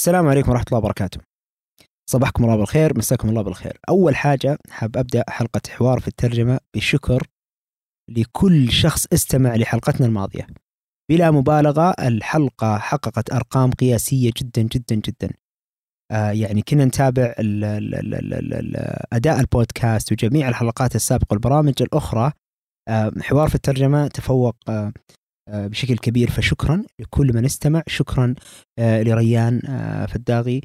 السلام عليكم ورحمة الله وبركاته. صباحكم الله بالخير، مساكم الله بالخير. أول حاجة حاب أبدأ حلقة حوار في الترجمة بشكر لكل شخص استمع لحلقتنا الماضية. بلا مبالغة الحلقة حققت أرقام قياسية جدا جدا جدا. آه يعني كنا نتابع ال ال ال ال ال ال أداء البودكاست وجميع الحلقات السابقة والبرامج الأخرى آه حوار في الترجمة تفوق آه، بشكل كبير فشكرا لكل من استمع شكرا آه، لريان آه، فداغي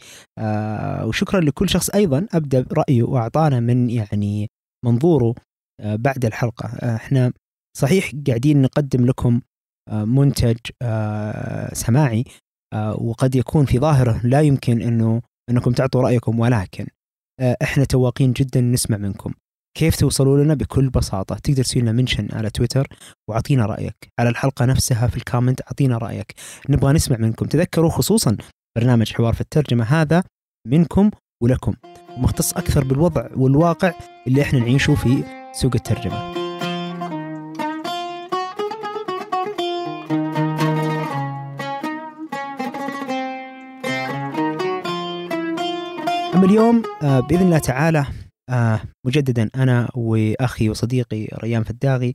وشكرا لكل شخص أيضا ابدى برايه وأعطانا من يعني منظوره بعد الحلقة. إحنا صحيح قاعدين نقدم لكم منتج سماعي وقد يكون في ظاهره لا يمكن إنه إنكم تعطوا رأيكم ولكن إحنا تواقين جدا نسمع منكم. كيف توصلوا لنا بكل بساطة؟ تقدر تسوي لنا منشن على تويتر وعطينا رأيك. على الحلقة نفسها في الكومنت أعطينا رأيك. نبغى نسمع منكم. تذكروا خصوصا برنامج حوار في الترجمة هذا منكم ولكم. مختص أكثر بالوضع والواقع اللي إحنا نعيشه في سوق الترجمة. أما اليوم آه، بإذن الله تعالى آه مجددا أنا وأخي وصديقي ريان فداغي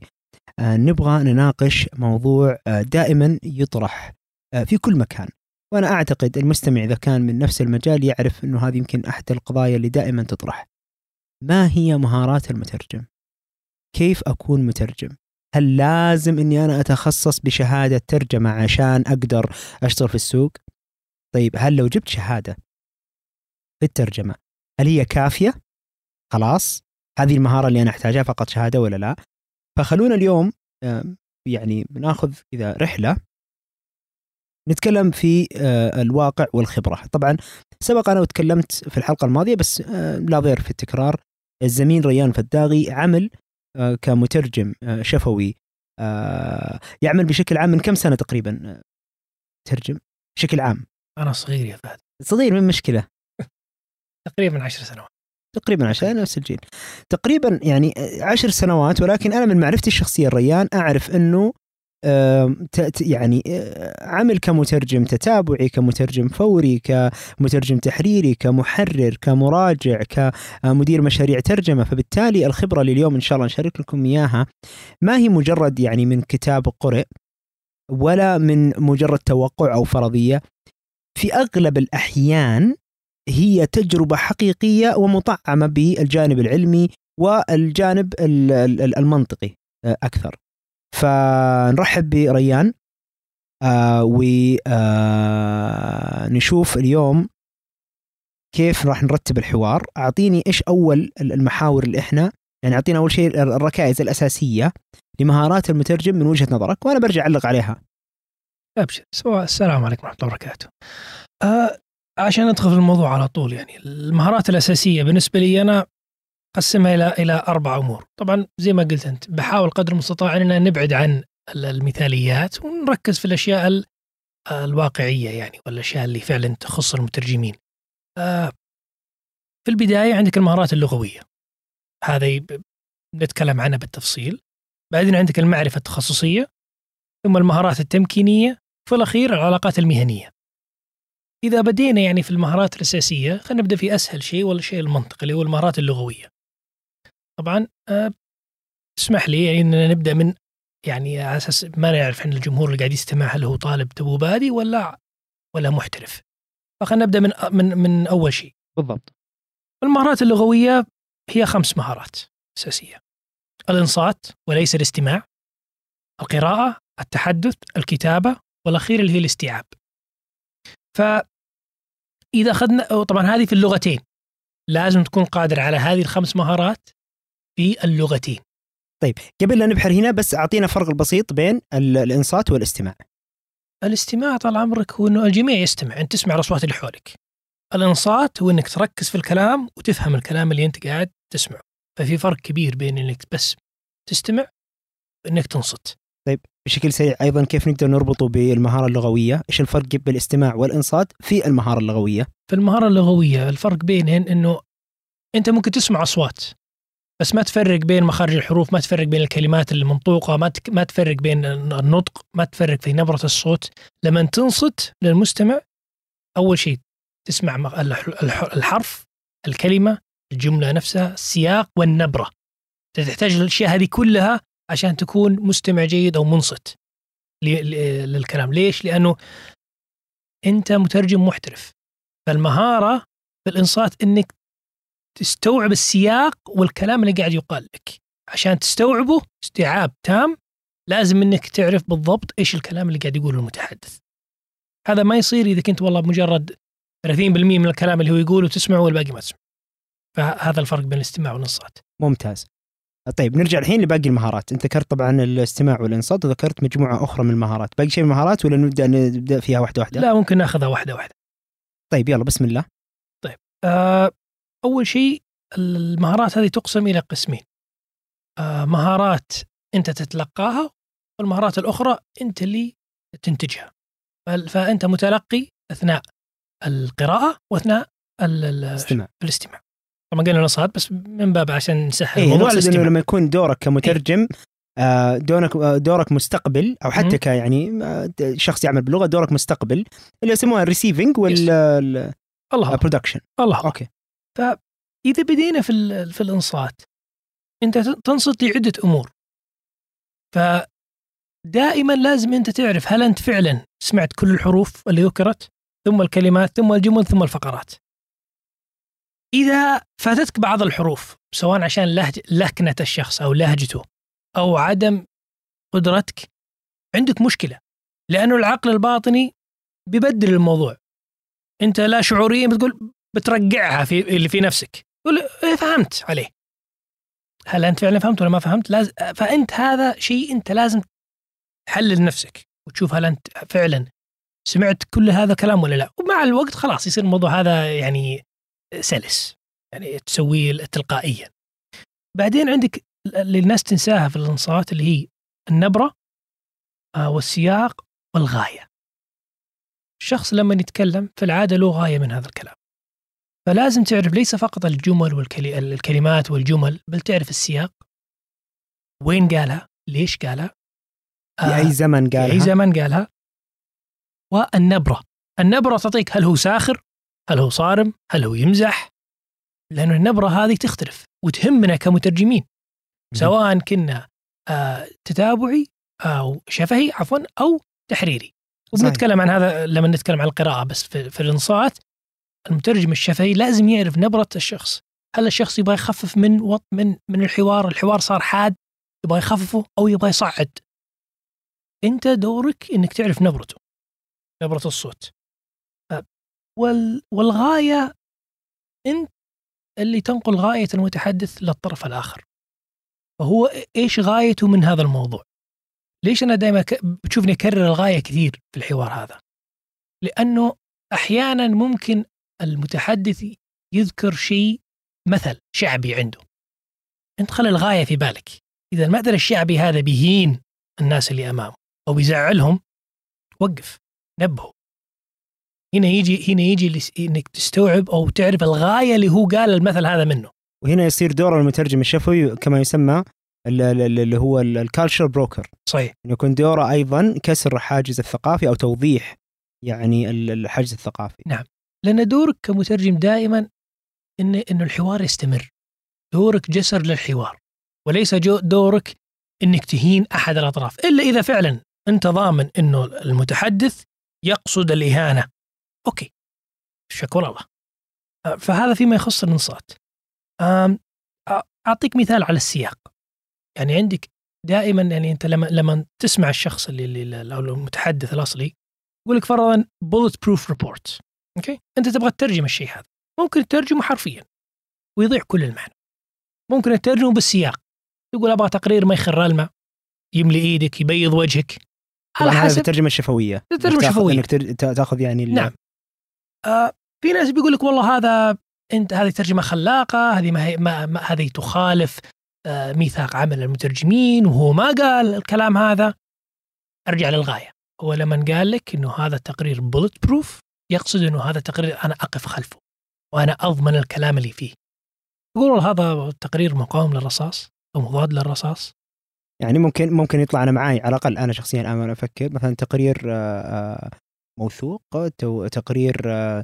آه نبغى نناقش موضوع آه دائما يطرح آه في كل مكان. وأنا أعتقد المستمع إذا كان من نفس المجال يعرف إنه هذه يمكن أحد القضايا اللي دائما تطرح. ما هي مهارات المترجم؟ كيف أكون مترجم؟ هل لازم إني أنا أتخصص بشهادة ترجمة عشان أقدر أشتغل في السوق؟ طيب هل لو جبت شهادة في الترجمة هل هي كافية؟ خلاص هذه المهارة اللي أنا أحتاجها فقط شهادة ولا لا؟ فخلونا اليوم يعني بناخذ كذا رحلة. نتكلم في آه، الواقع والخبرة. طبعا سبق أنا وتكلمت في الحلقة الماضية بس آه، لا ضير في التكرار. الزميل ريان فداغي عمل آه، كمترجم شفوي. يعمل بشكل عام من كم سنة تقريبا ترجم بشكل عام. أنا صغير يا فهد. صغير من مشكلة. تقريبا عشر سنوات. تقريبا عشان نفس الجيل. تقريبا يعني عشر سنوات ولكن أنا من معرفتي الشخصية الريان أعرف إنه يعني عمل كمترجم تتابعي كمترجم فوري كمترجم تحريري كمحرر كمراجع كمدير مشاريع ترجمة. فبالتالي الخبرة اللي اليوم إن شاء الله نشارك لكم إياها. ما هي مجرد يعني من كتاب قرئ ولا من مجرد توقع أو فرضية. في أغلب الأحيان هي تجربة حقيقية ومطعمة بالجانب العلمي والجانب المنطقي آه، أكثر. فنرحب بريان آه ونشوف آه اليوم كيف راح نرتب الحوار. أعطيني إيش أول المحاور اللي إحنا يعني أعطينا أول شيء الركائز الأساسية لمهارات المترجم من وجهة نظرك وأنا برجع أعلق عليها. أبشر. السلام عليكم ورحمة الله وبركاته. عشان ندخل في الموضوع على طول يعني المهارات الأساسية بالنسبة لي أنا أقسمها إلى إلى أربع أمور، طبعا زي ما قلت أنت بحاول قدر المستطاع اننا نبعد عن المثاليات ونركز في الأشياء الواقعية يعني والأشياء اللي فعلا تخص المترجمين. آه، في البداية عندك المهارات اللغوية. هذا نتكلم عنها بالتفصيل. بعدين عندك المعرفة التخصصية ثم المهارات التمكينية في الأخير العلاقات المهنية. إذا بدينا يعني في المهارات الأساسية خلينا نبدأ في أسهل شيء ولا الشيء المنطقي اللي هو المهارات اللغوية. طبعا أه اسمح لي يعني إننا نبدأ من يعني على أساس ما نعرف إحنا الجمهور اللي قاعد يستمع هل هو طالب تو بادي ولا ولا محترف. فخلينا نبدأ من من من أول شيء. بالضبط. المهارات اللغوية هي خمس مهارات أساسية. الإنصات وليس الاستماع. القراءة، التحدث، الكتابة، والأخير اللي هي الاستيعاب. ف إذا أخذنا طبعا هذه في اللغتين. لازم تكون قادر على هذه الخمس مهارات في اللغتين. طيب قبل لا نبحر هنا بس أعطينا فرق البسيط بين الإنصات والاستماع. الاستماع طال عمرك هو إنه الجميع يستمع أنت تسمع الأصوات اللي حولك. الإنصات هو إنك تركز في الكلام وتفهم الكلام اللي أنت قاعد تسمعه. ففي فرق كبير بين إنك بس تستمع وإنك تنصت. طيب بشكل سريع أيضا كيف نقدر نربطه بالمهارة اللغوية؟ إيش الفرق بين الاستماع والإنصات في المهارة اللغوية؟ في المهارة اللغوية الفرق بينهن إنه أنت ممكن تسمع أصوات بس ما تفرق بين مخارج الحروف، ما تفرق بين الكلمات المنطوقة، ما ما تفرق بين النطق، ما تفرق في نبرة الصوت، لما تنصت للمستمع أول شيء تسمع الحرف الكلمة الجملة نفسها السياق والنبرة تحتاج الاشياء هذه كلها عشان تكون مستمع جيد أو منصت للكلام. ليش؟ لأنه أنت مترجم محترف. فالمهارة في الإنصات إنك تستوعب السياق والكلام اللي قاعد يقال لك. عشان تستوعبه استيعاب تام لازم إنك تعرف بالضبط إيش الكلام اللي قاعد يقوله المتحدث. هذا ما يصير إذا كنت والله مجرد 30% من الكلام اللي هو يقوله تسمعه والباقي ما تسمعه. فهذا الفرق بين الاستماع والإنصات. ممتاز. طيب نرجع الحين لباقي المهارات. انت ذكرت طبعا الاستماع والانصات وذكرت مجموعة أخرى من المهارات. باقي شيء من المهارات ولا نبدأ نبدأ فيها واحدة واحدة؟ لا ممكن ناخذها واحدة واحدة. طيب يلا بسم الله. آه، أول شيء المهارات هذه تقسم إلى قسمين. آه، مهارات أنت تتلقاها والمهارات الأخرى أنت اللي تنتجها. فأنت متلقي أثناء القراءة وأثناء ال- ال- استمع الاستماع. طبعا قلنا إنصات بس من باب عشان نسهل اي الموضوع إنه. لما يكون دورك كمترجم آه، دورك آه، دورك مستقبل أو حتى. ك يعني آه، شخص يعمل باللغة دورك مستقبل اللي يسموها ال receiving. وال production الله الله الله أوكي. إذا بدينا في في الانصات أنت تنصت لعدة أمور. فدائما لازم أنت تعرف هل أنت فعلا سمعت كل الحروف اللي ذكرت ثم الكلمات ثم الجمل ثم الفقرات. إذا فاتتك بعض الحروف سواء عشان لهج لكنة الشخص أو لهجته أو عدم قدرتك عندك مشكلة لأنه العقل الباطني بيبدل الموضوع. أنت لا شعوريا بتقول بترجعها في اللي في نفسك تقول إيه فهمت عليه. هل أنت فعلا فهمت ولا ما فهمت؟ لازم فأنت هذا شيء أنت لازم تحلل نفسك وتشوف هل أنت فعلا سمعت كل هذا الكلام ولا لا. ومع الوقت خلاص يصير الموضوع هذا يعني سلس يعني تسويه تلقائيا. بعدين عندك اللي الناس تنساها في الانصات اللي هي النبرة آه، والسياق والغاية. الشخص لما يتكلم في العادة له غاية من هذا الكلام. فلازم تعرف ليس فقط الجمل والكلمات والجمل بل تعرف السياق. وين قالها؟ ليش قالها؟ في اي زمن في قالها؟ أي زمن قالها؟ والنبرة. النبرة تعطيك هل هو ساخر هل هو صارم؟ هل هو يمزح؟ لأن النبرة هذه تختلف وتهمنا كمترجمين سواء كنا آه تتابعي أو شفهي عفوا أو تحريري. وبنتكلم عن هذا لما نتكلم عن القراءة بس في, في الإنصات المترجم الشفهي لازم يعرف نبرة الشخص. هل الشخص يبغى يخفف من وط من من الحوار؟ الحوار صار حاد يبغى يخففه أو يبغى يصعد؟ أنت دورك إنك تعرف نبرته نبرة الصوت. وال والغاية أنت اللي تنقل غاية المتحدث للطرف الآخر. فهو إيش غايته من هذا الموضوع؟ ليش أنا دائما بتشوفني أكرر الغاية كثير في الحوار هذا؟ لأنه أحيانا ممكن المتحدث يذكر شيء مثل شعبي عنده. أنت خلي الغاية في بالك. إذا المثل الشعبي هذا بيهين الناس اللي أمامه أو بيزعلهم وقف نبهه. هنا يجي هنا يجي إنك تستوعب أو تعرف الغاية اللي هو قال المثل هذا منه. وهنا يصير دور المترجم الشفوي كما يسمى ال- ال- اللي هو ال culture broker صحيح. إنه يكون دوره أيضا كسر الحاجز الثقافي أو توضيح يعني ال- الحاجز الثقافي. لأن دورك كمترجم دائما ان إنه الحوار يستمر. دورك جسر للحوار. وليس جو دورك إنك تهين أحد الأطراف. إلا إذا فعلا أنت ضامن إنه المتحدث يقصد الإهانة. okay. شكر الله. أه، فهذا فيما يخص الانصات أعطيك مثال على السياق. يعني عندك دائما يعني أنت لما لما تسمع الشخص اللي, أو المتحدث الأصلي يقول لك فرضا bulletproof report okay؟ أنت تبغى تترجم الشيء هذا. ممكن تترجمه حرفيا. ويضيع كل المعنى. ممكن تترجمه بالسياق. تقول أبغى تقرير ما يخر الماء. يملي إيدك يبيض وجهك. على حسب الترجمه الشفويه تاخذ- الشفوية. إنك تاخذ يعني نعم. آه في ناس بيقول لك والله هذا انت هذه ترجمة خلاقة هذه ما هي ما ما هذه تخالف آه ميثاق عمل المترجمين وهو ما قال الكلام هذا. ارجع للغاية. هو لما قال لك إنه هذا التقرير بولت بروف يقصد إنه هذا التقرير أنا أقف خلفه وأنا أضمن الكلام اللي فيه. يقول هذا التقرير مقاوم للرصاص أو مضاد للرصاص. يعني ممكن ممكن يطلع أنا معي على الأقل أنا شخصيا أنا أفكر مثلا تقرير آه، موثوق تقرير آه،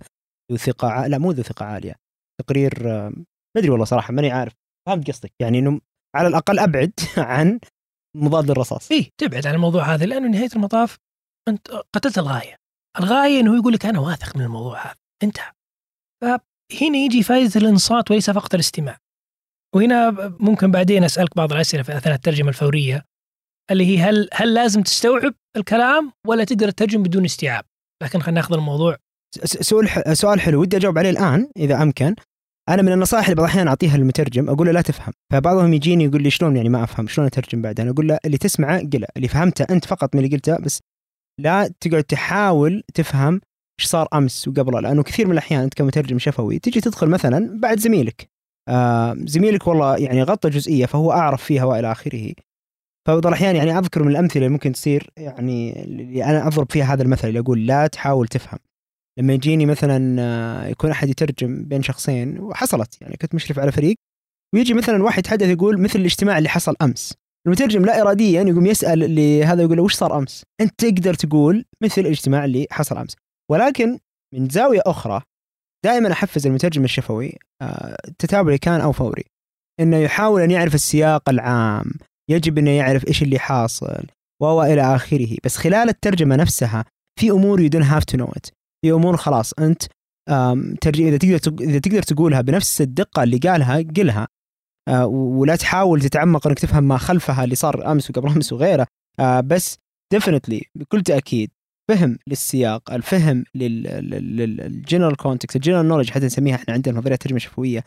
ذو ثقة ع... لا مو ذو ثقة عالية تقرير آه، ما أدري والله صراحة ماني عارف فهمت قصدك يعني إنه على الأقل أبعد عن مضاد الرصاص. اي تبعد عن الموضوع هذا لأنه نهاية المطاف أنت قتلت الغاية. الغاية إنه يقول لك أنا واثق من الموضوع هذا انتهى. فهنا يجي فائده الانصات وليس فقط الاستماع. وهنا ممكن بعدين أسألك بعض الأسئلة في أثناء الترجمة الفورية اللي هي هل هل لازم تستوعب الكلام ولا تقدر تترجم بدون استيعاب؟ لكن خلينا ناخذ الموضوع. سؤال سؤال حلو ودي أجاوب عليه الآن إذا أمكن. أنا من النصائح اللي بعض الأحيان أعطيها للمترجم أقول له لا تفهم. فبعضهم يجيني يقول لي شلون يعني ما أفهم شلون أترجم بعد؟ أنا أقول له اللي تسمعه قله اللي فهمته أنت فقط من اللي قلته بس لا تقعد تحاول تفهم إيش صار أمس وقبله لأنه كثير من الأحيان أنت كمترجم شفوي تجي تدخل مثلا بعد زميلك. آه زميلك والله يعني غطى جزئية فهو أعرف فيها وإلى آخره. فبعض الأحيان يعني أذكر من الأمثلة اللي ممكن تصير يعني اللي أنا أضرب فيها هذا المثل اللي أقول لا تحاول تفهم. لما يجيني مثلا آه، يكون أحد يترجم بين شخصين وحصلت يعني كنت مشرف على فريق ويجي مثلا واحد يتحدث يقول مثل الاجتماع اللي حصل أمس. المترجم لا اراديا يقوم يسأل اللي هذا يقول له وش صار أمس؟ أنت تقدر تقول مثل الاجتماع اللي حصل أمس. ولكن من زاوية أخرى دائما أحفز المترجم الشفوي آه، تتابعي كان أو فوري إنه يحاول أن يعرف السياق العام. يجب إنه يعرف إيش اللي حاصل و إلى آخره. بس خلال الترجمة نفسها في أمور you don't have to know it في أمور خلاص أنت ترجم إذا تقدر إذا تقدر تقولها بنفس الدقة اللي قالها قلها. آه، ولا تحاول تتعمق إنك تفهم ما خلفها اللي صار أمس وقبل أمس وغيره. آه، بس definitely بكل تأكيد فهم للسياق الفهم لل general context ال general knowledge حتى نسميها إحنا عندنا نظرية ترجمه شفويه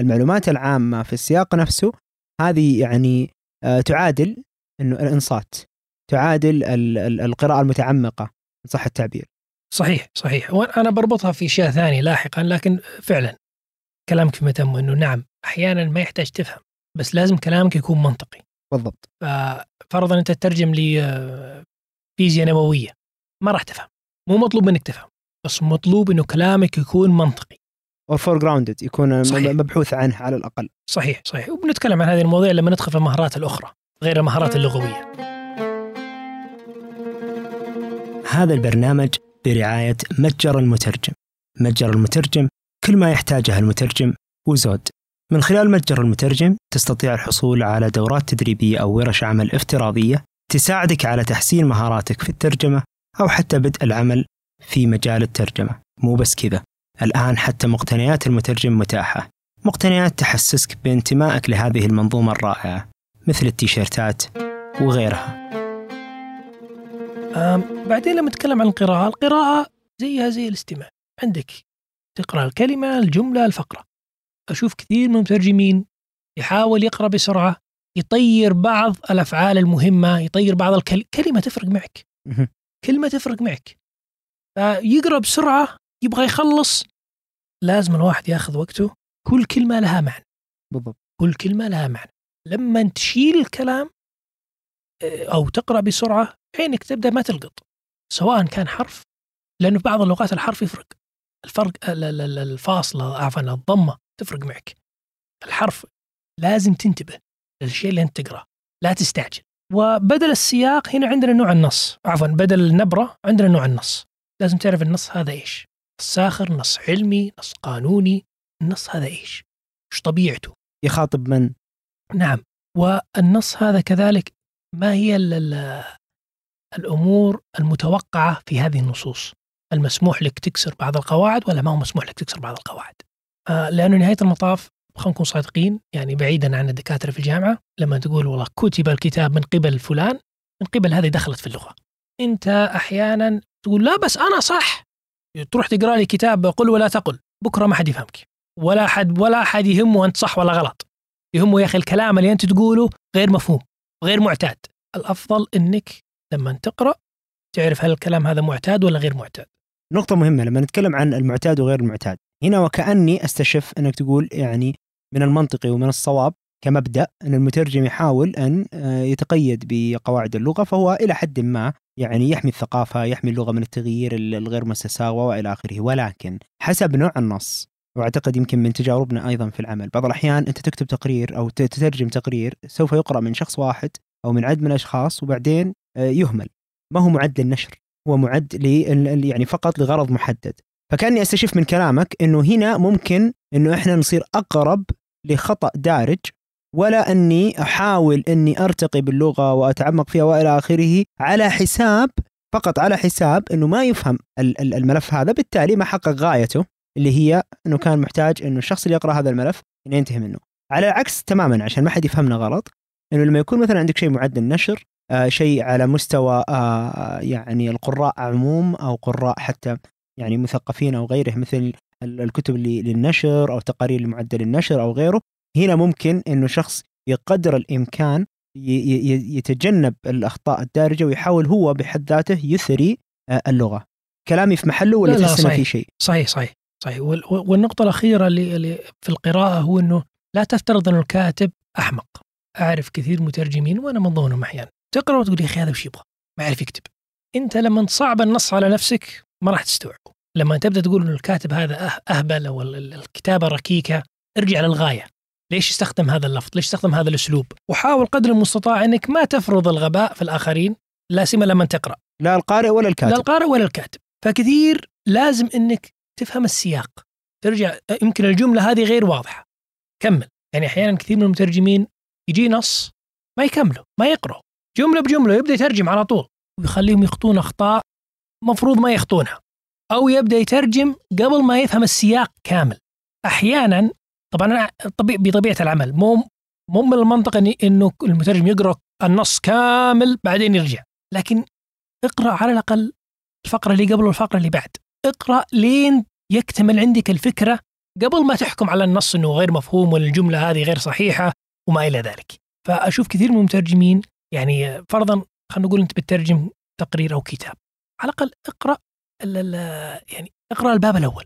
المعلومات العامة في السياق نفسه هذه يعني تعادل إنه الإنصات تعادل القراءة المتعمقة إن صح التعبير. صحيح صحيح. وأنا بربطها في اشياء ثانية لاحقا لكن فعلا كلامك في متم انه نعم أحيانا ما يحتاج تفهم بس لازم كلامك يكون منطقي. بالضبط. فرضا أنت تترجم لي آه، فيزياء نوويه ما راح تفهم. مو مطلوب منك تفهم بس مطلوب إنه كلامك يكون منطقي. أو well grounded يكون صحيح. مبحوث عنه على الأقل. صحيح صحيح. وبنتكلم عن هذه المواضيع لما ندخل في المهارات الأخرى غير المهارات اللغوية. هذا البرنامج برعاية متجر المترجم. متجر المترجم كل ما يحتاجه المترجم وزود. من خلال متجر المترجم تستطيع الحصول على دورات تدريبية أو ورش عمل افتراضية تساعدك على تحسين مهاراتك في الترجمة أو حتى بدء العمل في مجال الترجمة. مو بس كذا. الآن حتى مقتنيات المترجم متاحة. مقتنيات تحسسك بانتمائك لهذه المنظومة الرائعة مثل التيشيرتات وغيرها. بعدين لما نتكلم عن القراءة القراءة زيها زي الاستماع. عندك تقرأ الكلمة الجملة الفقرة. أشوف كثير من المترجمين يحاول يقرأ بسرعة يطير بعض الأفعال المهمة يطير بعض الكلمة كلمة تفرق معك. كلمة تفرق معك. فيقرأ بسرعة يبغى يخلص. لازم الواحد ياخذ وقته. كل كلمة لها معنى. بالضبط. كل كلمة لها معنى. لما تشيل الكلام آه، أو تقرأ بسرعة عينك تبدأ ما تلقط. سواء كان حرف لأنه في بعض اللغات الحرف يفرق. الفرق الفاصلة عفوا الضمة تفرق معك. الحرف لازم تنتبه للشيء اللي أنت تقرأه. لا تستعجل. وبدل السياق هنا عندنا نوع النص. عفوا بدل النبرة عندنا نوع النص. لازم تعرف النص هذا إيش. نص ساخر نص علمي نص قانوني النص هذا إيش؟ إيش طبيعته؟ يخاطب من؟ نعم والنص هذا كذلك ما هي الأمور المتوقعة في هذه النصوص؟ المسموح لك تكسر بعض القواعد ولا ما هو مسموح لك تكسر بعض القواعد؟ آه لأنه نهاية المطاف خلينا نكون صادقين يعني بعيدا عن الدكاترة في الجامعة لما تقول والله كتب الكتاب من قبل فلان من قبل هذه دخلت في اللغة. أنت أحيانا تقول لا بس أنا صح. تروح تقرأ لي كتاب قل ولا تقل بكرة ما حد يفهمك. ولا حد ولا حد يهمه أنت صح ولا غلط. يهمه يا أخي الكلام اللي أنت تقوله غير مفهوم غير معتاد. الأفضل إنك لما تقرأ تعرف هل الكلام هذا معتاد ولا غير معتاد. نقطة مهمة لما نتكلم عن المعتاد وغير المعتاد هنا وكأني أستشف أنك تقول يعني من المنطقي ومن الصواب كمبدأ أن المترجم يحاول أن آه، يتقيد بقواعد اللغة فهو إلى حد ما يعني يحمي الثقافة يحمي اللغة من التغيير الغير مسساغ وإلى آخره. ولكن حسب نوع النص وأعتقد يمكن من تجاربنا أيضا في العمل بعض الأحيان أنت تكتب تقرير أو تترجم تقرير سوف يقرأ من شخص واحد أو من عدد من الأشخاص وبعدين آه، يهمل. ما هو معد للنشر؟ هو معد يعني فقط لغرض محدد. فكأني أستشف من كلامك إنه هنا ممكن إنه إحنا نصير أقرب لخطأ دارج ولا أني أحاول أني أرتقي باللغة وأتعمق فيها وإلى آخره على حساب فقط على حساب إنه ما يفهم ال- ال- الملف هذا بالتالي ما حقق غايته اللي هي إنه كان محتاج إنه الشخص اللي يقرأ هذا الملف ينتهي منه. على العكس تماما عشان ما حد يفهمنا غلط إنه لما يكون مثلا عندك شيء معدل نشر آه شيء على مستوى آه يعني القراء عموم أو قراء حتى يعني مثقفين أو غيره مثل ال- الكتب للنشر أو تقارير لمعدل النشر أو غيره هنا ممكن إنه شخص بقدر الإمكان يتجنب الأخطاء الدارجة ويحاول هو بحد ذاته يثري آه، اللغة. كلامي في محله ولا لا، لا، تحس إنه. في شيء؟ صحيح صحيح صحيح. وال- والنقطة الأخيرة اللي في القراءة هو أنه لا تفترض أن الكاتب أحمق. أعرف كثير مترجمين وأنا من ضمنهم أحيانا. تقرأ وتقول يا أخي هذا وش يبغى؟ ما يعرف يكتب. أنت لما تصعب النص على نفسك ما راح تستوعبه. لما تبدأ تقول أن الكاتب هذا أه- أهبل أو ال- ال- الكتابة ركيكة ارجع للغاية. ليش استخدم هذا اللفظ؟ ليش استخدم هذا الأسلوب؟ وحاول قدر المستطاع أنك ما تفرض الغباء في الآخرين لا سيما لما تقرأ. لا القارئ ولا الكاتب. لا القارئ ولا الكاتب. فكثير لازم إنك تفهم السياق. ترجع يمكن الجملة هذه غير واضحة. كمل. يعني أحيانا كثير من المترجمين يجي نص ما يكمله ما يقرأ جملة بجملة يبدأ يترجم على طول. ويخليهم يخطون أخطاء مفروض ما يخطونها. أو يبدأ يترجم قبل ما يفهم السياق كامل. أحيانا طبعا أنا طبيعي بطبيعة العمل مو مو من المنطق إنه المترجم يقرأ النص كامل بعدين يرجع. لكن اقرأ على الأقل الفقرة اللي قبل والفقرة اللي بعد. اقرأ لين يكتمل عندك الفكرة قبل ما تحكم على النص إنه غير مفهوم ولا الجمله هذه غير صحيحة وما إلى ذلك. فأشوف كثير من المترجمين يعني فرضا خلينا نقول أنت بتترجم تقرير أو كتاب على الأقل اقرأ يعني اقرأ الباب الأول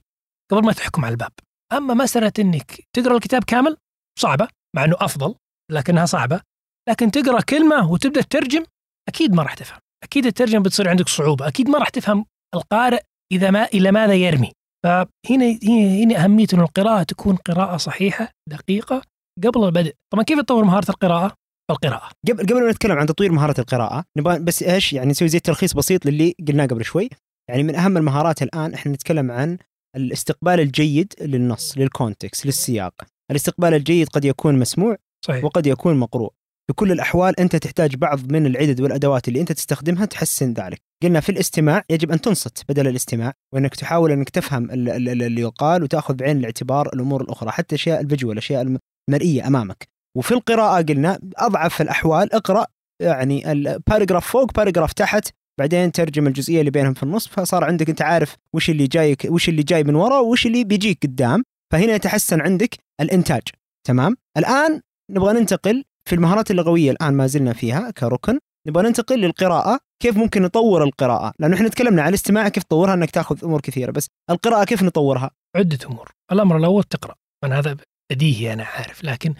قبل ما تحكم على الباب. أما مسألة إنك تقرأ الكتاب كامل صعبة مع إنه أفضل لكنها صعبة. لكن تقرأ كلمة وتبدأ تترجم أكيد ما راح تفهم. أكيد الترجمة بتصير عندك صعوبة. أكيد ما راح تفهم القارئ إذا ما إلى ماذا يرمي. فهنا هنا أهمية ان القراءة تكون قراءة صحيحة دقيقة قبل البدء. طبعا كيف تطور مهارة القراءة؟ بالقراءه قبل قبل ما نتكلم عن تطوير مهارة القراءة نبغى بس إيش يعني نسوي زي تلخيص بسيط للي قلناه قبل شوي. يعني من أهم المهارات الآن إحنا نتكلم عن الاستقبال الجيد للنص لل context للسياق. الاستقبال الجيد قد يكون مسموع صحيح. وقد يكون مقروء. في كل الأحوال أنت تحتاج بعض من العدد والأدوات اللي أنت تستخدمها تحسن ذلك. قلنا في الاستماع يجب أن تنصت بدل الاستماع وأنك تحاول أنك تفهم ال- ال- ال- اللي يقال وتأخذ بعين الاعتبار الأمور الأخرى حتى أشياء ال visual الأشياء المرئية أمامك. وفي القراءة قلنا أضعف الأحوال اقرأ يعني ال paragraph فوق paragraph تحت بعدين ترجم الجزئية اللي بينهم في النص فصار عندك أنت عارف وش اللي جايك وش اللي جاي من ورا وش اللي بيجيك قدام. فهنا يتحسن عندك الإنتاج. تمام؟ الآن نبغى ننتقل في المهارات اللغوية الآن ما زلنا فيها كركن. نبغى ننتقل للقراءة كيف ممكن نطور القراءة؟ لأنه إحنا تكلمنا عن الاستماع كيف تطورها إنك تاخذ أمور كثيرة بس القراءة كيف نطورها؟ عدة أمور. الأمر الأول تقرأ. من هذا بديهي أنا عارف لكن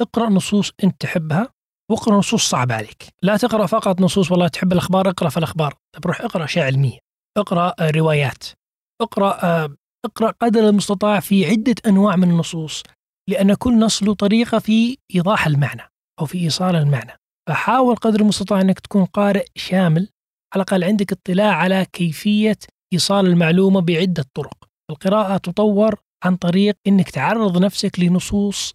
اقرأ نصوص أنت تحبها واقرأ نصوص صعبة عليك. لا تقرأ فقط نصوص والله تحب الأخبار اقرأ في الأخبار. طب روح اقرأ أشياء علمية. اقرأ آه، روايات. اقرأ آه، اقرأ قدر المستطاع في عدة أنواع من النصوص لأن كل نص له طريقة في إيضاح المعنى أو في إيصال المعنى. فحاول قدر المستطاع إنك تكون قارئ شامل على الأقل عندك اطلاع على كيفية إيصال المعلومة بعدة طرق. القراءة تطور عن طريق إنك تعرض نفسك لنصوص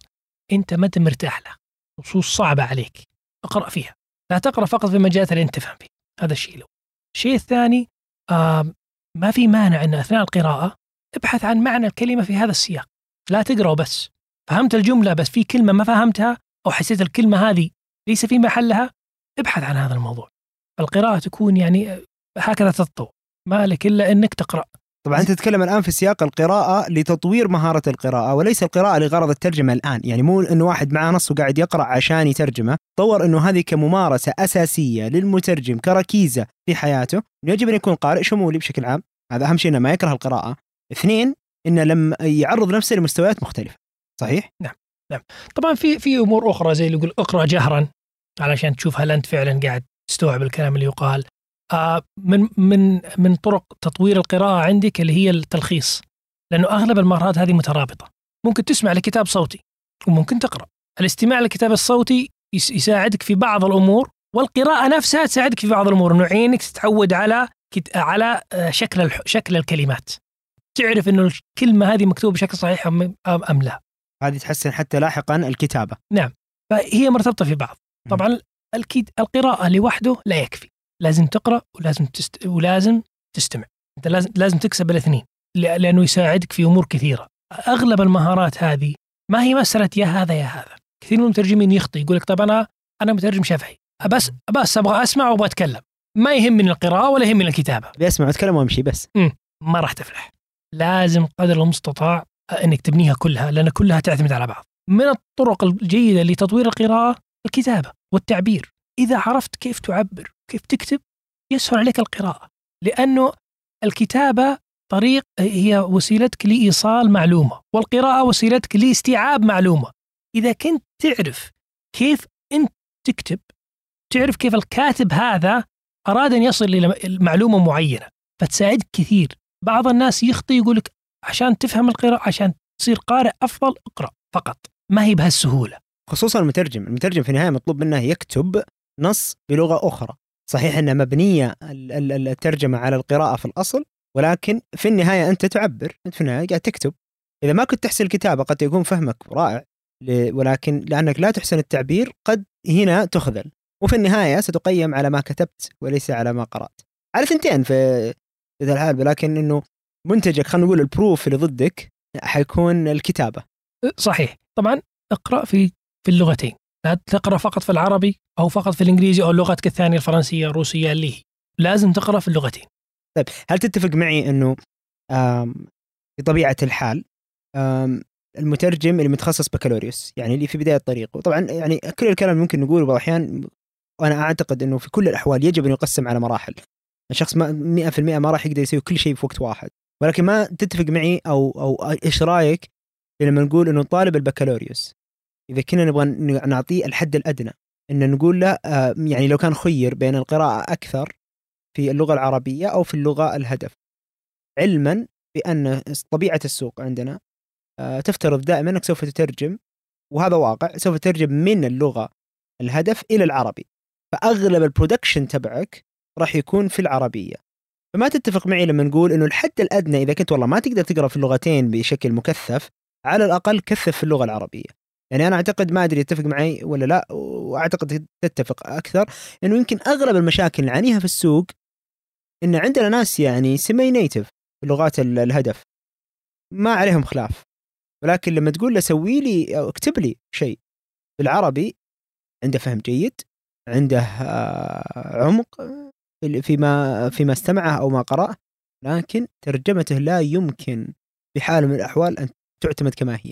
أنت ما أنت مرتاح لها. نصوص صعبة عليك. اقرأ فيها. لا تقرأ فقط في المجالات اللي أنت تفهم فيها. هذا الشيء الأول. الشيء الثاني آه ما في مانع أن أثناء القراءة ابحث عن معنى الكلمة في هذا السياق. لا تقرأ بس. فهمت الجملة بس في كلمة ما فهمتها أو حسيت الكلمة هذه ليس في محلها ابحث عن هذا الموضوع. القراءه تكون يعني هكذا تتطور. ما لك إلا أنك تقرأ. طبعا أنت تتكلم الآن في سياق القراءة لتطوير مهارة القراءة وليس القراءة لغرض الترجمة الآن. يعني مو إنه واحد معاه نص وقاعد يقرأ عشان يترجمه. طور إنه هذه كممارسة أساسية للمترجم كركيزة في حياته. يجب أن يكون قارئ شمولي بشكل عام. هذا أهم شيء إنه ما يكره القراءة. اثنين إنه لما يعرض نفسه لمستويات مختلفة. صحيح؟ طبعا في في أمور أخرى زي اللي يقول اقرأ جهرا علشان تشوف هل أنت فعلا قاعد تستوعب الكلام اللي يقال. من من من طرق تطوير القراءة عندك اللي هي التلخيص. لأنه أغلب المهارات هذه مترابطة. ممكن تسمع لكتاب صوتي وممكن تقرأ. الاستماع للكتاب الصوتي يس- يساعدك في بعض الأمور والقراءة نفسها تساعدك في بعض الأمور. إنه عينك تتعود على على آه، شكل شكل الكلمات. تعرف إنه الكلمة هذه مكتوبة بشكل صحيح ام أم لا. هذه تحسن حتى لاحقا الكتابة. فهي مرتبطة في بعض. طبعا القراءة لوحده لا يكفي. لازم تقرأ ولازم تست... ولازم تستمع. أنت لازم لازم تكسب الاثنين. لأنه يساعدك في أمور كثيرة. أغلب المهارات هذه ما هي مسألة يا هذا يا هذا. كثير من المترجمين يخطئ يقول لك طب أنا أنا مترجم شفهي. بس بس أبغى أسمع وأبغى أتكلم. ما يهمني القراءة ولا يهمني الكتابة. بيسمع وأتكلم وأمشي بس. ما راح تفلح. لازم قدر المستطاع إنك تبنيها كلها لأن كلها تعتمد على بعض. من الطرق الجيدة لتطوير القراءة الكتابة والتعبير. إذا عرفت كيف تعبر كيف تكتب يسهل عليك القراءة. لأنه الكتابة طريق هي وسيلتك لإيصال معلومة والقراءة وسيلتك لاستيعاب معلومة. إذا كنت تعرف كيف أنت تكتب تعرف كيف الكاتب هذا أراد أن يصل إلى معلومة معينة فتساعدك كثير. بعض الناس يخطي يقول لك عشان تفهم القراءة عشان تصير قارئ أفضل اقرأ فقط. ما هي بهالسهولة. خصوصا المترجم. المترجم في النهاية مطلوب منه يكتب نص بلغة أخرى. صحيح أنها مبنية ال- ال- الترجمة على القراءة في الأصل ولكن في النهاية أنت تعبر أنت في النهاية قاعد تكتب. إذا ما كنت تحسن الكتابة قد يكون فهمك رائع ولكن لأنك لا تحسن التعبير قد هنا تخذل. وفي النهاية ستقيم على ما كتبت وليس على ما قرأت. على ثنتين في ذا الحال ولكن إنه منتجك خلينا نقول البروف اللي ضدك حيكون الكتابة. صحيح. طبعا اقرأ في في اللغتين. لا تقرأ فقط في العربي أو فقط في الإنجليزي أو لغتك الثانية الفرنسية الروسية اللي هي. لازم تقرأ في اللغتين. طيب هل تتفق معي إنه آم، بطبيعة الحال المترجم اللي متخصص بكالوريوس يعني اللي في بداية طريقه وطبعا يعني كل الكلام ممكن نقوله بعض الأحيان وأنا أعتقد إنه في كل الأحوال يجب أن يقسم على مراحل. الشخص ما 100% ما راح يقدر يسوي كل شيء في وقت واحد. ولكن ما تتفق معي أو أو إيش رأيك لما نقول إنه طالب البكالوريوس إذا كنا نبغى نعطيه الحد الأدنى ان نقول له آه، يعني لو كان خير بين القراءة أكثر في اللغة العربية أو في اللغة الهدف. علما بأن طبيعة السوق عندنا آه، تفترض دائما إنك سوف تترجم وهذا واقع سوف تترجم من اللغة الهدف إلى العربي. فأغلب البرودكشن تبعك راح يكون في العربية. فما تتفق معي لما نقول إنه الحد الأدنى إذا كنت والله ما تقدر تقرأ في اللغتين بشكل مكثف على الأقل كثف في اللغة العربية. يعني أنا أعتقد ما أدري يتفق معي ولا لا وأعتقد تتفق أكثر إنه يمكن أغلب المشاكل اللي نعانيها في السوق إن عندنا ناس يعني سيمي نيتف لغات ال- الهدف ما عليهم خلاف. ولكن لما تقول له سوي لي أو اكتب لي شيء بالعربي عنده فهم جيد عنده آه، عمق في- فيما فيما استمعه أو ما قرأه لكن ترجمته لا يمكن بحال من الأحوال أن تعتمد كما هي.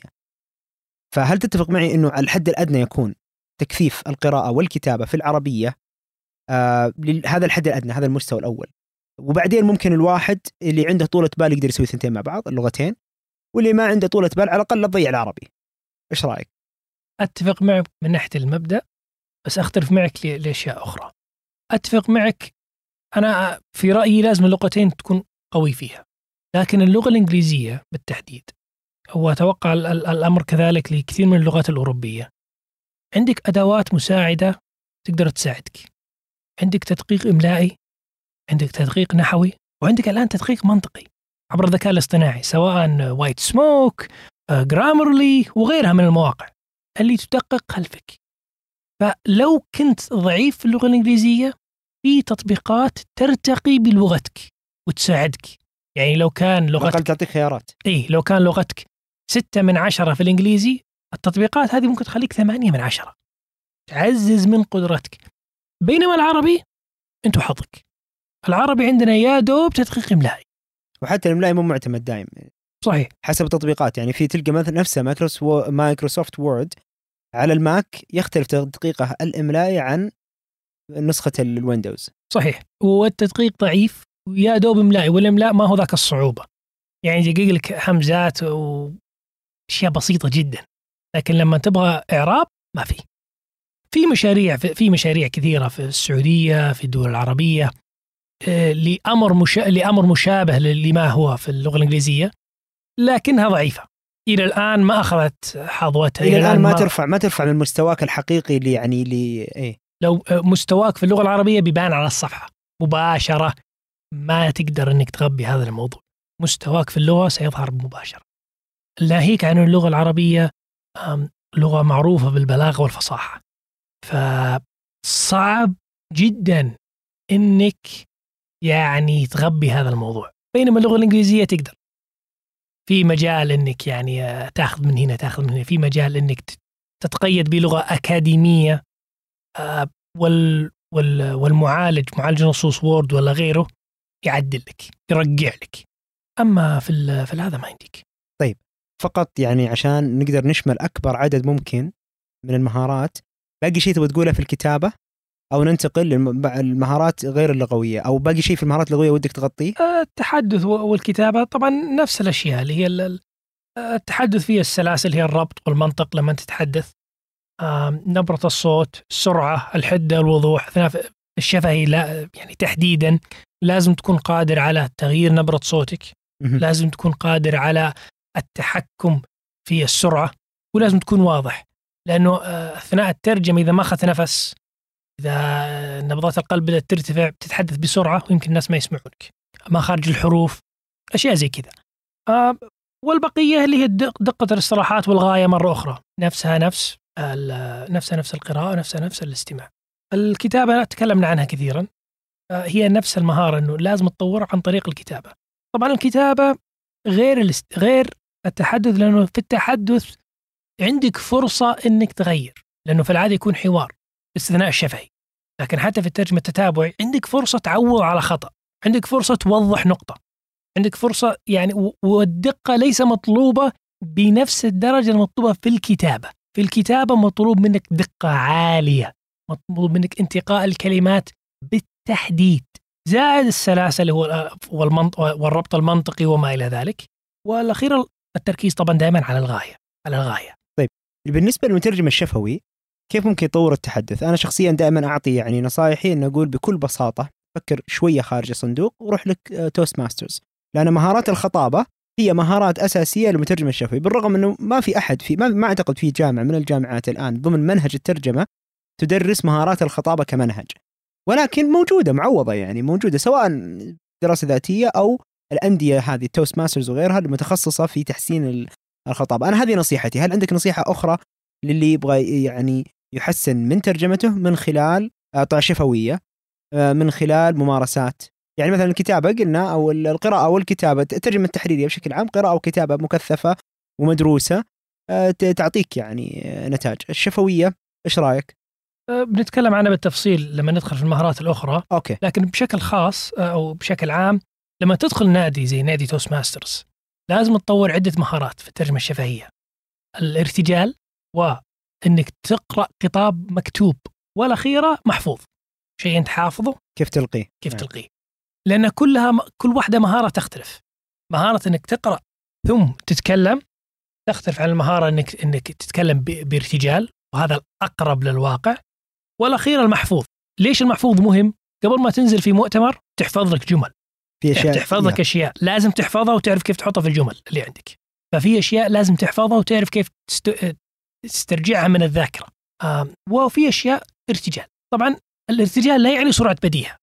فهل تتفق معي إنه الحد الأدنى يكون تكثيف القراءة والكتابة في العربية آه لل- هذا الحد الأدنى هذا المستوى الأول. وبعدين ممكن الواحد اللي عنده طولة بال يقدر يسوي ثنتين مع بعض اللغتين واللي ما عنده طولة بال على الأقل لا تضيع العربي. إيش رأيك؟ أتفق معك من ناحية المبدأ بس أختلف معك لأشياء أخرى. أتفق معك أنا في رأيي لازم اللغتين تكون قوي فيها لكن اللغة الإنجليزية بالتحديد وأتوقع ال- ال- الأمر كذلك لكثير من اللغات الأوروبية. عندك أدوات مساعدة تقدر تساعدك. عندك تدقيق إملائي عندك تدقيق نحوي وعندك الآن تدقيق منطقي عبر الذكاء الاصطناعي سواء وايت سموك جرامرلي وغيرها من المواقع اللي تدقق خلفك. فلو كنت ضعيف في اللغة الإنجليزية في تطبيقات ترتقي بلغتك وتساعدك. يعني لو كان لغتك تعطيك خيارات. اي لو كان لغتك ستة من عشرة في الإنجليزي التطبيقات هذه ممكن تخليك ثمانية من عشرة. تعزز من قدرتك. بينما العربي انتو حظك العربي عندنا يا دوب تدقيق إملائي وحتى الاملاء مو معتمد دائم صحيح. حسب التطبيقات يعني في تلقى مثلا نفسها مايكروس- مايكروسوفت وورد على الماك يختلف تدقيقه الاملائي عن نسخة الويندوز. صحيح. والتدقيق ضعيف. ويا دوب املائي والاملاء ما هو ذاك الصعوبة. يعني يدقق لك همزات واشياء بسيطة جدا لكن لما تبغى إعراب ما في. في مشاريع في مشاريع كثيرة في السعودية في الدول العربية آه، لأمر مشا... لأمر مشابه لما هو في اللغة الإنجليزية لكنها ضعيفة. إلى الآن ما أخذت حظوتها إلى الآن ما ترفع ما ترفع من مستواك الحقيقي اللي يعني اللي إيه. لو مستواك في اللغة العربية بيبان على الصفحة. مباشرة ما تقدر إنك تغبي هذا الموضوع. مستواك في اللغة سيظهر مباشرة. ناهيك عن اللغة العربية لغة معروفة بالبلاغة والفصاحة. فصعب جدا إنك يعني تغبي هذا الموضوع بينما اللغة الإنجليزية تقدر. في مجال إنك يعني آه، تاخذ من هنا تاخذ من هنا. في مجال إنك تتقيد بلغة أكاديمية آه، وال وال والمعالج معالج نصوص وورد ولا غيره يعدل لك يرجع لك. أما في في هذا ما يمديك. فقط يعني عشان نقدر نشمل أكبر عدد ممكن من المهارات. باقي شيء تبغى تقوله في الكتابة؟ أو ننتقل للمهارات غير اللغوية. أو باقي شيء في المهارات اللغوية ودك تغطيه؟ آه، التحدث و- والكتابة طبعا نفس الأشياء اللي هي آه، التحدث فيها السلاسل هي الربط والمنطق لما تتحدث. آم، نبرة الصوت السرعة الحدة الوضوح أثناء الشفهي لا يعني تحديدا لازم تكون قادر على تغيير نبرة صوتك. لازم تكون قادر على التحكم في السرعة ولازم تكون واضح لأنه آه، أثناء الترجمة إذا ما أخذت نفس آه، نبضات القلب بدأت ترتفع بتتحدث بسرعة ويمكن الناس ما يسمعونك مخارج الحروف أشياء زي كذا آه، والبقية اللي هي دقة الاصطلاحات والغاية مرة أخرى نفسها نفس نفسها نفس القراءة نفسها نفس الاستماع الكتابة تكلمنا عنها كثيرا آه، هي نفس المهارة أنه لازم تطورها عن طريق الكتابة طبعا الكتابة غير. غير التحدث لأنه في التحدث عندك فرصة إنك تغير لأنه في العادة يكون حوار باستثناء الشفهي لكن حتى في الترجمة التتابعي عندك فرصة تعوض على خطأ عندك فرصة توضح نقطة عندك فرصة يعني والدقة ليس مطلوبة بنفس الدرجة المطلوبة في الكتابة في الكتابة مطلوب منك دقة عالية مطلوب منك انتقاء الكلمات بالتحديد زائد السلاسل هو. والربط المنطقي وما إلى ذلك والاخير التركيز طبعا دائما على الغاية على الغاية. بالنسبة للمترجم الشفوي كيف ممكن يطور التحدث؟ أنا شخصيا دائما أعطي يعني نصائحي ان أقول بكل بساطة فكر شوية خارج الصندوق وروح لك توست ماسترز لأن مهارات الخطابة هي مهارات أساسية للمترجم الشفوي بالرغم إنه ما في أحد في ما, ما أعتقد في جامعة من الجامعات الآن ضمن منهج الترجمة تدرس مهارات الخطابة كمنهج. ولكن موجودة معوضة يعني موجودة سواء دراسة ذاتية أو الأندية هذه التوست ماسترز وغيرها المتخصصة في تحسين ال- الخطابه أنا هذه نصيحتي. هل عندك نصيحة أخرى للي يبغى يعني يحسن من ترجمته من خلال طبعا شفوية آه، من خلال ممارسات؟ يعني مثلا الكتابه قلنا أو القراءة أو الكتابة الترجمه التحريريه بشكل عام قراءة وكتابه مكثفة ومدروسة آه، تعطيك يعني آه، نتاج الشفوية إيش رأيك؟ بنتكلم عنها بالتفصيل لما ندخل في المهارات الأخرى. okay. لكن بشكل خاص أو بشكل عام لما تدخل نادي زي نادي توست ماسترز لازم تطور عدة مهارات في الترجمة الشفهية. الارتجال وانك تقرأ خطاب مكتوب والأخيرة محفوظ. شيء أنت حافظه. كيف تلقيه؟ كيف نعم. تلقيه؟ لأن كلها كل واحدة مهارة تختلف. مهارة إنك تقرأ ثم تتكلم تختلف عن المهارة إنك إنك تتكلم بارتجال وهذا الأقرب للواقع. والاخير المحفوظ. ليش المحفوظ مهم؟ قبل ما تنزل في مؤتمر تحفظ لك جمل. في أشياء تحفظ لك أشياء. لازم تحفظها وتعرف كيف تحطها في الجمل اللي عندك. ففي أشياء لازم تحفظها وتعرف كيف تست... تسترجعها من الذاكرة. وفي أشياء ارتجال. طبعا الارتجال لا يعني سرعة بديهة.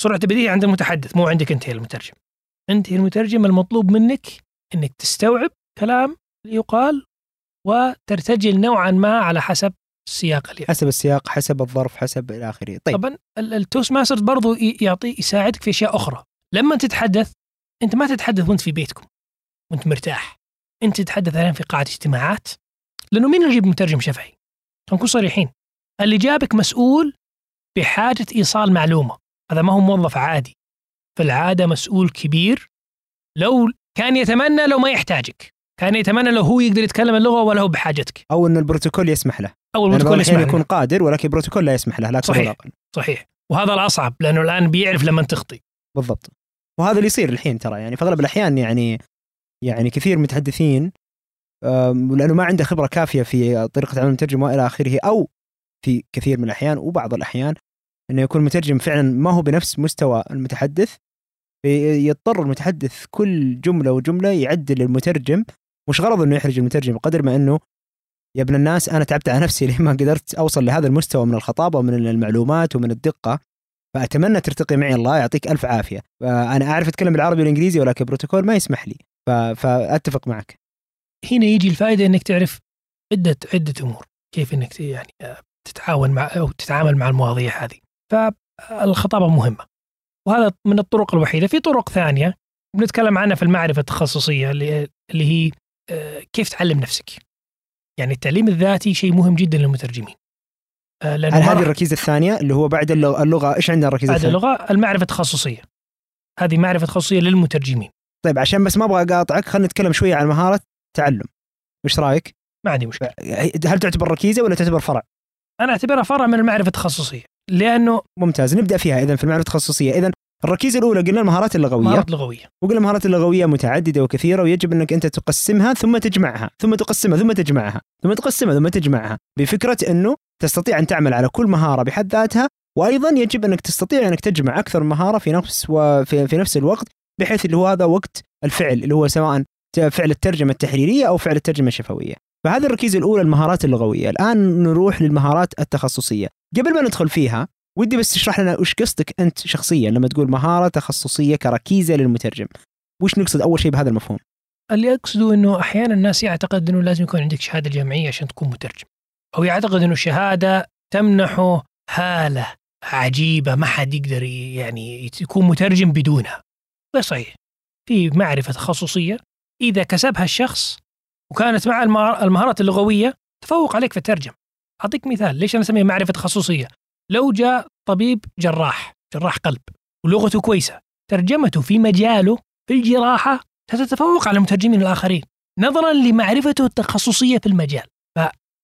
سرعة البديهه عند المتحدث مو عندك أنت يا المترجم. أنت يا المترجم المطلوب منك إنك تستوعب كلام يقال وترتجل نوعا ما على حسب السياق اللي حسب السياق حسب الظرف حسب إلى آخره. طيب. طبعا ال- التوست ماسترز برضو يعطي يساعدك في أشياء أخرى. لما تتحدث أنت ما تتحدث وأنت في بيتكم وأنت مرتاح. أنت تتحدث الآن في قاعه اجتماعات لأنه مين يجيب مترجم شفهي؟ نكون صريحين. اللي جابك مسؤول بحاجة إيصال معلومة. هذا ما هو موظف عادي. في العاده مسؤول كبير. لو كان يتمنى لو ما يحتاجك. كان يتمنى لو هو يقدر يتكلم اللغة ولا هو بحاجتك. أو إن البروتوكول يسمح له. أو البروتوكول الأحيان يسمع يكون قادر ولكن البروتوكول لا يسمح له لا صحيح. صحيح. وهذا الأصعب لأنه الآن بيعرف لما تخطي. بالضبط. وهذا اللي يصير الحين ترى. يعني في أغلب الأحيان يعني يعني كثير متحدثين لأنه ما عنده خبرة كافية في طريقة عمل المترجم وإلى آخره أو في كثير من الأحيان وبعض الأحيان إنه يكون المترجم فعلا ما هو بنفس مستوى المتحدث يضطر المتحدث كل جملة وجملة يعدل المترجم مش غرض إنه يحرج المترجم قدر ما إنه يا ابن الناس أنا تعبت على نفسي لما قدرت أوصل لهذا المستوى من الخطابة ومن المعلومات ومن الدقة. فأتمنى ترتقي معي. الله يعطيك ألف عافية. فأنا أعرف أتكلم بالعربي والإنجليزي ولكن بروتوكول ما يسمح لي. فأتفق معك. هنا يجي الفائدة إنك تعرف عدة عدة أمور. كيف إنك يعني آه، تتعاون مع أو تتعامل مع المواضيع هذه. فالخطابه مهمه وهذا من الطرق الوحيدة. في طرق ثانية بنتكلم عنها في المعرفة التخصصية اللي هي آه، كيف تعلم نفسك. يعني التعليم الذاتي شيء مهم جدا للمترجمين. هل هذه الركيزة الثانية اللي هو بعد اللغة؟ إيش عندنا الركيزة بعد اللغة المعرفة التخصصيه هذه معرفة تخصصية للمترجمين. طيب عشان بس ما أبغى أقاطعك خلينا نتكلم شوية عن مهارة تعلم. إيش رأيك؟ ما عندي مشكلة. هل تعتبر ركيزة ولا تعتبر فرع؟ أنا أعتبرها فرع من المعرفة التخصصية لأنه ممتاز نبدأ فيها اذا في المعرفة التخصصية. اذا الركيزة الأولى قلنا المهارات اللغوية. مهارات لغويه وقلنا المهارات اللغوية متعددة وكثيرة ويجب أنك أنت تقسمها ثم تجمعها ثم تقسمها ثم تجمعها ثم تقسمها ثم تجمعها بفكرة إنه تستطيع أن تعمل على كل مهارة بحد ذاتها وأيضا يجب أنك تستطيع أنك تجمع أكثر مهارة في نفس وفي في نفس الوقت بحيث اللي هو هذا وقت الفعل اللي هو سواء فعل الترجمة التحريرية أو فعل الترجمة الشفوية. فهذه الركيزة الأولى المهارات اللغوية. الآن نروح للمهارات التخصصية. قبل ما ندخل فيها ودي بس تشرح لنا وش قصدك أنت شخصيا لما تقول مهارة تخصصية كركيزة للمترجم؟ وش نقصد أول شيء بهذا المفهوم؟ اللي أقصده إنه أحيانا الناس يعتقد إنه لازم يكون عندك شهادة جامعية عشان تكون مترجم. أو يعتقد إنه الشهاده تمنحه هاله عجيبة ما حد يقدر يعني يكون مترجم بدونها. غير صحيح. في معرفة تخصصية. إذا كسبها الشخص وكانت مع المهارات اللغوية تفوق عليك في الترجمة. أعطيك مثال. ليش أنا أسميها معرفة تخصصية؟ لو جاء طبيب جراح جراح قلب ولغته كويسة ترجمته في مجاله في الجراحة ستتفوق على المترجمين الآخرين. نظرا لمعرفته التخصصية في المجال.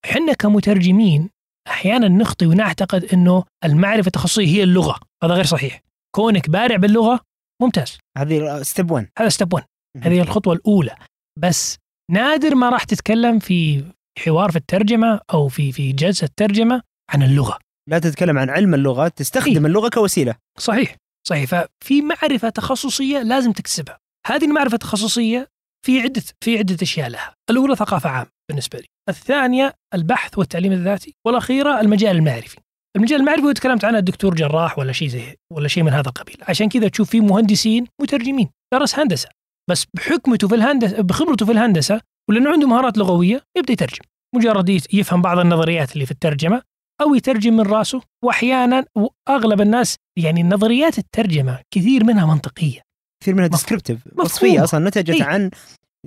فحنا كمترجمين أحيانا نخطي ونعتقد إنه المعرفة التخصصيه هي اللغة هذا غير صحيح. كونك بارع باللغة ممتاز. هذه step 1 هذا step 1 هذه الخطوة الأولى. بس نادر ما راح تتكلم في حوار في الترجمة أو في في جلسة ترجمه عن اللغة. لا تتكلم عن علم اللغة تستخدم إيه؟ اللغة كوسيلة. صحيح صحيح. ففي معرفة تخصصية لازم تكسبها هذه المعرفة التخصصية في عده في عدة أشياء لها. الأولى ثقافة عامة بالنسبة لي. الثانية البحث والتعليم الذاتي والأخيرة المجال المعرفي. المجال المعرفي هو تكلمت عنه الدكتور جراح ولا شيء زي ولا شيء من هذا القبيل. عشان كذا تشوف في مهندسين مترجمين درس هندسة. بس بحكمته في الهندسه بخبرته في الهندسة ولأنه عنده مهارات لغوية يبدأ يترجم. مجرد يفهم بعض النظريات اللي في الترجمة أو يترجم من راسه. واحيانا وأغلب الناس يعني نظريات الترجمة كثير منها منطقية. كثير منها ديسكربتيف وصفية أصلا نتجت إيه؟ عن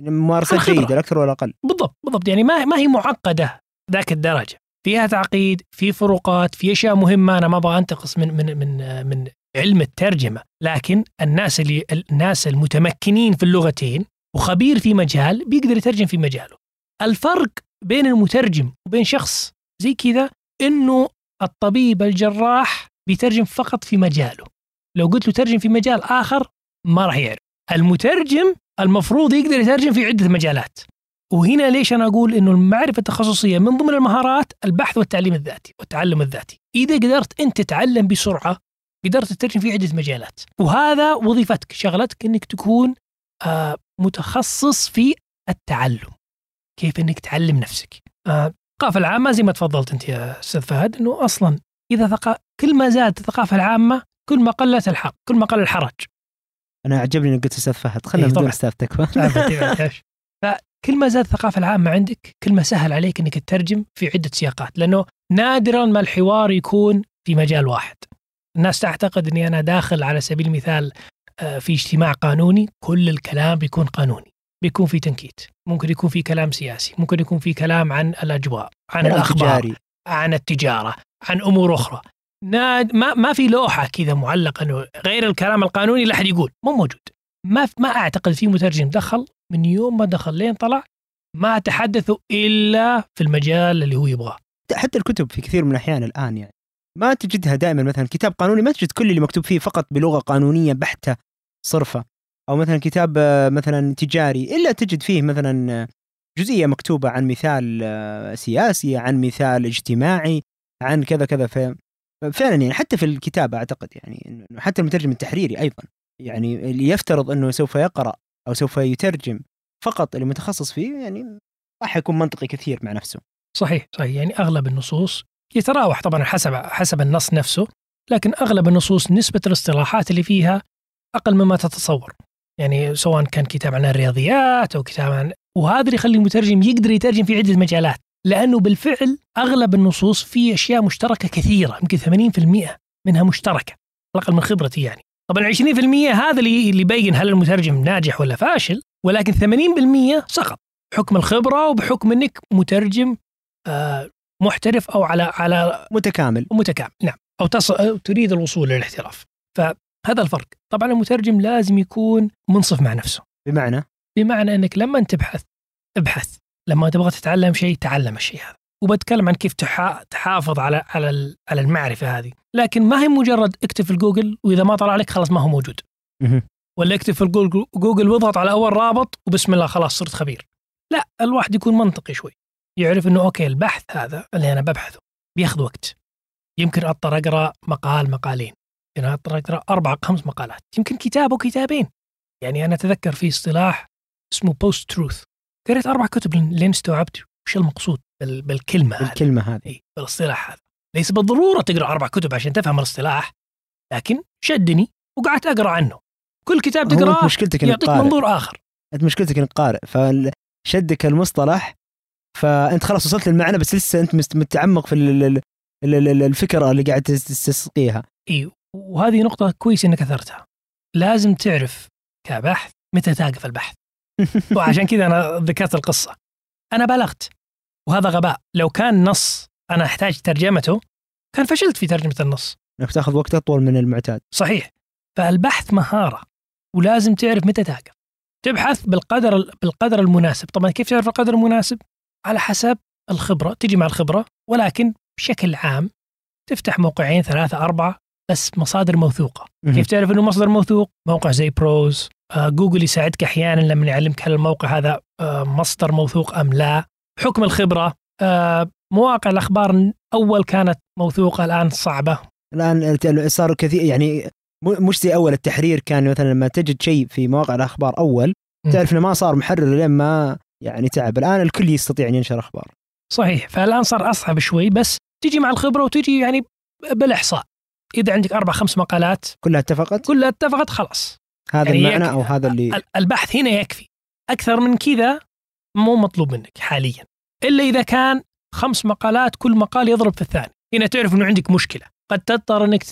ممارسة جيدة لا أكثر ولا أقل. بالضبط بالضبط. يعني ما ما هي معقدة ذاك الدرجة. فيها تعقيد في فروقات في أشياء مهمة. أنا ما أبغى أنتقص من من من من علم الترجمة. لكن الناس اللي الناس المتمكنين في اللغتين وخبير في مجال بيقدر يترجم في مجاله. الفرق بين المترجم وبين شخص زي كذا إنه الطبيب الجراح بيترجم فقط في مجاله. لو قلت له ترجم في مجال آخر ما راح يعرف. المترجم المفروض يقدر يترجم في عدة مجالات. وهنا ليش أنا أقول إنه المعرفة التخصصية من ضمن المهارات البحث والتعليم الذاتي والتعلم الذاتي. إذا قدرت أنت تتعلم بسرعة قدرت تترجم في عدة مجالات. وهذا وظيفتك شغلتك إنك تكون آه متخصص في التعلم. كيف إنك تعلم نفسك. آه الثقافة العامة زي ما تفضلت أنت يا أستاذ فهد إنه أصلا إذا ثق... كل ما زادت الثقافة العامة كل ما قلت الحق كل ما قل الحرج. أنا عجبني إنك قلت أستاذ فهد. خلينا إيه نقول أستاذ تكفى فكل ما زادت الثقافه العامة عندك كل ما سهل عليك إنك تترجم في عدة سياقات لأنه نادرا ما الحوار يكون في مجال واحد. الناس تعتقد إني أنا داخل على سبيل المثال آه، في اجتماع قانوني كل الكلام بيكون قانوني. بيكون في تنكيت. ممكن يكون في كلام سياسي. ممكن يكون في كلام عن الأجواء عن الأخبار تجاري. عن التجارة عن أمور أخرى. ناد ما ما في لوحة كذا معلقة إنه غير الكلام القانوني لا أحد يقول. مو موجود. ما ما أعتقد في مترجم دخل من يوم ما دخل لين طلع ما تحدثوا إلا في المجال اللي هو يبغاه. حتى الكتب في كثير من الأحيان الآن يعني. ما تجدها دائما مثلا كتاب قانوني ما تجد كل اللي مكتوب فيه فقط بلغة قانونية بحتة صرفة. أو مثلا كتاب آه، مثلا تجاري إلا تجد فيه مثلا آه، جزئية مكتوبة عن مثال آه، سياسي عن مثال اجتماعي عن كذا كذا. فعلا يعني حتى في الكتابة أعتقد يعني انه حتى المترجم التحريري أيضا يعني اللي يفترض إنه سوف يقرأ أو سوف يترجم فقط اللي متخصص فيه يعني راح يكون منطقي كثير مع نفسه. صحيح صحيح. يعني أغلب النصوص يتراوح طبعا حسب حسب النص نفسه لكن أغلب النصوص نسبة الاصطلاحات اللي فيها أقل مما تتصور. يعني سواء كان كتاب عن الرياضيات أو كتاب عن وهذا اللي يخلي المترجم يقدر يترجم في عدة مجالات. لأنه بالفعل أغلب النصوص في أشياء مشتركة كثيرة يمكن 80% منها مشتركة على الاقل من خبرتي يعني. طبعا 20% هذا اللي اللي يبين هل المترجم ناجح ولا فاشل ولكن 80% سقط بحكم الخبرة وبحكم إنك مترجم آه، محترف أو على على متكامل. متكامل نعم. أو تص... أو تريد الوصول للاحتراف فهذا الفرق. طبعا المترجم لازم يكون منصف مع نفسه. بمعنى؟ بمعنى إنك لما تبحث ابحث. لما تبغى تتعلم شيء تعلم الشيء هذا. وبتكلم عن كيف تحا... تحافظ على على على المعرفة هذه. لكن ما هي مجرد اكتب في الجوجل وإذا ما طلع لك خلاص ما هو موجود. ولا اكتب في الجوجل جوجل واضغط على أول رابط وبسم الله خلاص صرت خبير. لا الواحد يكون منطقي شوي. يعرف إنه okay البحث هذا اللي أنا ببحثه بياخذ وقت. يمكن أضطر أقرأ مقال مقالين. يمكن أضطر أقرأ أربع خمس مقالات. يمكن كتاب وكتابين يعني أنا أتذكر في اصطلاح اسمه بوست تروث قريت أربع كتب لين استوعبت وش المقصود بال- بالكلمة هذه. الكلمة هذه. إيه، بالاصطلاح هذا. ليس بالضرورة تقرأ أربع كتب عشان تفهم الاصطلاح لكن شدني وقعدت أقرأ عنه. كل كتاب تقرأه مشكلتك يعطيك قارئ. منظور آخر. أنت مشكلتك إنك قارئ. فشدك المصطلح فأنت خلاص وصلت للمعنى بس لسه أنت متعمق في ال- ال- ال- ال- الفكرة اللي قاعد تستسقيها. إي وهذه نقطة كويس إنك أثرتها. لازم تعرف كبحث متى توقف البحث. وعشان كذا أنا ذكرت القصة. أنا بلغت وهذا غباء، لو كان نص أنا أحتاج ترجمته كان فشلت في ترجمة النص. إنك تاخذ وقت أطول من المعتاد صحيح. فالبحث مهارة ولازم تعرف متى توقف. تبحث بالقدر بالقدر المناسب، طبعا كيف تعرف القدر المناسب؟ على حسب الخبرة، تجي مع الخبرة ولكن بشكل عام تفتح موقعين ثلاثة أربعة بس مصادر موثوقة. مهم. كيف تعرف إنه مصدر موثوق؟ موقع زي بروز، جوجل يساعدك أحيانا لما يعلمك هل الموقع هذا آه، مصدر موثوق أم لا، حكم الخبرة، آه، مواقع الأخبار أول كانت موثوقة الآن صعبة، الآن صاروا كثير يعني مش زي أول التحرير كان مثلا لما تجد شيء في مواقع الأخبار أول. تعرف إنه ما صار محرر لين ما يعني تعب. الآن الكل يستطيع أن ينشر أخبار. صحيح، فالآن صار أصعب شوي بس تجي مع الخبرة وتجي يعني بالإحصاء. إذا عندك أربع خمس مقالات كلها اتفقت؟ كلها اتفقت خلاص، هذا يعني المعنى أو هذا اللي ال- البحث هنا يكفي. أكثر من كذا مو مطلوب منك حاليا، إلا إذا كان خمس مقالات كل مقال يضرب في الثاني، هنا تعرف إنه عندك مشكلة، قد تضطر إنك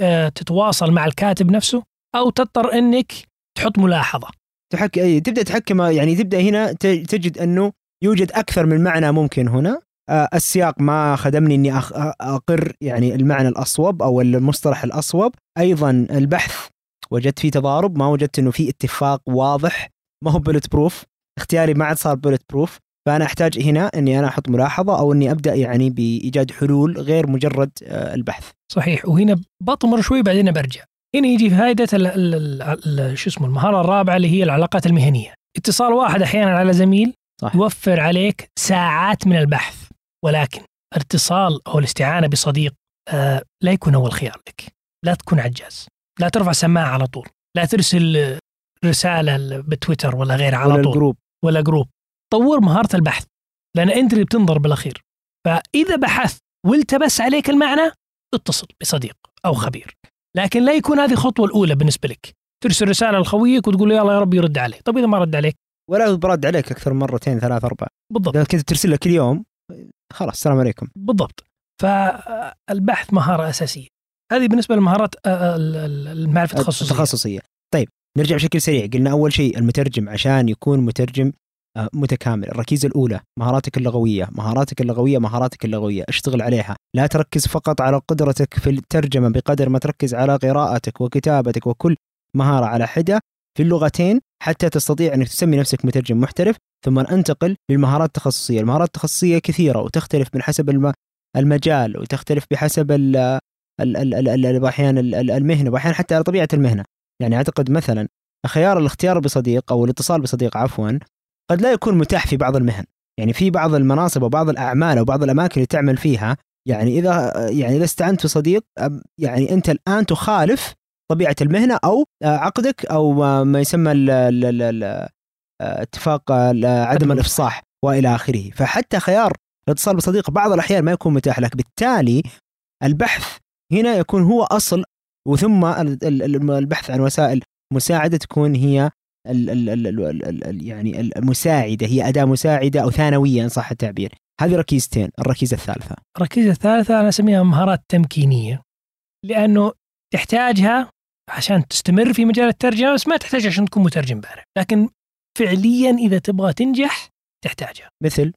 آه، تتواصل مع الكاتب نفسه أو تضطر إنك تحط ملاحظة. تحك... تبدأ تحكم يعني تبدأ هنا تجد أنه يوجد أكثر من معنى ممكن هنا آه، السياق ما خدمني إني. أقر يعني المعنى الأصوب أو المصطلح الأصوب أيضا البحث وجدت فيه تضارب ما وجدت إنه في اتفاق واضح. ما هو bulletproof اختياري ما عاد صار bulletproof فأنا أحتاج هنا إني أنا أحط ملاحظة أو إني أبدأ يعني بإيجاد حلول غير مجرد آه، البحث. صحيح. وهنا بطمر شوي بعدين برجع. هنا يجي فائده شو اسمه المهارة الرابعة اللي هي العلاقات المهنية. اتصال واحد أحيانا على زميل صح. يوفر عليك ساعات من البحث. ولكن الاتصال أو الاستعانة بصديق آه لا يكون أول خيار لك. لا تكون عجاز. لا ترفع سماعة على طول. لا ترسل رسالة بتويتر ولا غيره على ولا طول. الجروب. ولا جروب. طور مهارة البحث لأن أنت اللي بتنظر بالأخير. فإذا بحثت والتبس عليك المعنى اتصل بصديق أو خبير. لكن لا يكون هذه الخطوة الأولى بالنسبة لك. ترسل رسالة لخويك وتقول له يلا يا رب يرد علي طب إذا ما رد عليك؟ ولا برد عليك أكثر من مرتين ثلاث أربع. بالضبط. اذا كنت ترسل له كل يوم خلاص السلام عليكم. بالضبط. فالبحث مهارة أساسية. هذه بالنسبة لمهارات آه، ال- ال- المعرفة التخصصية. التخصصية. طيب نرجع بشكل سريع. قلنا أول شيء المترجم عشان يكون مترجم آه، متكامل. الركيزة الأولى مهاراتك اللغوية. مهاراتك اللغوية مهاراتك اللغوية. اشتغل عليها. لا تركز فقط على قدرتك في الترجمة بقدر ما تركز على قراءتك وكتابتك وكل مهارة على حدة. في اللغتين حتى تستطيع أنك تسمي نفسك مترجم محترف ثم انتقل للمهارات التخصصية. المهارات التخصصية كثيرة وتختلف من حسب الم- المجال وتختلف بحسب أحيانا ال- ال- المهنة وأحيانا حتى على طبيعة المهنة. يعني أعتقد مثلا خيار الاختيار بصديق أو الاتصال بصديق عفوا قد لا يكون متاح في بعض المهن. يعني في بعض المناصب وبعض الأعمال وبعض الأماكن اللي تعمل فيها يعني إذا يعني إذا استعنت بصديق يعني أنت الآن تخالف طبيعة المهنة أو آه، عقدك أو ما ما يسمى ال- ال- ال- آه، اتفاق ال- عدم الإفصاح وإلى آخره. فحتى خيار الاتصال بصديق بعض الأحيان ما يكون متاح لك بالتالي البحث هنا يكون هو أصل وثم ال- ال- ال- البحث عن وسائل مساعدة تكون هي ال ال ال ال ال ال يعني المساعدة هي أداة مساعدة أو ثانوية إن صح التعبير. هذه ركيزتين الركيزة الثالثة. الركيزة الثالثة أنا أسميها مهارات تمكينية لأنه تحتاجها عشان تستمر في مجال الترجمة بس ما تحتاج عشان تكون مترجم بارع لكن فعليا إذا تبغى تنجح تحتاجها. مثل؟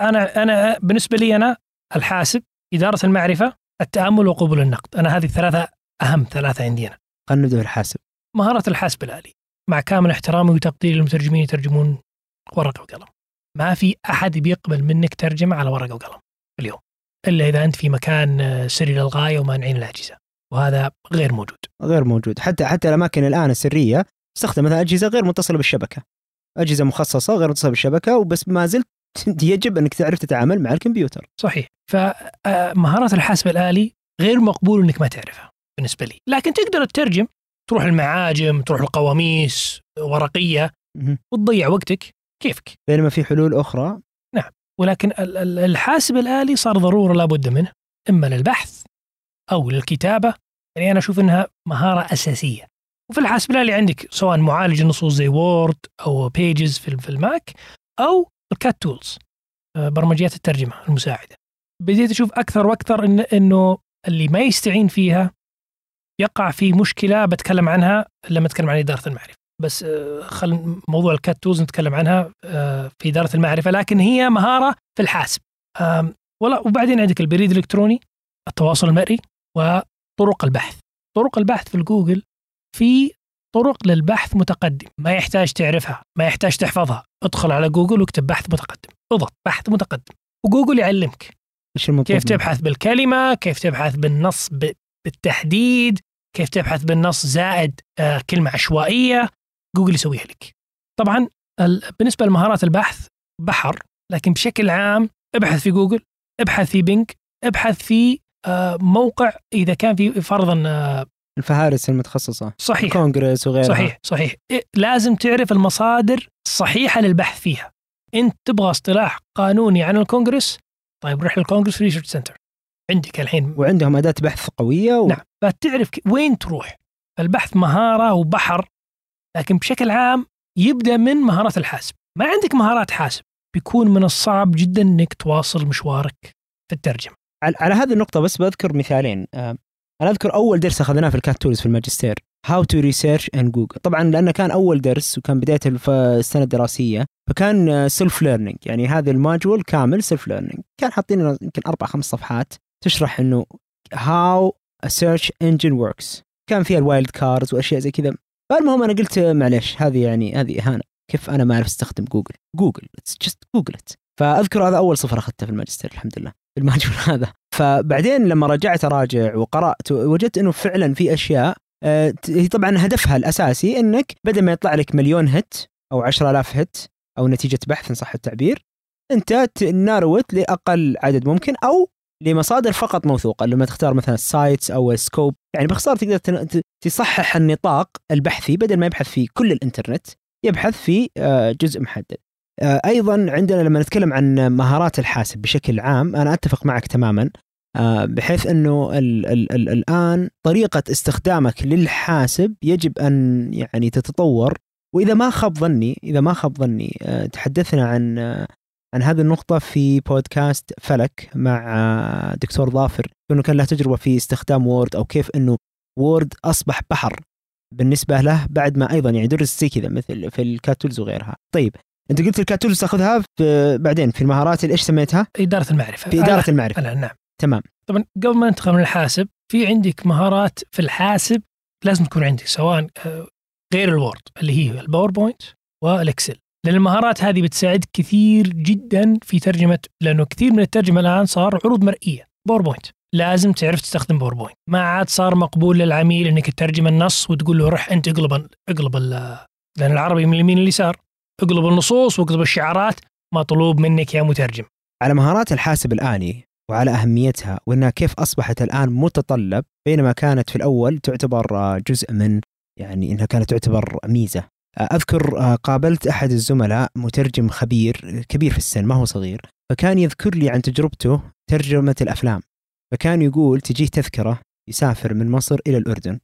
أنا أنا بالنسبة لي أنا الحاسب إدارة المعرفة التأمل وقبول النقد. أنا هذه الثلاثة أهم ثلاثة عندي أنا. خلينا نبدا بالحاسب مهارة الحاسب الآلي. مع كامل احترامي وتقديري للمترجمين يترجمون ورقة وقلم. ما في أحد بيقبل منك ترجمة على ورقة وقلم اليوم إلا إذا أنت في مكان سري للغاية ومانعين الأجهزة. وهذا غير موجود. غير موجود. حتى حتى الأماكن الآن السرية تستخدم مثلا أجهزة غير متصلة بالشبكة. أجهزة مخصصة غير متصلة بالشبكة وبس ما زلت يجب أنك تعرف تتعامل مع الكمبيوتر. صحيح. فمهارات الحاسب الآلي غير مقبول إنك ما تعرفها بالنسبة لي. لكن تقدر تترجم تروح المعاجم تروح القواميس ورقية مهم. وتضيع وقتك كيفك. بينما في حلول أخرى. ولكن ال- ال- الحاسب الآلي صار ضرورة لابد منه إما للبحث أو للكتابة. يعني أنا أشوف أنها مهارة أساسية. وفي الحاسب الآلي عندك سواء معالج النصوص زي Word أو Pages في ال Mac أو ال CAT tools آه، برمجيات الترجمة المساعدة. بديت أشوف أكثر وأكثر إن إنه اللي ما يستعين فيها يقع في مشكلة بتكلم عنها لما أتكلم عن إدارة المعرفة. بس آه، خل موضوع ال CAT tools نتكلم عنها آه، في إدارة المعرفة لكن هي مهارة في الحاسب. ولا وبعدين عندك البريد الإلكتروني التواصل المرئي وطرق البحث. طرق البحث في الجوجل في طرق للبحث متقدم. ما يحتاج تعرفها ما يحتاج تحفظها. ادخل على جوجل واكتب بحث متقدم. اضغط بحث متقدم. وجوجل يعلمك. كيف؟ تبحث بالكلمة كيف تبحث بالنص ب- بالتحديد كيف تبحث بالنص زائد آه، كلمة عشوائية. جوجل يسويها لك. طبعا ال- بالنسبة لمهارات البحث بحر لكن بشكل عام ابحث في جوجل ابحث في Bing ابحث في آه، موقع إذا كان في فرضا آه، الفهارس المتخصصة صحيح. كونغرس وغيرها. صحيح صحيح. إيه، لازم تعرف المصادر الصحيحة للبحث فيها. إنت تبغى اصطلاح قانوني عن الكونغرس طيب روح لل Congress Research Center عندك الحين وعندهم أداة بحث قوية و... نعم فتعرف ك- وين تروح؟ البحث مهارة وبحر لكن بشكل عام يبدأ من مهارات الحاسب. ما عندك مهارات حاسب بيكون من الصعب جدا إنك تواصل مشوارك في الترجمة. على, على هذه النقطة بس بذكر مثالين. آه، أنا أذكر أول درس أخذناه في ال CAT tools في الماجستير. how to research in Google طبعا لأنه كان أول درس وكان بداية السنة الدراسية فكان self learning يعني هذا ال module كامل self learning كان حاطين لنا يمكن أربع خمس صفحات تشرح إنه how search engine works كان فيها ال wildcards وأشياء زي كذا. فالمهم أنا قلت معلش هذه يعني هذه إهانة. كيف أنا ما أعرف أستخدم جوجل Google just Google فأذكر هذا أول صفر أخذته في الماجستير الحمد لله في ال module هذا. فبعدين لما رجعت أراجع وقرأت وجدت إنه فعلا في أشياء آه، هي طبعا هدفها الأساسي إنك بدل ما يطلع لك مليون hit أو 10000 hit أو نتيجة بحث إن صح التعبير أنت ت- narrow it لأقل عدد ممكن أو لمصادر فقط موثوقة لما تختار مثلا ال sites أو ال scope يعني باختصار تقدر تصحح النطاق البحثي بدل ما يبحث في كل الإنترنت يبحث في آه، جزء محدد. أيضا عندنا لما نتكلم عن مهارات الحاسب بشكل عام أنا أتفق معك تماما آه، بحيث إنه ال ال ال الآن طريقة استخدامك للحاسب يجب أن يعني تتطور وإذا ما خاب ظني إذا ما خاب ظني آه، تحدثنا عن آه، عن هذه النقطة في بودكاست فلك مع آه، دكتور ظافر إنه كان له تجربة في استخدام Word أو كيف إنه Word أصبح بحر بالنسبة له بعد ما أيضا يعني درس زي كذا مثل في ال CAT tools وغيرها. طيب انت قلت ال CAT tools تاخذها في بعدين في المهارات اللي إيش سميتها؟ إدارة المعرفة. في إدارة أنا- المعرفة. أنا نعم. تمام. طبعا قبل ما ندخل من الحاسب في عندك مهارات في الحاسب لازم تكون عندك سواء آه، غير ال Word اللي هي ال PowerPoint وال Excel. لأن المهارات هذه بتساعد كثير جدا في ترجمة لأنه كثير من الترجمة الآن صار عروض مرئية. PowerPoint. لازم تعرف تستخدم PowerPoint. ما عاد صار مقبول للعميل إنك تترجم النص وتقول له روح أنت اقلب اقلب ال- لأن العربي من اليمين لليسار. اقلب النصوص واقلب الشعارات مطلوب منك يا مترجم. على مهارات الحاسب الآلي وعلى أهميتها وأنها كيف أصبحت الآن متطلب بينما كانت في الأول تعتبر آه، جزء من يعني أنها كانت تعتبر ميزة. آه، أذكر آه، قابلت أحد الزملاء مترجم خبير كبير في السن ما هو صغير فكان يذكر لي عن تجربته ترجمة الأفلام. فكان يقول تجيه تذكرة يسافر من مصر إلى الأردن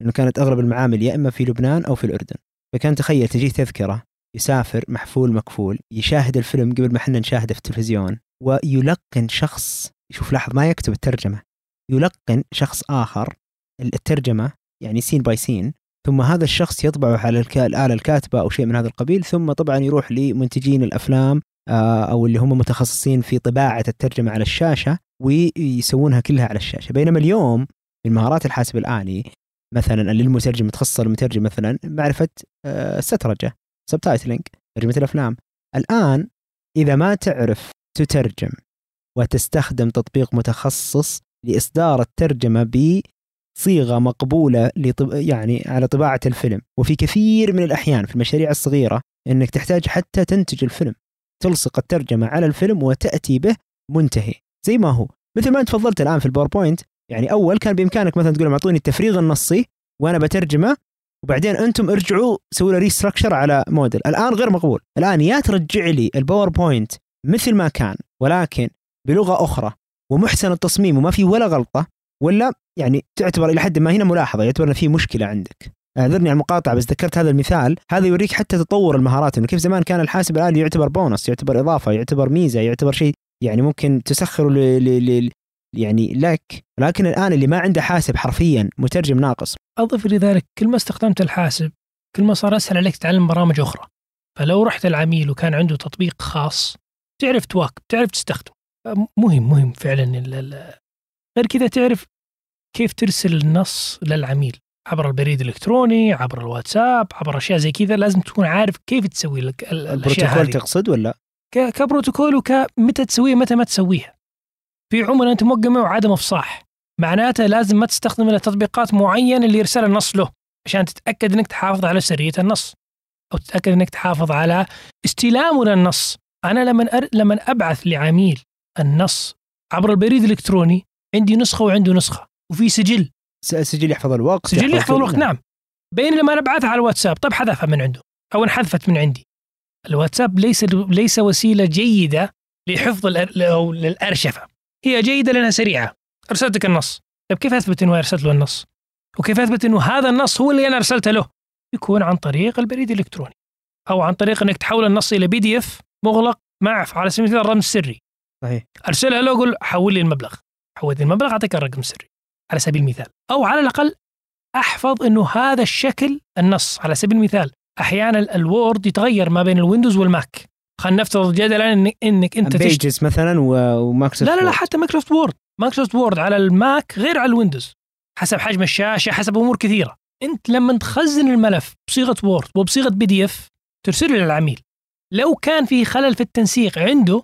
لأنه كانت أغلب المعامل يا إما في لبنان أو في الأردن. فكان تخيل تجيه تذكرة يسافر محفول مكفول يشاهد الفيلم قبل ما إحنا نشاهده في التلفزيون ويلقن شخص شوف لاحظ ما يكتب الترجمة يلقن شخص آخر الترجمة يعني scene by scene ثم هذا الشخص يطبعه على الآلة الكاتبة أو شيء من هذا القبيل ثم طبعا يروح لمنتجين الأفلام آه، أو اللي هم متخصصين في طباعة الترجمة على الشاشة ويسوونها كلها على الشاشة. بينما اليوم في مهارات الحاسب الآلي مثلا للمترجم متخصص المترجم مثلا معرفة آه، السترجة. subtitling ترجمة الأفلام. الآن إذا ما تعرف تترجم وتستخدم تطبيق متخصص لإصدار الترجمة بصيغة مقبولة لطب... يعني على طباعة الفيلم. وفي كثير من الأحيان في المشاريع الصغيرة أنك تحتاج حتى تنتج الفيلم. تلصق الترجمة على الفيلم وتأتي به منتهي. زي ما هو. مثل ما أنت تفضلت الآن في ال PowerPoint يعني أول كان بإمكانك مثلا تقول لهم أعطوني التفريغ النصي وأنا بترجمه وبعدين أنتم ارجعوا سووا له restructure على موديل الآن غير مقبول. الآن يا ترجع لي ال PowerPoint مثل ما كان ولكن بلغة أخرى ومحسن التصميم وما في ولا غلطة ولا يعني تعتبر إلى حد ما هنا ملاحظة يعتبر أن في مشكلة عندك. أعذرني على المقاطعة بس ذكرت هذا المثال. هذا يوريك حتى تطور المهارات إنه كيف زمان كان الحاسب الآلي يعتبر بونص يعتبر إضافة يعتبر ميزة يعتبر شيء يعني ممكن تسخره. يعني لك لكن الآن اللي ما عنده حاسب حرفيا مترجم ناقص. أضف لذلك كل ما استخدمت الحاسب كل ما صار أسهل عليك تتعلم برامج أخرى. فلو رحت العميل وكان عنده تطبيق خاص تعرف تواكب تعرف تستخدم مهم مهم فعلا غير كذا تعرف كيف ترسل النص للعميل. عبر البريد الإلكتروني عبر الواتساب عبر أشياء زي كذا لازم تكون عارف كيف تسوي لك ال- الأشياء البروتوكول هذه تقصد ولا؟ كبروتوكول وكمتى تسويها متى ما تسويها. في عملاء انت موقع معه عدم إفصاح. معناته لازم ما تستخدم إلا تطبيقات معينة اللي يرسل النص له عشان تتأكد إنك تحافظ على سرية النص أو تتأكد إنك تحافظ على استلامه للنص أنا لما أر... لما أبعث لعميل النص عبر البريد الإلكتروني عندي نسخة وعنده نسخة وفي سجل. سجل يحفظ الوقت سجل يحفظ الوقت نعم. بين لما أنا ابعثها على الواتساب طب حذفها من عنده أو انحذفت من عندي. الواتساب ليس ليس وسيلة جيدة لحفظ الأر... أو للأرشفة. هي جيدة لانها سريعة. أرسلتك النص. طيب كيف أثبت إنه أرسلت له النص؟ وكيف أثبت إنه هذا النص هو اللي أنا أرسلته له؟ يكون عن طريق البريد الإلكتروني. أو عن طريق إنك تحول النص إلى PDF مغلق مع على سبيل المثال رمز سري صحيح. أرسلها له أقول حول لي المبلغ. حول لي المبلغ أعطيك الرقم السري. على سبيل المثال. أو على الأقل أحفظ إنه هذا الشكل النص. على سبيل المثال أحيانا ال- ال Word يتغير ما بين ال Windows وال Mac. خلينا نفترض جدلا إن- انك أنت تشت... Pages مثلا و- ومايكروسوفت لا لا لا. حتى Microsoft Word. Microsoft Word على ال Mac غير على ال Windows. حسب حجم الشاشة حسب أمور كثيرة. أنت لما تخزن الملف بصيغة Word وبصيغة PDF ترسله للعميل. لو كان في خلل في التنسيق عنده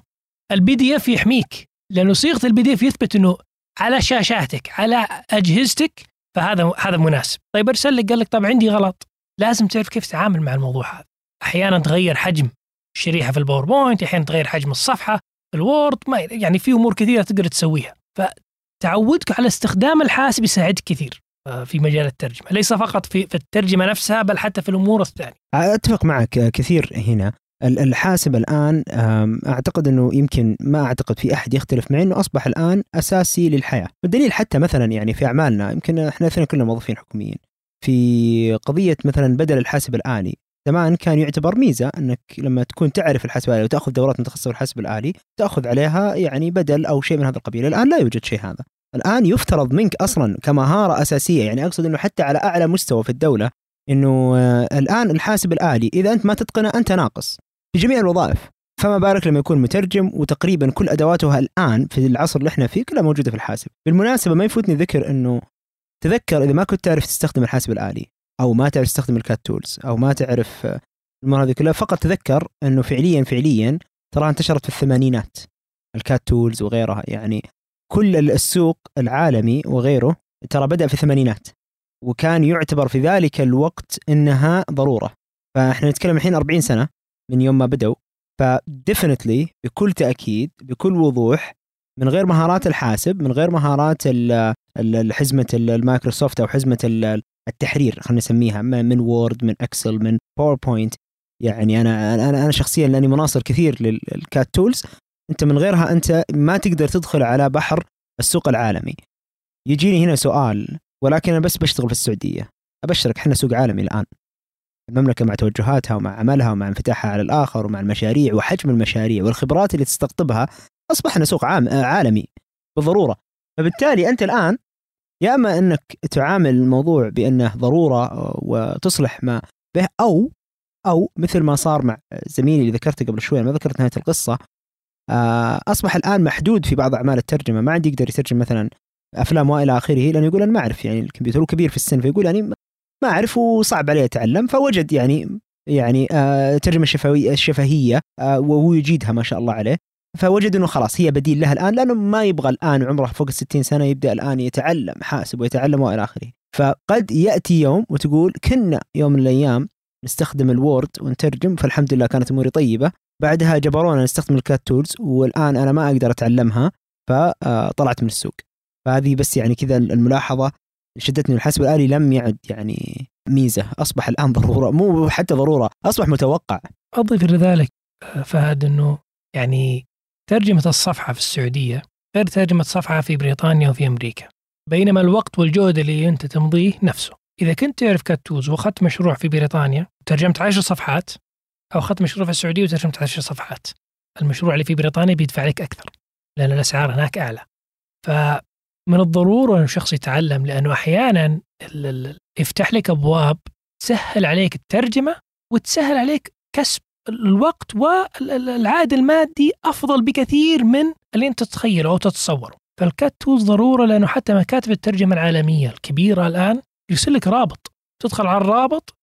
ال PDF يحميك. لأنه صيغة ال PDF يثبت إنه على شاشاتك على أجهزتك فهذا هذا مناسب. طيب أرسل لك قال لك طب عندي غلط. لازم تعرف كيف تتعامل مع الموضوع هذا. أحيانا تغير حجم. الشريحه في ال PowerPoint أحيانا تغير حجم الصفحة في ال Word ما يعني في أمور كثيرة تقدر تسويها. فتعودك على استخدام الحاسب يساعدك كثير آه، في مجال الترجمة. ليس فقط في في الترجمة نفسها بل حتى في الأمور الثانية. أتفق معك كثير هنا. ال- الحاسب الآن أعتقد إنه يمكن ما أعتقد في أحد يختلف معي إنه أصبح الآن أساسي للحياة، والدليل حتى مثلا يعني في أعمالنا يمكن إحنا الاثنين كلنا موظفين حكوميين. في قضية مثلا بدل الحاسب الآلي، زمان كان يعتبر ميزة إنك لما تكون تعرف الحاسب الالي وتأخذ دورات متخصصه في الحاسب الآلي تأخذ عليها يعني بدل أو شيء من هذا القبيل، الآن لا يوجد شيء هذا. الآن يفترض منك أصلا كمهارة أساسية يعني أقصد إنه حتى على أعلى مستوى في الدولة إنه آه، الآن الحاسب الآلي إذا أنت ما تتقنه أنت ناقص في جميع الوظائف. فما بالك لما يكون مترجم وتقريبا كل ادواته الآن في العصر اللي إحنا فيه كلها موجودة في الحاسب. بالمناسبة ما يفوتني ذكر إنه تذكر إذا ما كنت تعرف تستخدم الحاسب الآلي. أو ما تعرف تستخدم ال CAT tools أو ما تعرف آه، الأمور هذه كلها. فقط تذكر إنه فعليا فعليا ترى انتشرت في الثمانينات. ال CAT tools وغيرها يعني كل السوق العالمي وغيره ترى بدأ في الثمانينات وكان يعتبر في ذلك الوقت إنها ضرورة. فإحنا نتكلم الحين 40 سنة من يوم ما بدأوا. ف definitely بكل تأكيد بكل وضوح من غير مهارات الحاسب من غير مهارات ال- المايكروسوفت أو حزمة ال- التحرير خلينا نسميها من Word من Excel من PowerPoint يعني أنا أنا أنا شخصيا لأني مناصر كثير لل CAT tools أنت من غيرها أنت ما تقدر تدخل على بحر السوق العالمي. يجيني هنا سؤال ولكن أنا بس بشتغل في السعودية. أبشرك إحنا سوق عالمي الآن. المملكة مع توجهاتها ومع عملها ومع انفتاحها على الآخر ومع المشاريع وحجم المشاريع والخبرات اللي تستقطبها أصبحنا سوق عام عالمي. بالضرورة. فبالتالي أنت الآن يا أما أنك تعامل الموضوع بأنه ضرورة آه، وتصلح ما به أو أو مثل ما صار مع زميلي اللي ذكرته قبل شوي ما ذكرت نهاية القصة آه، أصبح الآن محدود في بعض أعمال الترجمة. ما عاد يقدر يترجم مثلا أفلام وإلى آخره لأنه يقول أنا ما أعرف يعني الكمبيوتر هو كبير في السن فيقول يعني ما أعرف وصعب عليه اتعلم فوجد يعني يعني آه ترجمة الشفوية الشفهيه وهو يجيدها ما شاء الله عليه. فوجد إنه خلاص هي بديل لها الآن لأنه ما يبغى الآن عمره فوق ال 60 سنة يبدأ الآن يتعلم حاسب ويتعلم وإلى آخره. فقد يأتي يوم وتقول كنا يوم من الأيام نستخدم ال Word ونترجم فالحمد لله كانت أموري طيبة. بعدها جبرونا نستخدم ال CAT tools والآن أنا ما أقدر أتعلمها فطلعت من السوق. فهذه بس يعني كذا الملاحظة شدتني الحاسب الآلي لم يعد يعني ميزة. أصبح الآن ضرورة مو حتى ضرورة أصبح متوقع. أضيف لذلك فهد إنه يعني ترجمة الصفحة في السعودية غير ترجمة صفحة في بريطانيا وفي أمريكا بينما الوقت والجهد اللي أنت تمضيه نفسه. إذا كنت تعرف كاتوز وأخذت مشروع في بريطانيا وترجمت عشر صفحات أو أخذت مشروع في السعودية وترجمت عشر صفحات المشروع اللي في بريطانيا بيدفع لك أكثر لأن الأسعار هناك أعلى. فمن الضرورة أن الشخص يتعلم لأنه أحيانا يفتح لك أبواب تسهل عليك الترجمة وتسهل عليك كسب. الوقت والعائد المادي أفضل بكثير من اللي أنت تتخيله أو تتصوره. فال CAT tools ضرورة لأنه حتى مكاتب الترجمة العالمية الكبيرة الآن يرسل لك رابط. تدخل على الرابط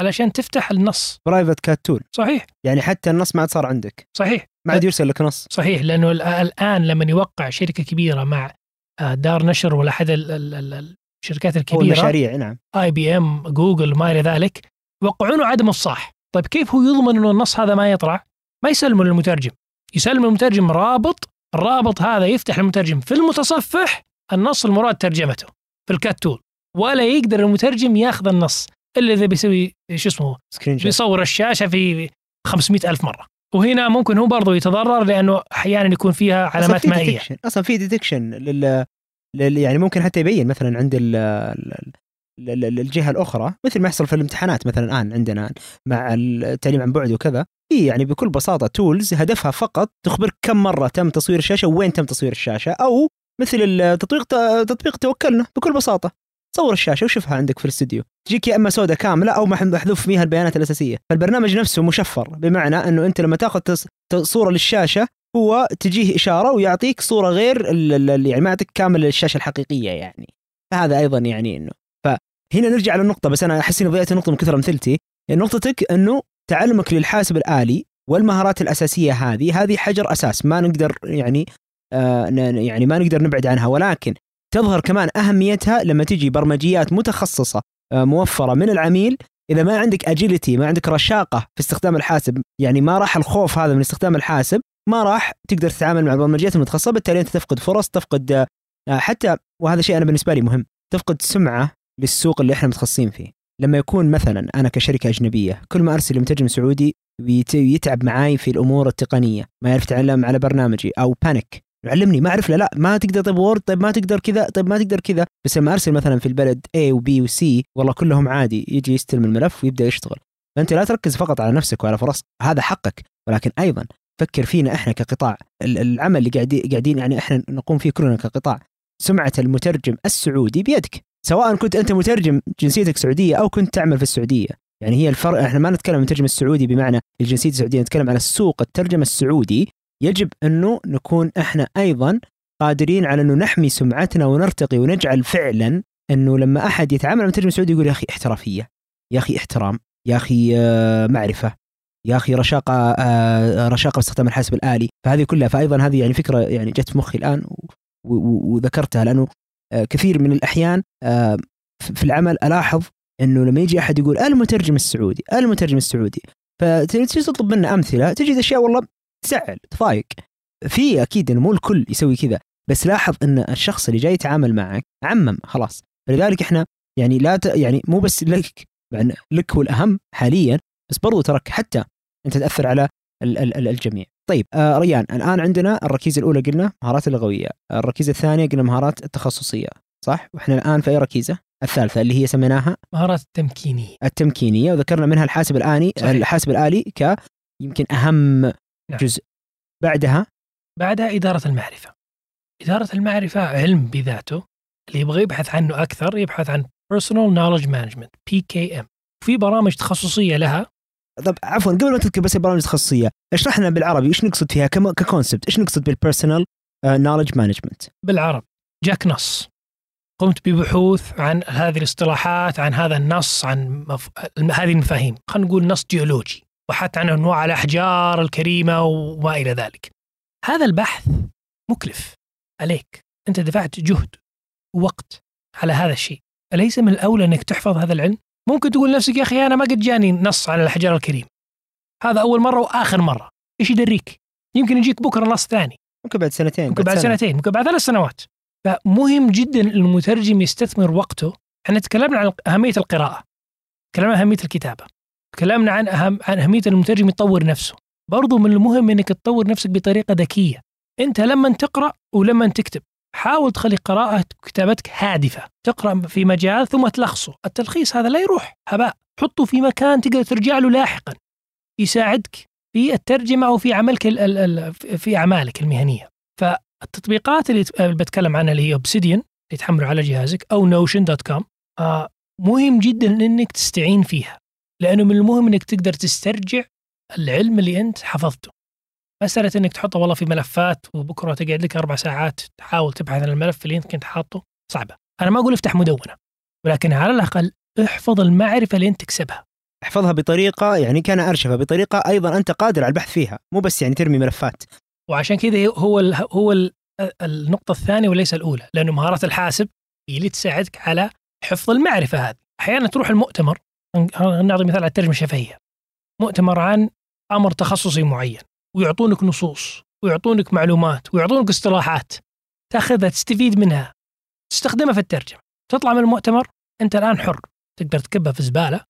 علشان تفتح النص. private CAT tool صحيح. يعني حتى النص ما عاد صار عندك. صحيح. ما عاد يرسل لك نص. صحيح لأنه الآن لما يوقع شركة كبيرة مع آه، دار نشر ولا أحد الشركات الكبيرة المشاريع نعم. IBM Google ما إلى ذلك يوقعونه عدم افصاح طيب كيف هو يضمن إنه النص هذا ما يطلع؟ ما يسلمه للمترجم. يسلم المترجم رابط الرابط هذا يفتح المترجم في المتصفح النص المراد ترجمته في ال CAT tool. ولا يقدر المترجم ياخذ النص إلا إذا بيسوي شو اسمه؟ بيصور الشاشة في 500 ألف مرة. وهنا ممكن هو برضه يتضرر لأنه أحيانا يكون فيها علامات أصلاً مائية. أصلا في detection لل... لل يعني ممكن حتى يبين مثلا عند ال... الجهه الأخرى مثل ما يحصل في الامتحانات مثلا الآن عندنا مع التعليم عن بعد وكذا. في يعني بكل بساطة tools هدفها فقط تخبرك كم مرة تم تصوير الشاشة وين تم تصوير الشاشة أو مثل التطبيق تطبيق توكلنا بكل بساطة. صور الشاشة وشوفها عندك في الاستوديو تجيك يا إما سودة كاملة أو محذوف فيها البيانات الأساسية. فالبرنامج نفسه مشفر بمعنى إنه أنت لما تأخذ صورة للشاشة هو تجيه إشارة ويعطيك صورة غير يعني ما يعطيك كامل الشاشة الحقيقية يعني. فهذا أيضا يعني إنه فهنا نرجع للنقطه بس أنا أحس إني ضيعت النقطه من كثر أمثلتي. نقطتك إنه تعلمك للحاسب الآلي والمهارات الأساسية هذه هذه حجر أساس ما نقدر يعني آه يعني ما نقدر نبعد عنها. ولكن تظهر كمان أهميتها لما تجي برمجيات متخصصة آه، موفرة من العميل. إذا ما عندك agility ما عندك رشاقة في استخدام الحاسب يعني ما راح الخوف هذا من استخدام الحاسب ما راح تقدر تتعامل مع البرمجيات المتخصصة. بالتالي أنت تفقد فرص تفقد آه، حتى وهذا شيء أنا بالنسبة لي مهم تفقد سمعة للسوق اللي إحنا متخصصين فيه. لما يكون مثلا أنا كشركة أجنبية كل ما أرسل لمترجم سعودي يتعب معاي في الأمور التقنية. ما يعرف يتعلم على برنامجي أو panic علمني ما أعرف لا لا ما تقدر طيب Word طيب ما تقدر كذا طيب ما تقدر كذا. بس لما أرسل مثلا في البلد A وB وC والله كلهم عادي يجي يستلم الملف ويبدأ يشتغل. فأنت لا تركز فقط على نفسك وعلى فرصك هذا حقك. ولكن أيضا فكر فينا إحنا كقطاع. العمل اللي قاعدين يعني إحنا نقوم فيه كلنا كقطاع. سمعة المترجم السعودي بيدك. سواء كنت أنت مترجم جنسيتك سعودية أو كنت تعمل في السعودية. يعني هي الفرق إحنا ما نتكلم عن الترجمه السعودي بمعنى الجنسية السعودية نتكلم على السوق الترجمة السعودي. يجب أنه نكون إحنا أيضا قادرين على أنه نحمي سمعتنا ونرتقي ونجعل فعلا أنه لما أحد يتعامل مع مترجم سعودي يقول يا أخي احترافية يا أخي احترام يا أخي آه، معرفة يا أخي رشاقة آه، رشاقة باستخدام الحاسب الآلي. فهذه كلها فايضا هذه يعني فكرة يعني جت في مخي الآن وذكرتها لأنه آه، كثير من الأحيان في العمل ألاحظ إنه لما يجي أحد يقول المترجم السعودي المترجم السعودي فتجي تطلب منه أمثلة تجد أشياء والله تزعل تضايق. في أكيد انه مو الكل يسوي كذا بس لاحظ إن الشخص اللي جاي يتعامل معك عمم خلاص. فلذلك إحنا يعني لا ت... يعني مو بس لك يعني لك هو الاهم حاليا بس برضو ترك حتى أنت تأثر على ال- ال- الجميع. طيب آه ريان الآن عندنا الركيزة الأولى قلنا مهارات اللغويه الركيزة الثانية قلنا مهارات التخصصيه صح؟ وإحنا الآن في أي ركيزة؟ الثالثة اللي هي سميناها؟ مهارات تمكينيه التمكينية وذكرنا منها الحاسب الآلي صحيح. الحاسب الآلي ك يمكن أهم نعم. جزء. بعدها؟ بعدها إدارة المعرفة. إدارة المعرفة علم بذاته اللي يبغى يبحث عنه أكثر يبحث عن Personal Knowledge Management PKM في برامج تخصصية لها طب عفوا قبل ما تذكر بس البرامج التخصصيه اشرح لنا بالعربي إيش نقصد فيها ك concept إيش نقصد بال personal knowledge management بالعرب جاك نص. قمت ببحوث عن هذه الاصطلاحات عن هذا النص عن مف... هذه المفاهيم. خلينا نقول نص جيولوجي بحثت عن انواع الأحجار الكريمة وما إلى ذلك. هذا البحث مكلف عليك. أنت دفعت جهد ووقت على هذا الشيء. أليس من الأولى أنك تحفظ هذا العلم؟ ممكن تقول لنفسك يا أخي أنا ما قد جاني نص عن الأحجار الكريمة هذا أول مرة وآخر مرة. إيش يدريك؟ يمكن يجيك بكرة نص ثاني. ممكن بعد سنتين ممكن بعد سنة. سنتين ممكن بعد ثلاث سنوات. فمهم جدا المترجم يستثمر وقته. إحنا تكلمنا عن أهمية القراءة. تكلمنا عن أهمية الكتابة. تكلمنا عن أهم عن أهمية المترجم يطور نفسه. برضو من المهم أنك تطور نفسك بطريقة ذكية. أنت لما تقرأ ولما تكتب. حاول تخلي قراءة كتابتك هادفة. تقرأ في مجال ثم تلخصه. التلخيص هذا لا يروح. هباء. حطه في مكان تقدر ترجع له لاحقا. يساعدك في الترجمة أو في عملك ال- ال- ال- في أعمالك المهنية. فالتطبيقات اللي بتكلم عنها اللي هي Obsidian اللي تحمله على جهازك أو Notion dot com مهم جدا إنك تستعين فيها. لأنه من المهم إنك تقدر تسترجع العلم اللي أنت حفظته. مساله إنك تحطه والله في ملفات وبكرة تقعد لك أربع ساعات تحاول تبحث عن الملف اللي انت كنت حاطه صعبة. أنا ما أقول افتح مدونة ولكن على الأقل احفظ المعرفة اللي أنت تكسبها. احفظها بطريقة يعني كان ارشفه بطريقة أيضا أنت قادر على البحث فيها مو بس يعني ترمي ملفات. وعشان كذا هو ال هو ال النقطة الثانية وليس الأولى لأنه مهارات الحاسب هي اللي تساعدك على حفظ المعرفة هذه. أحيانا تروح المؤتمر نعطي مثال على الترجمة الشفهية. مؤتمر عن أمر تخصصي معين. ويعطونك نصوص ويعطونك معلومات ويعطونك اصطلاحات. تاخذها تستفيد منها. تستخدمها في الترجمة. تطلع من المؤتمر أنت الآن حر. تقدر تكبها في زبالة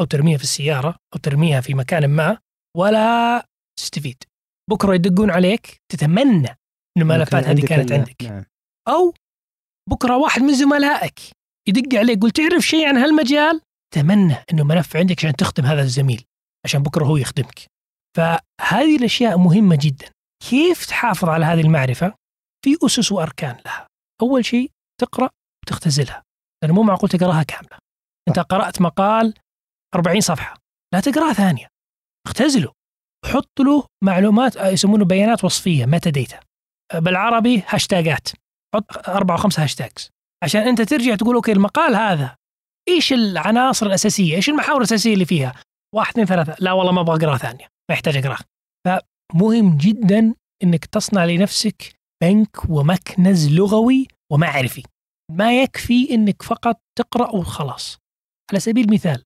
أو ترميها في السيارة أو ترميها في مكان ما ولا تستفيد. بكرة يدقون عليك تتمنى ان الملفات هذه كانت عندك. نعم. أو بكرة واحد من زملائك يدق عليك يقول تعرف شيء عن هالمجال؟ تمنى إنه ملف عندك عشان تخدم هذا الزميل عشان بكرة هو يخدمك. فهذه الأشياء مهمة جدا. كيف تحافظ على هذه المعرفة؟ في أسس وأركان لها. أول شيء تقرأ وتختزلها. لأنه مو معقول تقراها كاملة. أنت قرأت مقال 40 صفحة. لا تقراه ثانية. اختزله. حط له معلومات آه، يسمونه بيانات وصفية metadata بالعربي هاشتاجات حط أربع أو خمس hashtags عشان أنت ترجع تقول okay المقال هذا إيش العناصر الأساسية؟ إيش المحاور الأساسية اللي فيها؟ واحد اثنين ثلاثة، لا والله ما أبغى اقرا ثانية، ما يحتاج اقراه. فمهم جدا إنك تصنع لنفسك بنك ومكنز لغوي ومعرفي. ما يكفي إنك فقط تقرأ وخلاص. على سبيل المثال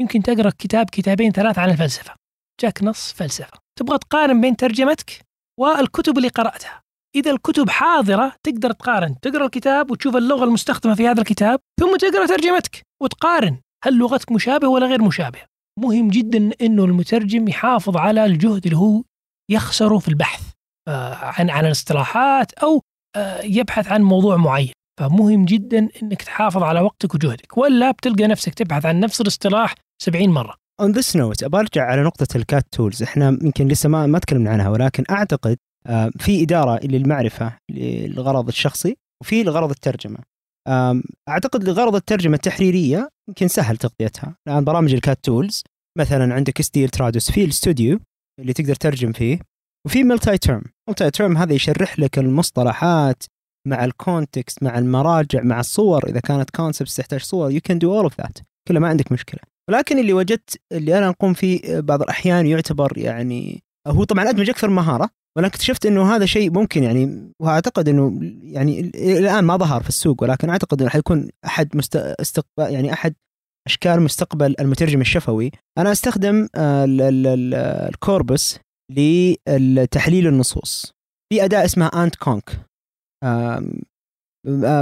يمكن تقرأ كتاب كتابين ثلاثة عن الفلسفة. جاك نص فلسفة، تبغى تقارن بين ترجمتك والكتب اللي قرأتها. إذا الكتب حاضرة تقدر تقارن تقرأ الكتاب وتشوف اللغة المستخدمة في هذا الكتاب ثم تقرأ ترجمتك وتقارن هل لغتك مشابهة ولا غير مشابهة مهم جدا أنه المترجم يحافظ على الجهد اللي هو يخسره في البحث آه، عن عن الاصطلاحات أو آه، يبحث عن موضوع معين. فمهم جدا أنك تحافظ على وقتك وجهدك ولا بتلقى نفسك تبحث عن نفس الاصطلاح 70 مرة. on this note ابى أرجع على نقطة ال CAT tools إحنا يمكن لسه ما ما تكلمنا عنها ولكن أعتقد آه، في إدارة للمعرفة للغرض الشخصي وفي لغرض الترجمة. أعتقد لغرض الترجمة التحريرية يمكن سهل تغطيتها. الآن برامج ال CAT tools مثلا عندك SDL Trados في الاستوديو اللي تقدر ترجم فيه وفي MultiTerm MultiTerm هذا يشرح لك المصطلحات مع ال context مع المراجع مع الصور. إذا كانت concepts تحتاج صور you can do all of that كله ما عندك مشكلة. ولكن اللي وجدت اللي أنا أقوم فيه بعض الأحيان يعتبر يعني هو طبعا دمج أكثر مهارة ولكن اكتشفت إنه هذا شيء ممكن يعني وأعتقد إنه يعني الآن ما ظهر في السوق ولكن أعتقد إنه حيكون أحد مست... استقبال يعني أحد أشكال مستقبل المترجم الشفوي. أنا أستخدم آه، ال- ال- ال- ال corpus لتحليل النصوص في أداة اسمها AntConc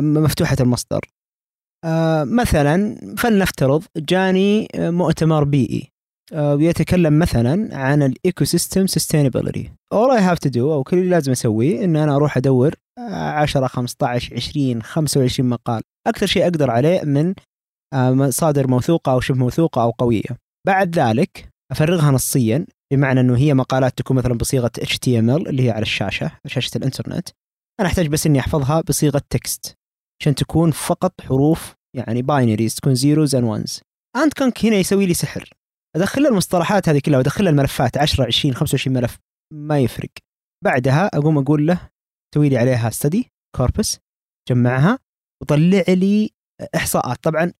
مفتوحة المصدر. آه، مثلا فلنفترض جاني مؤتمر بيئي. آه، يتكلم مثلا عن ال ecosystem sustainability all I have to do أو كل اللي لازم أسويه ان أنا أروح أدور 10 15 20 25 مقال. أكثر شيء أقدر عليه من آه، مصادر موثوقة أو شبه موثوقة أو قوية. بعد ذلك أفرغها نصيا بمعنى إنه هي مقالات تكون مثلا بصيغة HTML اللي هي على الشاشة شاشة الإنترنت. أنا أحتاج بس إني أحفظها بصيغة text عشان تكون فقط حروف يعني binaries تكون zeros and ones AntConc هنا يسوي لي سحر. أدخل المصطلحات هذه كلها وأدخل الملفات 10 20 25 ملف ما يفرق. بعدها أقوم أقول له سوي لي عليها study corpus جمعها وطلع لي إحصاءات. طبعا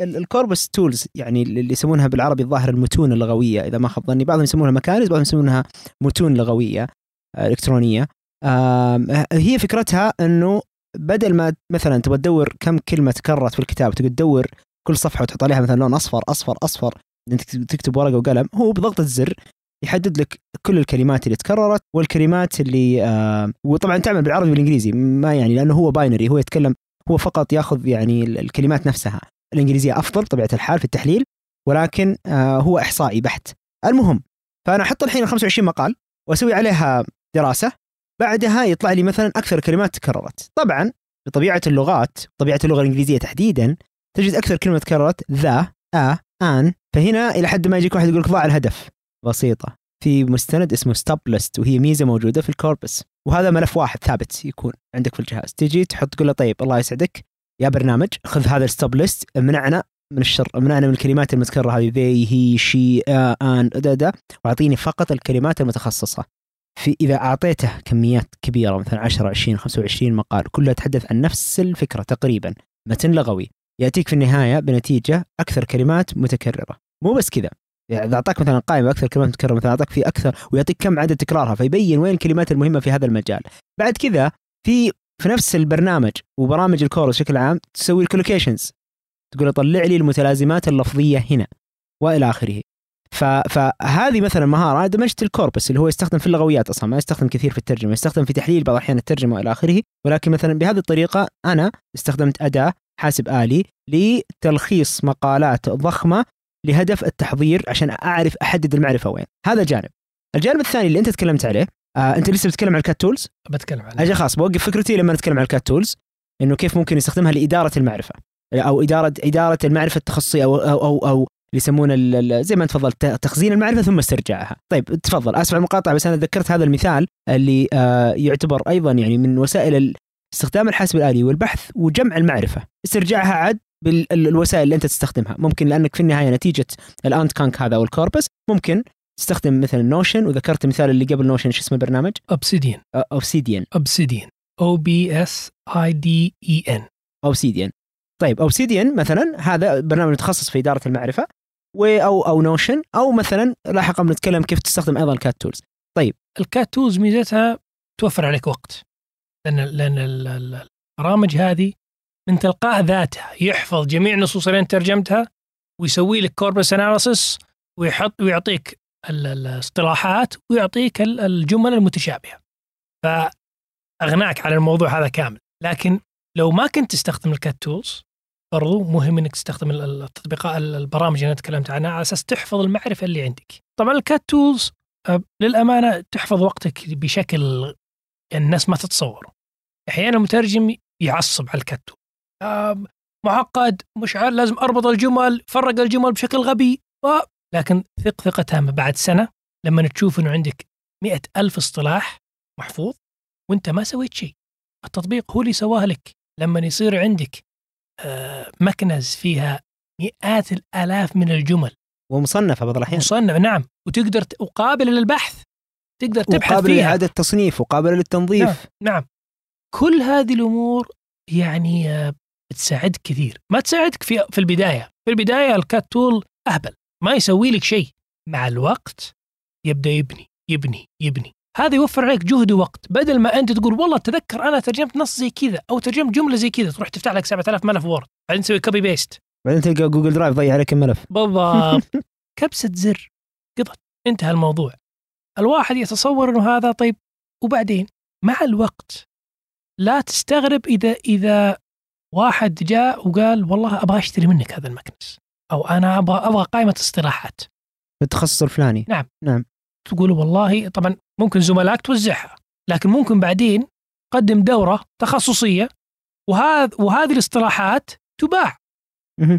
ال corpus tools يعني اللي يسمونها بالعربي الظاهر المتون اللغوية إذا ما خاب ظني. بعضهم يسمونها مكانز بعضهم يسمونها متون لغوية آه، إلكترونية. هي فكرتها إنه بدل ما مثلا تبغى تدور كم كلمة تكررت في الكتاب تقعد تدور كل صفحة وتحط عليها مثلا لون أصفر أصفر أصفر إنك تكتب ورقة وقلم هو بضغطه زر يحدد لك كل الكلمات اللي تكررت والكلمات اللي آه وطبعا تعمل بالعربي والإنجليزي ما يعني لأنه هو binary هو يتكلم هو فقط ياخذ يعني الكلمات نفسها. الإنجليزية أفضل طبيعة الحال في التحليل ولكن آه هو إحصائي بحت. المهم فأنا أحط الحين 25 مقال وأسوي عليها دراسة بعدها يطلع لي مثلا أكثر كلمات تكررت. طبعا بطبيعة اللغات طبيعه اللغة الإنجليزية تحديدا تجد أكثر كلمة تكررت the a an فهنا إلى حد ما يجيك واحد يقول لك ضاع الهدف. بسيطة. في مستند اسمه stop list وهي ميزة موجودة في ال corpus وهذا ملف واحد ثابت يكون عندك في الجهاز. تجي تحط تقول له طيب الله يسعدك. يا برنامج خذ هذا الستوب ليست امنعنا من الشر امنعنا من الكلمات المتكررة هذه. ذي هي شي آن دا واعطيني فقط الكلمات المتخصصة. في إذا أعطيته كميات كبيرة مثلا 10 20 25 مقال كلها تحدث عن نفس الفكرة تقريبا. متن لغوي. يأتيك في النهاية بنتيجة أكثر كلمات متكررة. مو بس كذا. يعني إذا أعطاك مثلا قائمة أكثر كلمات متكررة مثلا أعطاك في أكثر ويعطيك كم عدد تكرارها فيبين وين الكلمات المهمة في هذا المجال. بعد كذا في في نفس البرنامج وبرامج ال corpus بشكل عام تسوي ال collocations تقول طلع لي المتلازمات اللفظية هنا وإلى آخره. فهذه مثلا مهارة دمجت ال corpus اللي هو يستخدم في اللغويات أصلا ما يستخدم كثير في الترجمة يستخدم في تحليل بعض الاحيان الترجمة وإلى آخره. ولكن مثلا بهذه الطريقة أنا استخدمت أداة حاسب آلي لتلخيص مقالات ضخمة لهدف التحضير عشان أعرف أحدد المعرفة وين. هذا جانب. الجانب الثاني اللي أنت تكلمت عليه آه أنت لسه بتتكلم عن ال CAT tools بتكلم عنه. أجل خلاص بوقف فكرتي لما نتكلم عن ال CAT tools إنه كيف ممكن يستخدمها لإدارة المعرفة. أو إدارة إدارة المعرفة التخصصية أو أو أو, أو يسمونه زي ما تفضلت تخزين المعرفة ثم استرجاعها. طيب تفضل. اسف على المقاطعه بس أنا ذكرت هذا المثال اللي آه يعتبر أيضا يعني من وسائل استخدام الحاسب الآلي والبحث وجمع المعرفة. استرجاعها عاد بالوسائل اللي أنت تستخدمها. ممكن لأنك في النهاية نتيجة ال AntConc هذا أو ال corpus ممكن تستخدم مثلا Notion وذكرت مثال اللي قبل Notion شو اسم البرنامج؟ Obsidian Obsidian Obsidian O B S I D I A N Obsidian طيب Obsidian مثلا هذا برنامج متخصص في إدارة المعرفة و أو أو Notion أو مثلا لاحقا بنتكلم كيف تستخدم أيضا ال CAT tools طيب. ال CAT tools ميزتها توفر عليك وقت. لأن لأن البرامج هذه من تلقاء ذاتها يحفظ جميع النصوص اللي أنت ترجمتها ويسوي لك corpus analysis ويحط ويعطيك الاصطلاحات ويعطيك الجمل المتشابهة. فأغناك على الموضوع هذا كامل. لكن لو ما كنت تستخدم ال CAT tools برضو مهم إنك تستخدم التطبيقات البرامج اللي أنا تكلمت عنها على أساس تحفظ المعرفة اللي عندك. طبعا ال CAT tools للأمانة تحفظ وقتك بشكل الناس ما تتصور أحيانا المترجم يعصب على الكتو معقد مش عارف لازم أربط الجمل فرق الجمل بشكل غبي. لكن ثق ثقة تامة بعد سنة لما تشوف إنه عندك مئة ألف اصطلاح محفوظ وأنت ما سويت شيء. التطبيق هو اللي سواه لك. لما يصير عندك آه، مكنز فيها مئات الآلاف من الجمل. ومصنفة بعض الأحيان. مصنفة نعم. وتقدر وقابلة للبحث. تقدر تبحث فيها. لإعادة تصنيف وقابل للتنظيف. نعم, نعم. كل هذه الأمور يعني آه، بتساعدك كثير. ما تساعدك في في البداية. في البداية ال CAT tool أهبل. ما يسوي لك شيء. مع الوقت يبدأ يبني يبني يبني. هذا يوفر عليك جهد ووقت. بدل ما أنت تقول والله تذكر أنا ترجمت نص زي كذا أو ترجمت جملة زي كذا. تروح تفتح لك 7000 ملف Word بعدين تسوي copy paste بعدين تلقى Google Drive ضيع عليك الملف. بالضبط. كبسة زر. قضت. انتهى الموضوع. الواحد يتصور إنه هذا طيب. وبعدين مع الوقت لا تستغرب إذا إذا واحد جاء وقال والله أبغى أشتري منك هذا المكنز أو أنا أبغى أبغى قائمة اصطلاحات في التخصص الفلاني تقول والله طبعا ممكن زملائك توزعها لكن ممكن بعدين تقدم دورة تخصصية وهذا وهذه الاصطلاحات تباع.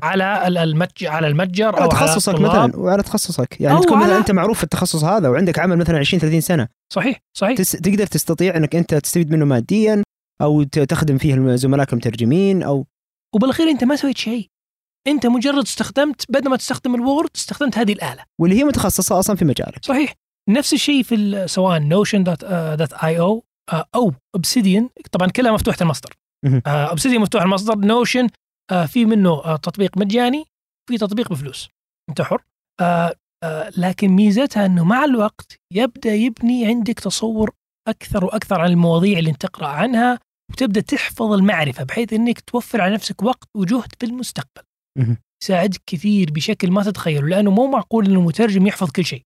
على ال- المتج على المتجر على أو تخصصك على. مثلا وعلى تخصصك. يعني أو تكون مثلا على- أنت معروف في التخصص هذا وعندك عمل مثلا 20 30 سنة. صحيح صحيح. تس... تقدر تستطيع إنك أنت تستفيد منه ماديا. أو تخدم فيه زملائك المترجمين أو وبالأخير أنت ما سويت شيء. أنت مجرد استخدمت بدل ما تستخدم ال Word استخدمت هذه الآلة. واللي هي متخصصة أصلا في مجالك. صحيح. نفس الشيء في سواء Notion dot dot AI أو أو اوبسيديان طبعا كلها مفتوحه المصدر. اوبسيديان مفتوح المصدر نوشن في منه آه، تطبيق مجاني في تطبيق بفلوس. أنت حر. آه، آه، لكن ميزتها إنه مع الوقت يبدأ يبني عندك تصور أكثر وأكثر عن المواضيع اللي انت تقرأ عنها وتبدأ تحفظ المعرفة بحيث إنك توفر على نفسك وقت وجهد في المستقبل. يساعدك كثير بشكل ما تتخيله لأنه مو معقول إنه المترجم يحفظ كل شيء.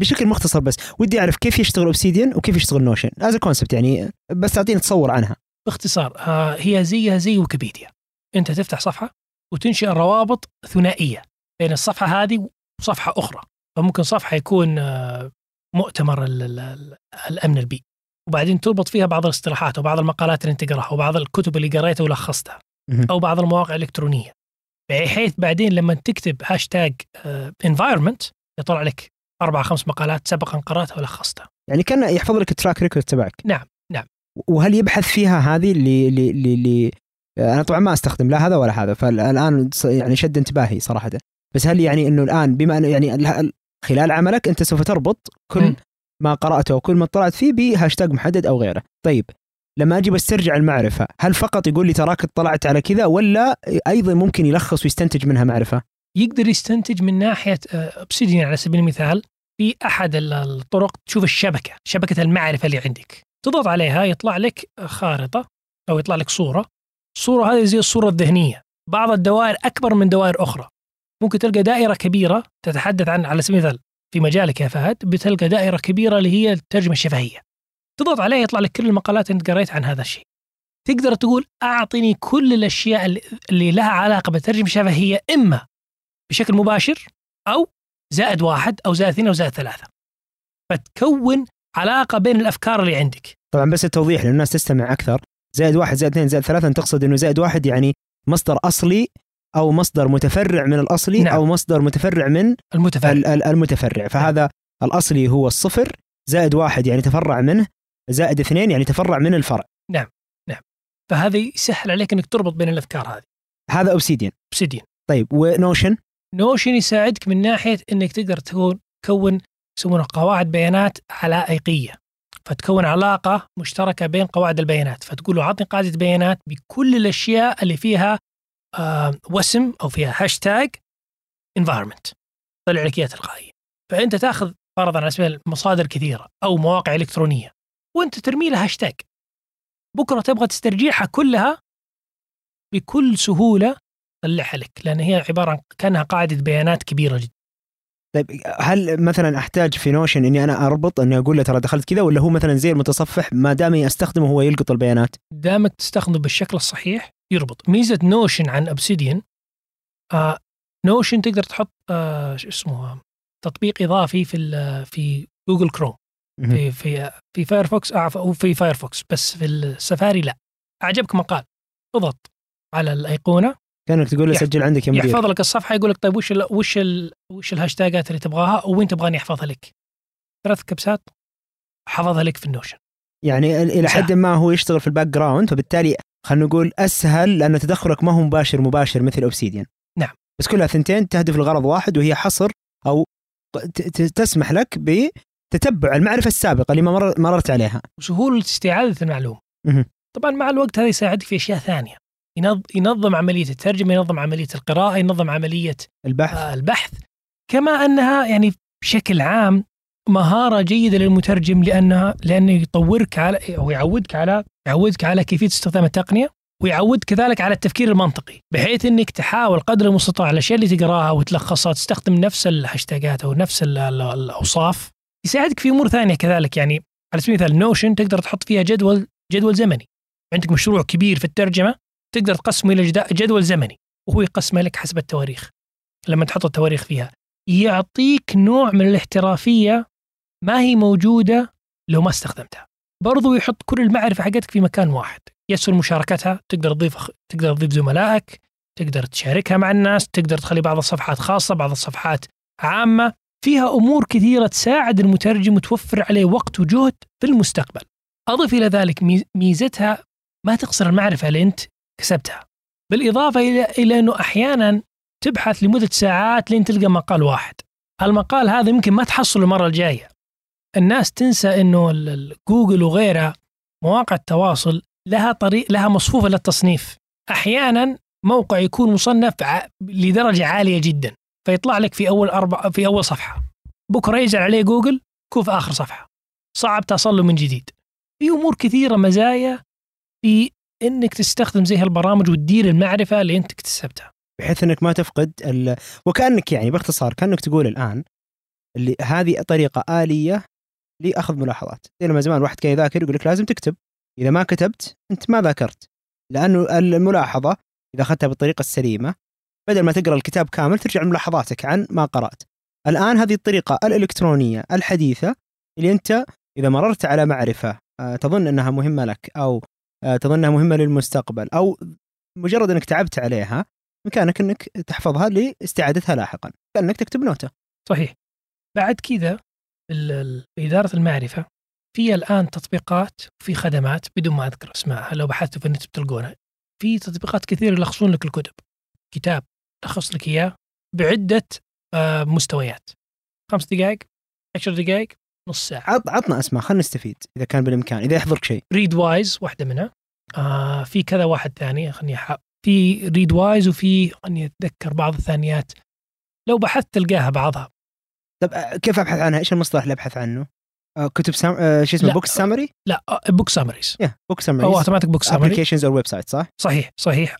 بشكل مختصر بس ودي أعرف كيف يشتغل أوبسيديان وكيف يشتغل نوشن؟ as concept يعني بس تعطيني تصور عنها. باختصار آه، هي زيها زي ويكيبيديا. أنت تفتح صفحة وتنشئ روابط ثنائية بين الصفحة هذه وصفحة أخرى. فممكن صفحة يكون آه، مؤتمر ال- ال- ال- الأمن البيئي. وبعدين تربط فيها بعض الاصطلاحات وبعض المقالات اللي انت تقراها وبعض الكتب اللي قريتها ولخصتها. أو بعض المواقع الإلكترونية بحيث بعدين لما تكتب هاشتاج environment يطلع لك أربع خمس مقالات سبقا قرأتها ولخصتها يعني كان يحفظ لك ال track record تبعك نعم، نعم. وهل يبحث فيها هذه اللي اللي اللي, اللي أنا طبعا ما أستخدم لا هذا ولا هذا فالآن يعني شد انتباهي صراحة بس هل يعني إنه الآن بما إنه يعني ال- ال- خلال عملك أنت سوف تربط كل مم. ما قرأته وكل ما اطلعت فيه بهاشتاج محدد أو غيره. طيب لما أجي بسترجع المعرفة هل فقط يقول لي تراك اطلعت على كذا ولا أيضا ممكن يلخص ويستنتج منها معرفة؟ يقدر يستنتج من ناحية أوبسيديان على سبيل المثال في أحد ال- الطرق تشوف الشبكة شبكة المعرفة اللي عندك. تضغط عليها يطلع لك خارطة أو يطلع لك صورة. الصورة هذه زي الصورة الذهنية. بعض الدوائر أكبر من دوائر أخرى. ممكن تلقى دائرة كبيرة تتحدث عن على سبيل المثال في مجالك يا فهد بتلقى دائرة كبيرة اللي هي الترجمه الشفهيه تضغط عليها يطلع لك كل المقالات انت قريت عن هذا الشيء. تقدر تقول أعطني كل الأشياء اللي- لها علاقة بالترجمه الشفهيه إما بشكل مباشر أو زائد واحد أو زائد اثنين أو زائد ثلاثة. فتكون علاقة بين الأفكار اللي عندك. طبعا بس التوضيح للناس تستمع أكثر. زائد واحد زائد اثنين زائد ثلاثة أنت تقصد إنه زائد واحد يعني مصدر أصلي أو مصدر متفرع من الأصلي نعم. أو مصدر متفرع من المتفرع. ال- ال- المتفرع. فهذا الأصلي هو الصفر زائد واحد يعني تفرع منه زائد اثنين يعني تفرع من الفرع. فهذا يسهل عليك إنك تربط بين الأفكار هذه. هذا اوبسيديان اوبسيديان طيب ونوشن نوشن يساعدك من ناحية إنك تقدر تكون تكون يسمونها قواعد بيانات علائقية. فتكون علاقة مشتركة بين قواعد البيانات. فتقول له أعطني قاعدة بيانات بكل الأشياء اللي فيها وسم أو فيها هاشتاج environment. طلع لك اياها تلقائيا. فأنت تأخذ فرضا على سبيل مصادر كثيرة أو مواقع إلكترونية وأنت ترمي لها هاشتاج بكرة تبغى تسترجعها كلها بكل سهولة طلعها لك لأن هي عبارة عن كأنها قاعدة بيانات كبيرة جدا. طيب هل مثلا أحتاج في نوشن إني أنا أربط إني أقول له ترى دخلت كذا ولا هو مثلا زي المتصفح ما دامي أستخدمه هو يلقط البيانات؟ دامك تستخدمه بالشكل الصحيح يربط. ميزة نوشن عن اوبسيديان آه نوشن تقدر تحط آه شو اسمه تطبيق إضافي في في جوجل كروم في في في فايرفوكس اعرف أو في فايرفوكس بس في السفاري لا. أعجبك مقال. اضغط على الأيقونة. كأنك تقول له سجل عندك يا مدير. يحفظ لك الصفحة يقول لك طيب وش ال وش ال وش الهاشتاجات اللي تبغاها وين تبغاني أحفظها لك؟ ثلاث كبسات حفظها لك في النوشن يعني إلى. حد ما هو يشتغل في ال background فبالتالي خلينا نقول أسهل لأن تدخلك ما هو مباشر مباشر مثل أوبسيديان. نعم. بس كلها ثنتين تهدف لغرض واحد وهي حصر أو تسمح لك بتتبع المعرفة السابقة اللي ما مر- مررت عليها. وسهوله استعاده المعلومة. طبعا مع الوقت هذا يساعدك في أشياء ثانية. ينظ- ينظم عملية الترجمة ينظم عملية القراءة ينظم عملية البحث. آه، البحث. كما أنها يعني بشكل عام مهارة جيدة للمترجم لأنها لأنه يطورك على أو يعودك على يعودك على كيفية استخدام التقنية ويعودك كذلك على التفكير المنطقي بحيث إنك تحاول قدر المستطاع الأشياء اللي تقراها وتلخصها تستخدم نفس الهاشتاجات أو نفس ال- ال- الأوصاف يساعدك في أمور ثانية كذلك. يعني على سبيل المثال نوشن تقدر تحط فيها جدول جدول زمني. عندك مشروع كبير في الترجمة تقدر تقسمه إلى جدول زمني وهو يقسمه لك حسب التواريخ. لما تحط التواريخ فيها يعطيك نوع من الاحترافية ما هي موجودة لو ما استخدمتها. برضو يحط كل المعرفة حقتك في مكان واحد. يسهل مشاركتها تقدر تضيف. تقدر تضيف زملائك تقدر تشاركها مع الناس تقدر تخلي بعض الصفحات خاصة بعض الصفحات عامة. فيها أمور كثيرة تساعد المترجم وتوفر عليه وقت وجهد في المستقبل. أضف إلى ذلك ميز- ميزتها ما تقصر المعرفة اللي أنت كسبتها. بالإضافة إلى إلى أنه أحيانا تبحث لمدة ساعات لين تلقى مقال واحد. المقال هذا يمكن ما تحصله المرة الجاية. الناس تنسى إنه جوجل وغيرها مواقع التواصل لها طريق لها مصفوفة للتصنيف. أحيانا موقع يكون مصنف لدرجة عالية جدا فيطلع لك في أول أربع في أول صفحة. بكرة يزعل عليه جوجل يكون في آخر صفحة. صعب تصل له من جديد. في أمور كثيرة مزايا في إنك تستخدم زي هالبرامج وتدير المعرفة اللي أنت اكتسبتها. بحيث إنك ما تفقد ال... وكأنك يعني باختصار كأنك تقول الآن اللي هذه طريقة آلية لأخذ ملاحظات. زي لما زمان واحد كان يذاكر يقول لك لازم تكتب. إذا ما كتبت أنت ما ذاكرت. لأنه الملاحظة إذا أخذتها بالطريقة السليمة بدل ما تقرأ الكتاب كامل ترجع لملاحظاتك عن ما قرأت. الآن هذه الطريقة الإلكترونية الحديثة اللي أنت إذا مررت على معرفة آه، تظن أنها مهمة لك أو آه، تظن أنها مهمة للمستقبل أو مجرد أنك تعبت عليها بإمكانك أنك تحفظها لاستعادتها لاحقا. كانك تكتب نوتة. صحيح. بعد كذا إدارة المعرفة في الآن تطبيقات وفي خدمات بدون ما أذكر اسمائها لو بحثتوا في النت بتلقونها. في تطبيقات كثير يلخصون لك الكتب. كتاب لخص لك إياه بعدة آه، مستويات. خمس دقائق عشر دقائق نص ساعة. عط عطنا أسماء خلينا نستفيد إذا كان بالإمكان إذا يحضرك شيء. ريد وايز واحدة منها. آه في كذا واحد ثاني خلني أح- في ريد وايز وفي خلني أتذكر بعض الثانيات. لو بحثت تلقاها بعضها. طب آه، كيف أبحث عنها؟ إيش المصطلح اللي أبحث عنه؟ آه، كتب سام... آه، شو اسمه. book summary؟ لا book summaries book أو summary automatic book summary applications أو website صح؟ صحيح صحيح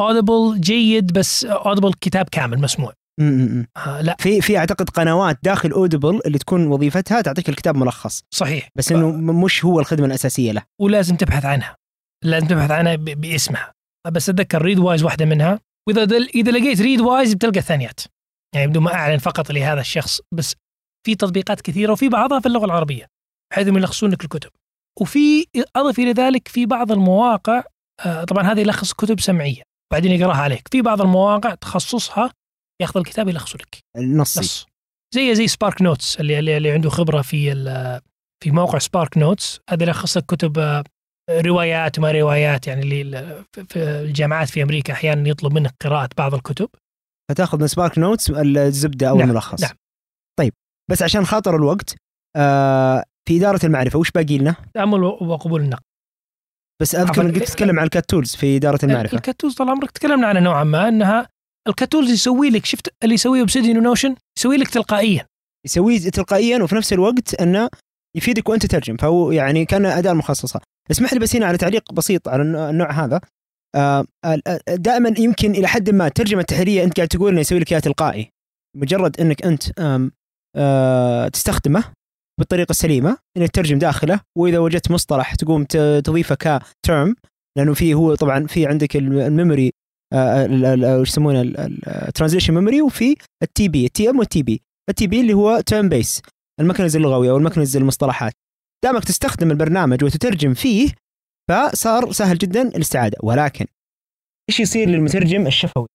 اودبل جيد بس اودبل كتاب كامل مسموع م- م- م. آه لا في في أعتقد قنوات داخل اودبل اللي تكون وظيفتها تعطيك الكتاب ملخص صحيح بس إنه م- مش هو الخدمة الأساسية له ولازم تبحث عنها لازم تبحث عنها ب- باسمها بس أتذكر ريد وايز واحدة منها وإذا دل إذا لقيت ريد وايز بتلقى الثانيات يعني بدون ما أعلن فقط لهذا الشخص بس في تطبيقات كثيرة وفي بعضها في اللغة العربية بحيث إنهم يلخصون لك الكتب. وفي أضف إلى ذلك في بعض المواقع آه، طبعا هذه يلخص كتب سمعية بعدين يقراها عليك. في بعض المواقع تخصصها يأخذ الكتاب يلخصه لك. النصي. نص. زي زي سبارك نوتس اللي اللي, اللي عنده خبرة في في موقع سبارك نوتس هذا يلخص لك كتب آه، روايات وما روايات يعني اللي ال- في- في الجامعات في أمريكا أحيانا يطلب منك قراءة بعض الكتب. فتاخذ من سبارك نوتس الزبدة أو نعم، الملخص. نعم. طيب بس عشان خاطر الوقت آه في إدارة المعرفة وش باقي لنا؟ تامل وقبول النقد. بس أذكر. إنك تتكلم عن ال CAT tools في إدارة المعرفة. ال CAT tools طال عمرك تكلمنا عنها نوعا ما إنها ال CAT tools يسوي لك شفت اللي يسويه اوبسيديان ونوشن يسوي لك تلقائيا. يسويه تلقائيا وفي نفس الوقت إنه يفيدك وأنت تترجم. فهو يعني كان أداة مخصصة. اسمح لي بس هنا على تعليق بسيط على النوع- هذا. دائما يمكن إلى حد ما الترجمه التحريريه أنت قاعد تقول إنه يسوي لك إياها تلقائي. مجرد إنك أنت آه، تستخدمه بالطريقة السليمة إنك تترجم داخله وإذا وجدت مصطلح تقوم تضيفه ك term لأنه في هو طبعا في عندك الم- ال memory آه، ال- ال- وش يسمونه ال translation memory وفي ال TB ال TM وال TB ال TB اللي هو term base المكنز اللغوي أو المكنز المصطلحات. دامك تستخدم البرنامج وتترجم فيه فصار سهل جدا الاستعادة. ولكن إيش يصير للمترجم الشفوي؟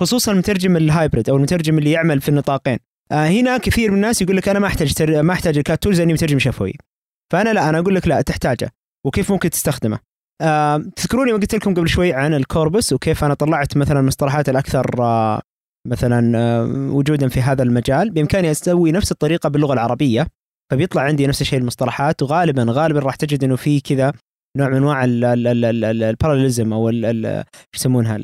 خصوصا المترجم ال hybrid أو المترجم اللي يعمل في النطاقين. آه هنا كثير من الناس يقول لك أنا ما أحتاج تر... ما أحتاج ال CAT tools لاني مترجم شفوي. فأنا لا أنا أقول لك لا تحتاجه. وكيف ممكن تستخدمه؟ آه تذكروني ما قلت لكم قبل شوي عن ال corpus وكيف أنا طلعت مثلا المصطلحات الأكثر آه مثلا آه وجودا في هذا المجال. بإمكاني أسوي نفس الطريقة باللغة العربية فبيطلع عندي نفس الشيء المصطلحات. وغالبا غالبا راح تجد إنه في كذا نوع من أنواع ال parallelism أو يسمونها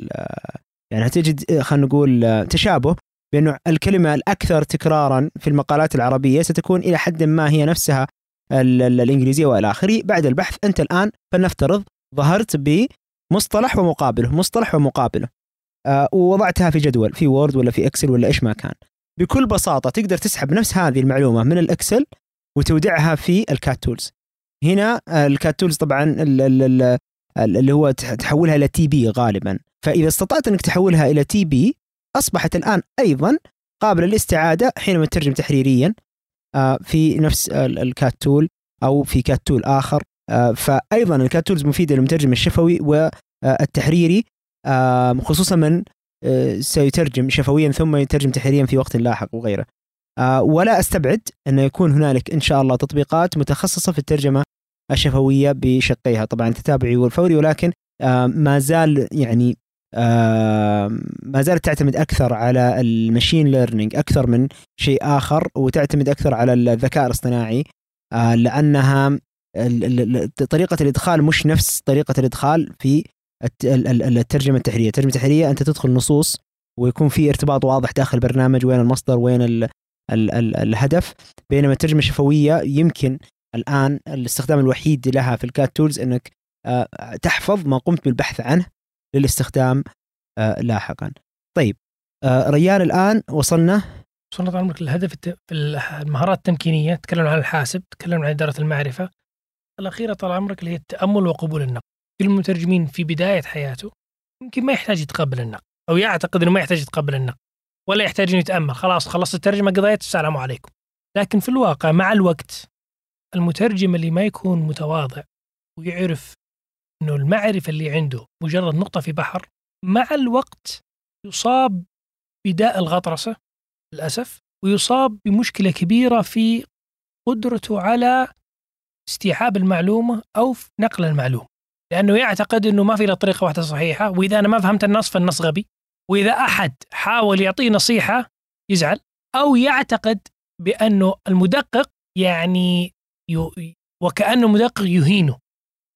يعني هتجد خلينا نقول تشابه بانه الكلمة الأكثر تكرارا في المقالات العربية ستكون إلى حد ما هي نفسها ال- ال- الإنجليزية وإلى آخره. بعد البحث أنت الآن فلنفترض ظهرت بمصطلح ومقابله مصطلح ومقابله. آه ووضعتها في جدول في Word ولا في Excel ولا إيش ما كان. بكل بساطة تقدر تسحب نفس هذه المعلومة من ال Excel وتودعها في ال CAT tools هنا آه، ال CAT tools طبعا ال- ال- ال- ال- اللي هو تح- تحولها إلى TB غالبا. فإذا استطعت إنك تحولها إلى TB أصبحت الآن أيضا قابلة للاستعادة حينما تترجم تحريريا آه، في نفس ال- ال CAT tool أو في CAT tool آخر. آه، فايضا ال CAT tools مفيدة للمترجم الشفوي والتحريري خصوصا من سيترجم شفويا ثم يترجم تحريريا في وقت لاحق وغيره. ولا أستبعد أن يكون هنالك إن شاء الله تطبيقات متخصصة في الترجمة الشفوية بشقيها. طبعا التتابعي والفوري ولكن آه، ما زال يعني آه، ما زالت تعتمد أكثر على ال machine learning أكثر من شيء آخر وتعتمد أكثر على الذكاء الاصطناعي. آه، لأنها طريقة الإدخال مش نفس طريقة الإدخال في الت- ال- ال- الترجمة التحريرية، الترجمة التحريرية أنت تدخل نصوص ويكون في ارتباط واضح داخل البرنامج وين المصدر وين ال ال ال الهدف. بينما الترجمه الشفويه يمكن الآن الاستخدام الوحيد لها في الكات تولز إنك آه، تحفظ ما قمت بالبحث عنه للاستخدام آه، لاحقا. طيب آه، ريان الآن وصلنا؟ وصلنا طال عمرك. في المهارات التمكينية. تكلمنا عن الحاسب تكلمنا عن إدارة المعرفة. الأخيرة طال عمرك اللي هي التأمل وقبول النقد. كل المترجمين في بداية حياته يمكن ما يحتاج يتقبل النقد أو يعتقد إنه ما يحتاج يتقبل النقد. ولا يحتاج انه يتامل خلاص خلصت الترجمة قضيت. السلام عليكم. لكن في الواقع مع الوقت المترجم اللي ما يكون متواضع ويعرف إنه المعرفة اللي عنده مجرد نقطة في بحر مع الوقت يصاب بداء الغطرسة للأسف ويصاب بمشكلة كبيرة في قدرته على استيعاب المعلومة أو نقل المعلومة. لأنه يعتقد إنه ما في إلا طريقة واحدة صحيحة وإذا أنا ما فهمت النص فالنص غبي. وإذا أحد حاول يعطيه نصيحة يزعل أو يعتقد بأنه المدقق يعني وكأنه مدقق يهينه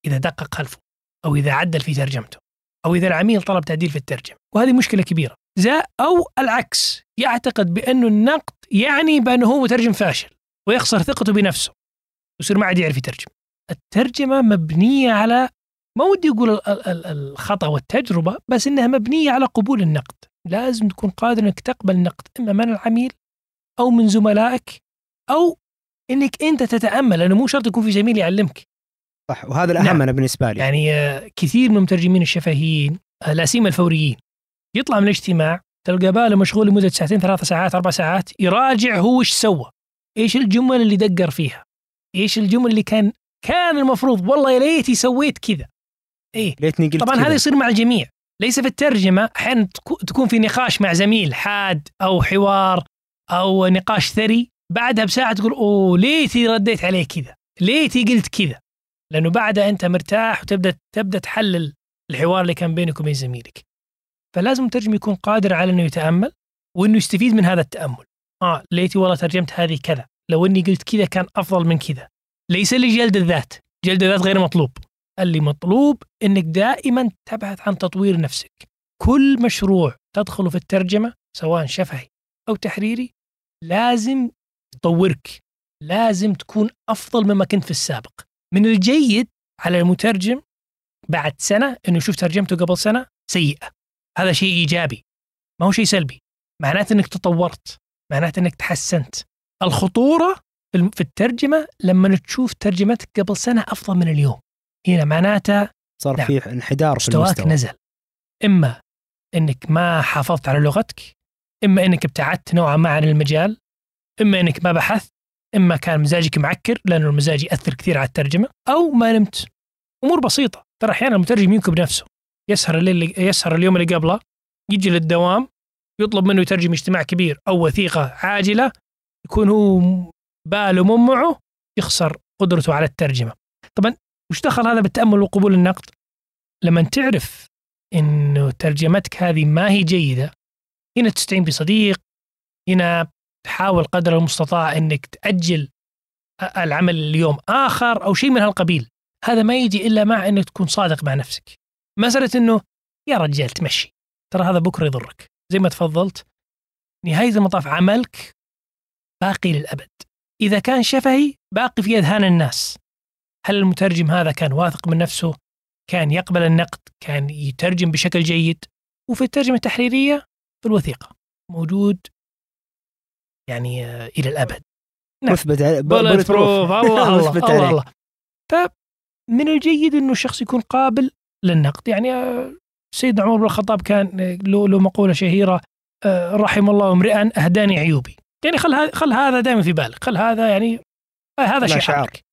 إذا دقق خلفه أو إذا عدل في ترجمته أو إذا العميل طلب تعديل في الترجمة. وهذه مشكلة كبيرة. زا أو العكس يعتقد بانه النقد يعني بأنه هو مترجم فاشل ويخسر ثقته بنفسه ويصير ما عاد يعرف يترجم. الترجمة مبنية على ما ودي أقول ال- ال- ال- الخطأ والتجربة بس إنها مبنية على قبول النقد. لازم تكون قادر إنك تقبل النقد إما من العميل أو من زملائك أو إنك أنت تتأمل لأنه مو شرط يكون في زميل يعلمك. صح وهذا الأهم نعم. أنا بالنسبة لي. يعني آه، كثير من المترجمين الشفهيين آه، الأسيم الفوريين يطلع من الاجتماع تلقى باله مشغول لمدة ساعتين ثلاث ساعات أربع ساعات يراجع هو إيش سوى إيش الجمل اللي دقر فيها إيش الجمل اللي كان كان المفروض والله يا ليتي سويت كذا. إيه. ليتني قلت طبعا كذا. هذا يصير مع الجميع. ليس في الترجمة أحيانا تكو- تكون في نقاش مع زميل حاد أو حوار أو نقاش ثري بعدها بساعة تقول أوه ليتي رديت عليه كذا ليتي قلت كذا. لأنه بعدها أنت مرتاح وتبدأ تبدأ تحلل الحوار اللي كان بينك وبين زميلك. فلازم المترجم يكون قادر على إنه يتأمل وإنه يستفيد من هذا التأمل. آه ليتي والله ترجمت هذه كذا لو إني قلت كذا كان أفضل من كذا. ليس لجلد الذات جلد الذات غير مطلوب. اللي مطلوب إنك دائما تبحث عن تطوير نفسك. كل مشروع تدخله في الترجمة سواء شفهي أو تحريري لازم تطورك لازم تكون أفضل مما كنت في السابق. من الجيد على المترجم بعد سنة إنه يشوف ترجمته قبل سنة سيئة. هذا شيء إيجابي ما هو شيء سلبي. معناته إنك تطورت معناته إنك تحسنت. الخطورة في الترجمة لما تشوف ترجمتك قبل سنة أفضل من اليوم. هنا معناته صار نعم. في انحدار في مستواك المستوى. نزل. إما إنك ما حافظت على لغتك إما إنك ابتعدت نوعا ما عن المجال إما إنك ما بحثت إما كان مزاجك معكر لأنه المزاج يأثر كثير على الترجمة أو ما نمت. أمور بسيطة. ترى أحيانا المترجم ينكب نفسه. يسهر الليل يسهر اليوم اللي قبله يجي للدوام يطلب منه يترجم اجتماع كبير أو وثيقة عاجلة يكون هو باله مو معه يخسر قدرته على الترجمة. طبعا وش دخل هذا بالتأمل وقبول النقد؟ لما تعرف إنه ترجمتك هذه ما هي جيدة هنا تستعين بصديق هنا تحاول قدر المستطاع إنك تأجل العمل اليوم آخر أو شيء من هالقبيل. هذا ما يجي إلا مع إنك تكون صادق مع نفسك. مسألة إنه يا رجال تمشي ترى هذا بكرة يضرك. زي ما تفضلت نهاية المطاف عملك باقي للأبد. إذا كان شفهي باقي في أذهان الناس. هل المترجم هذا كان واثق من نفسه؟ كان يقبل النقد؟ كان يترجم بشكل جيد؟ وفي الترجمة التحريرية في الوثيقة موجود يعني آه، إلى الأبد. نعم. مثبت بولت بروف الله الله الله. الله. فمن الجيد أنه الشخص يكون قابل للنقد. يعني آه، سيدنا عمر بن الخطاب كان آه، له له مقولة شهيرة رحم الله امرئا أهداني عيوبي. يعني خل هذا خل هذا دائما في بالك. خل هذا يعني هذا شعارك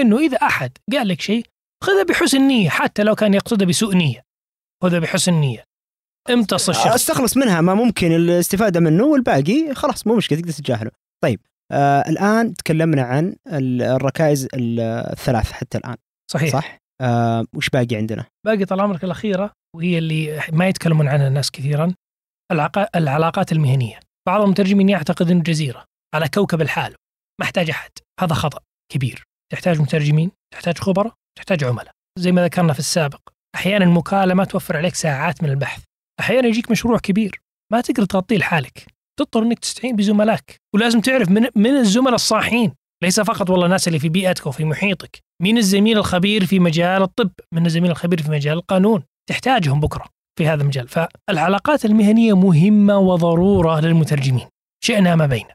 إنه إذا أحد قال لك شيء خذه بحسن نية حتى لو كان يقصده بسوء نية. خذه بحسن نية. امتص الشخص. أستخلص منها ما ممكن الاستفادة منه والباقي خلاص مو مشكلة تقدر تتجاهله. طيب آه الآن تكلمنا عن ال- الركائز ال- الثلاث حتى الآن. صحيح. صح؟ آه وش باقي عندنا؟ باقي طال عمرك الأخيرة وهي اللي ما يتكلمون عنها الناس كثيرا العقا- العلاقات المهنية. بعض المترجمين يعتقد انه جزيرة على كوكب الحال محتاج أحد. هذا خطأ كبير. تحتاج مترجمين تحتاج خبراء تحتاج عملاء. زي ما ذكرنا في السابق أحيانا المكالمة توفر عليك ساعات من البحث. أحيانا يجيك مشروع كبير ما تقدر تغطيه لحالك. تضطر إنك تستعين بزملائك. ولازم تعرف من من الزملاء الصالحين ليس فقط والله الناس اللي في بيئتك وفي محيطك. مين الزميل الخبير في مجال الطب من الزميل الخبير في مجال القانون. تحتاجهم بكرة في هذا المجال. فالعلاقات المهنية مهمة وضرورة للمترجمين. شئنا ما بين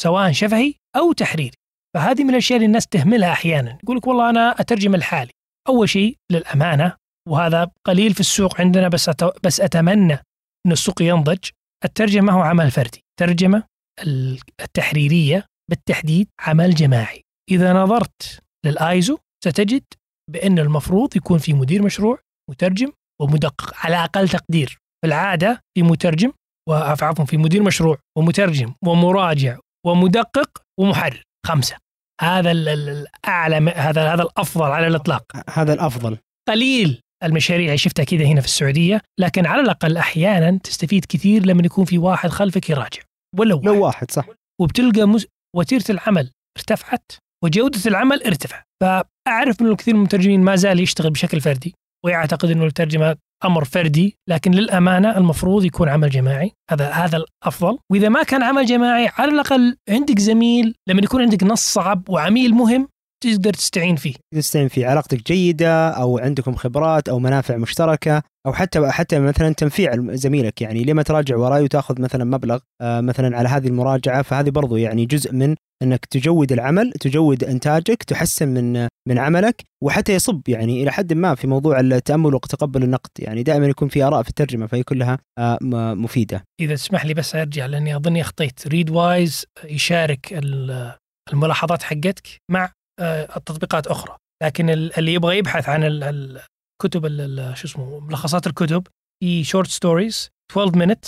سواء شفهي أو تحريري. فهذه من الأشياء اللي الناس تهملها أحيانا. يقول لك والله أنا أترجم الحالي. أول شيء للأمانة وهذا قليل في السوق عندنا بس. بس أتمنى إن السوق ينضج. الترجمة هو عمل فردي. ترجمه ال- التحريرية بالتحديد عمل جماعي. إذا نظرت للآيزو ستجد بأن المفروض يكون في مدير مشروع مترجم ومدقق على أقل تقدير. في العادة في مترجم وعفوا في مدير مشروع ومترجم ومراجع ومدقق ومحرر. خمسة. هذا ال- ال- الاعلى هذا هذا الأفضل على الإطلاق. هذا الأفضل. قليل المشاريع اللي شفتها كذا هنا في السعودية لكن على الأقل أحيانا تستفيد كثير لما يكون في واحد خلفك يراجع. ولا واحد لو واحد. صح. وبتلقى مس... وتيرة العمل ارتفعت وجودة العمل ارتفع. فأعرف من الكثير من المترجمين ما زال يشتغل بشكل فردي ويعتقد إنه الترجمة أمر فردي لكن للأمانة المفروض يكون عمل جماعي. هذا هذا الأفضل. وإذا ما كان عمل جماعي على الأقل عندك زميل لما يكون عندك نص صعب وعميل مهم تقدر تستعين فيه. تستعين في علاقتك جيدة أو عندكم خبرات أو منافع مشتركة أو حتى حتى مثلا تنفيع زميلك. يعني لما تراجع وراي وتأخذ مثلا مبلغ آه، مثلا على هذه المراجعة؟ فهذه برضو يعني جزء من إنك تجود العمل تجود إنتاجك تحسن من من عملك وحتى يصب يعني إلى حد ما في موضوع التأمل وتقبل النقد. يعني دائما يكون في آراء في الترجمة فهي كلها آه، مفيدة. إذا تسمح لي بس أرجع لأني أظني أخطيت. Readwise يشارك ال- الملاحظات حقتك مع آه، التطبيقات أخرى. لكن ال- اللي يبغى يبحث عن ال- ال- الكتب ال- ال- شو اسمه ملخصات الكتب في short stories 12 minute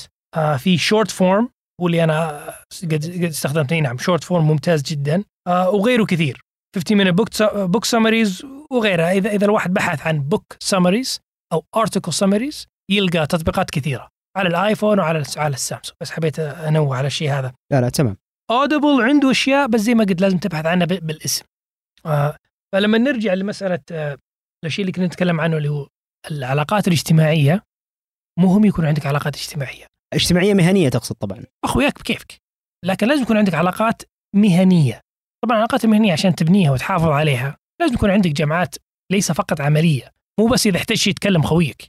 في Shortform هو اللي أنا قد استخدمته نعم Shortform ممتاز جدا. آه، وغيره كثير. 15 minute book book summaries وغيرها. اذا إذا الواحد بحث عن book summaries أو article summaries يلقى تطبيقات كثيرة. على الآيفون وعلى على السامسونج. بس حبيت أنوه على الشيء هذا. لا لا تمام. اودبل عنده أشياء بس زي ما قلت لازم تبحث عنها بالاسم. آه فلما نرجع لمسألة آه الشيء اللي كنا نتكلم عنه اللي هو العلاقات الاجتماعية مهم يكون عندك علاقات اجتماعية. اجتماعية مهنية تقصد طبعا. أخوياك بكيفك. لكن لازم يكون عندك علاقات مهنية. طبعا العلاقات المهنيه عشان تبنيها وتحافظ عليها لازم يكون عندك جماعات ليس فقط عملية. مو بس إذا احتجت يتكلم خويك.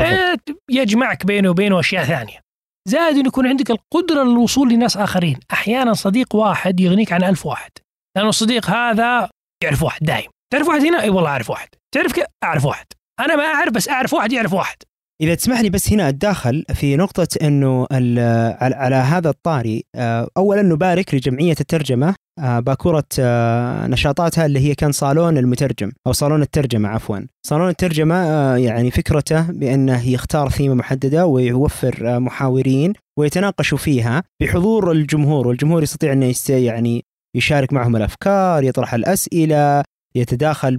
آه، يجمعك بينه وبينه أشياء ثانية. زائد إنه يكون عندك القدرة للوصول لناس آخرين. أحيانا صديق واحد يغنيك عن ألف واحد. لأنه الصديق هذا يعرف واحد دايم. تعرف واحد هنا؟ إي والله أعرف واحد. تعرف كيف؟ أعرف واحد. أنا ما أعرف بس أعرف واحد يعرف واحد. إذا تسمح لي بس هنا أتداخل في نقطة أنه ال- على هذا الطاري آه، أولا نبارك لجمعية الترجمة آه، باكورة آه، نشاطاتها اللي هي كان صالون المترجم أو صالون الترجمة عفوا. صالون الترجمة آه، يعني فكرته بأنه يختار ثيمة محددة ويوفر محاورين ويتناقشوا فيها بحضور الجمهور والجمهور يستطيع يست يعني يشارك معهم الأفكار يطرح الأسئلة يتداخل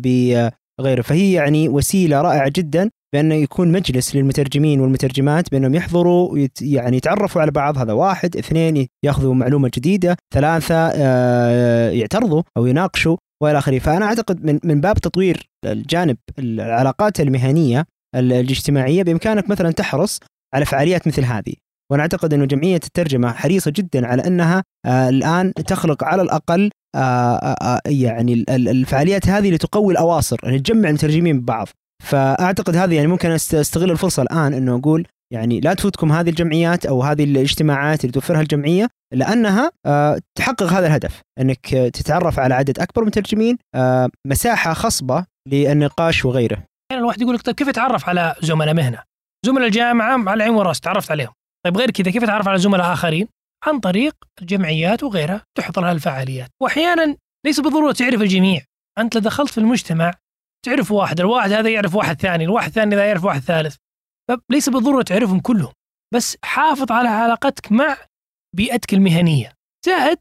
بغيره فهي يعني وسيلة رائعة جدا بأنه يكون مجلس للمترجمين والمترجمات بأنهم يحضروا ويت يعني يتعرفوا على بعض. هذا واحد اثنين ياخذوا معلومة جديدة ثلاثة آه، يعترضوا أو يناقشوا وإلى آخره. فأنا أعتقد من من باب تطوير الجانب العلاقات المهنية ال- الاجتماعية بإمكانك مثلا تحرص على فعاليات مثل هذه. وأنا اعتقد إنه جمعية الترجمة حريصة جدا على أنها آه، الآن تخلق على الأقل آه، آه، يعني ال- ال- الفعاليات هذه لتقوي الأواصر يعني تجمع المترجمين ببعض. فأعتقد هذه يعني ممكن أستغل الفرصة الآن إنه أقول يعني لا تفوتكم هذه الجمعيات أو هذه الاجتماعات اللي توفرها الجمعية لأنها تحقق هذا الهدف إنك تتعرف على عدد أكبر من المترجمين مساحة خصبة للنقاش وغيره. يعني الواحد يقول لك طيب كيف اتعرف على زملاء مهنة؟ زملاء الجامعة على العين والراس تعرفت عليهم. طيب غير كذا كيف تعرف على زملاء آخرين؟ عن طريق الجمعيات وغيرها تحضر هالفعاليات واحيانا ليس بالضرورة تعرف الجميع. أنت لو دخلت في المجتمع تعرف واحد الواحد هذا يعرف واحد ثاني الواحد الثاني ذا يعرف واحد ثالث. فليس بالضرورة تعرفهم كلهم بس حافظ على علاقتك مع بيئتك المهنية. زائد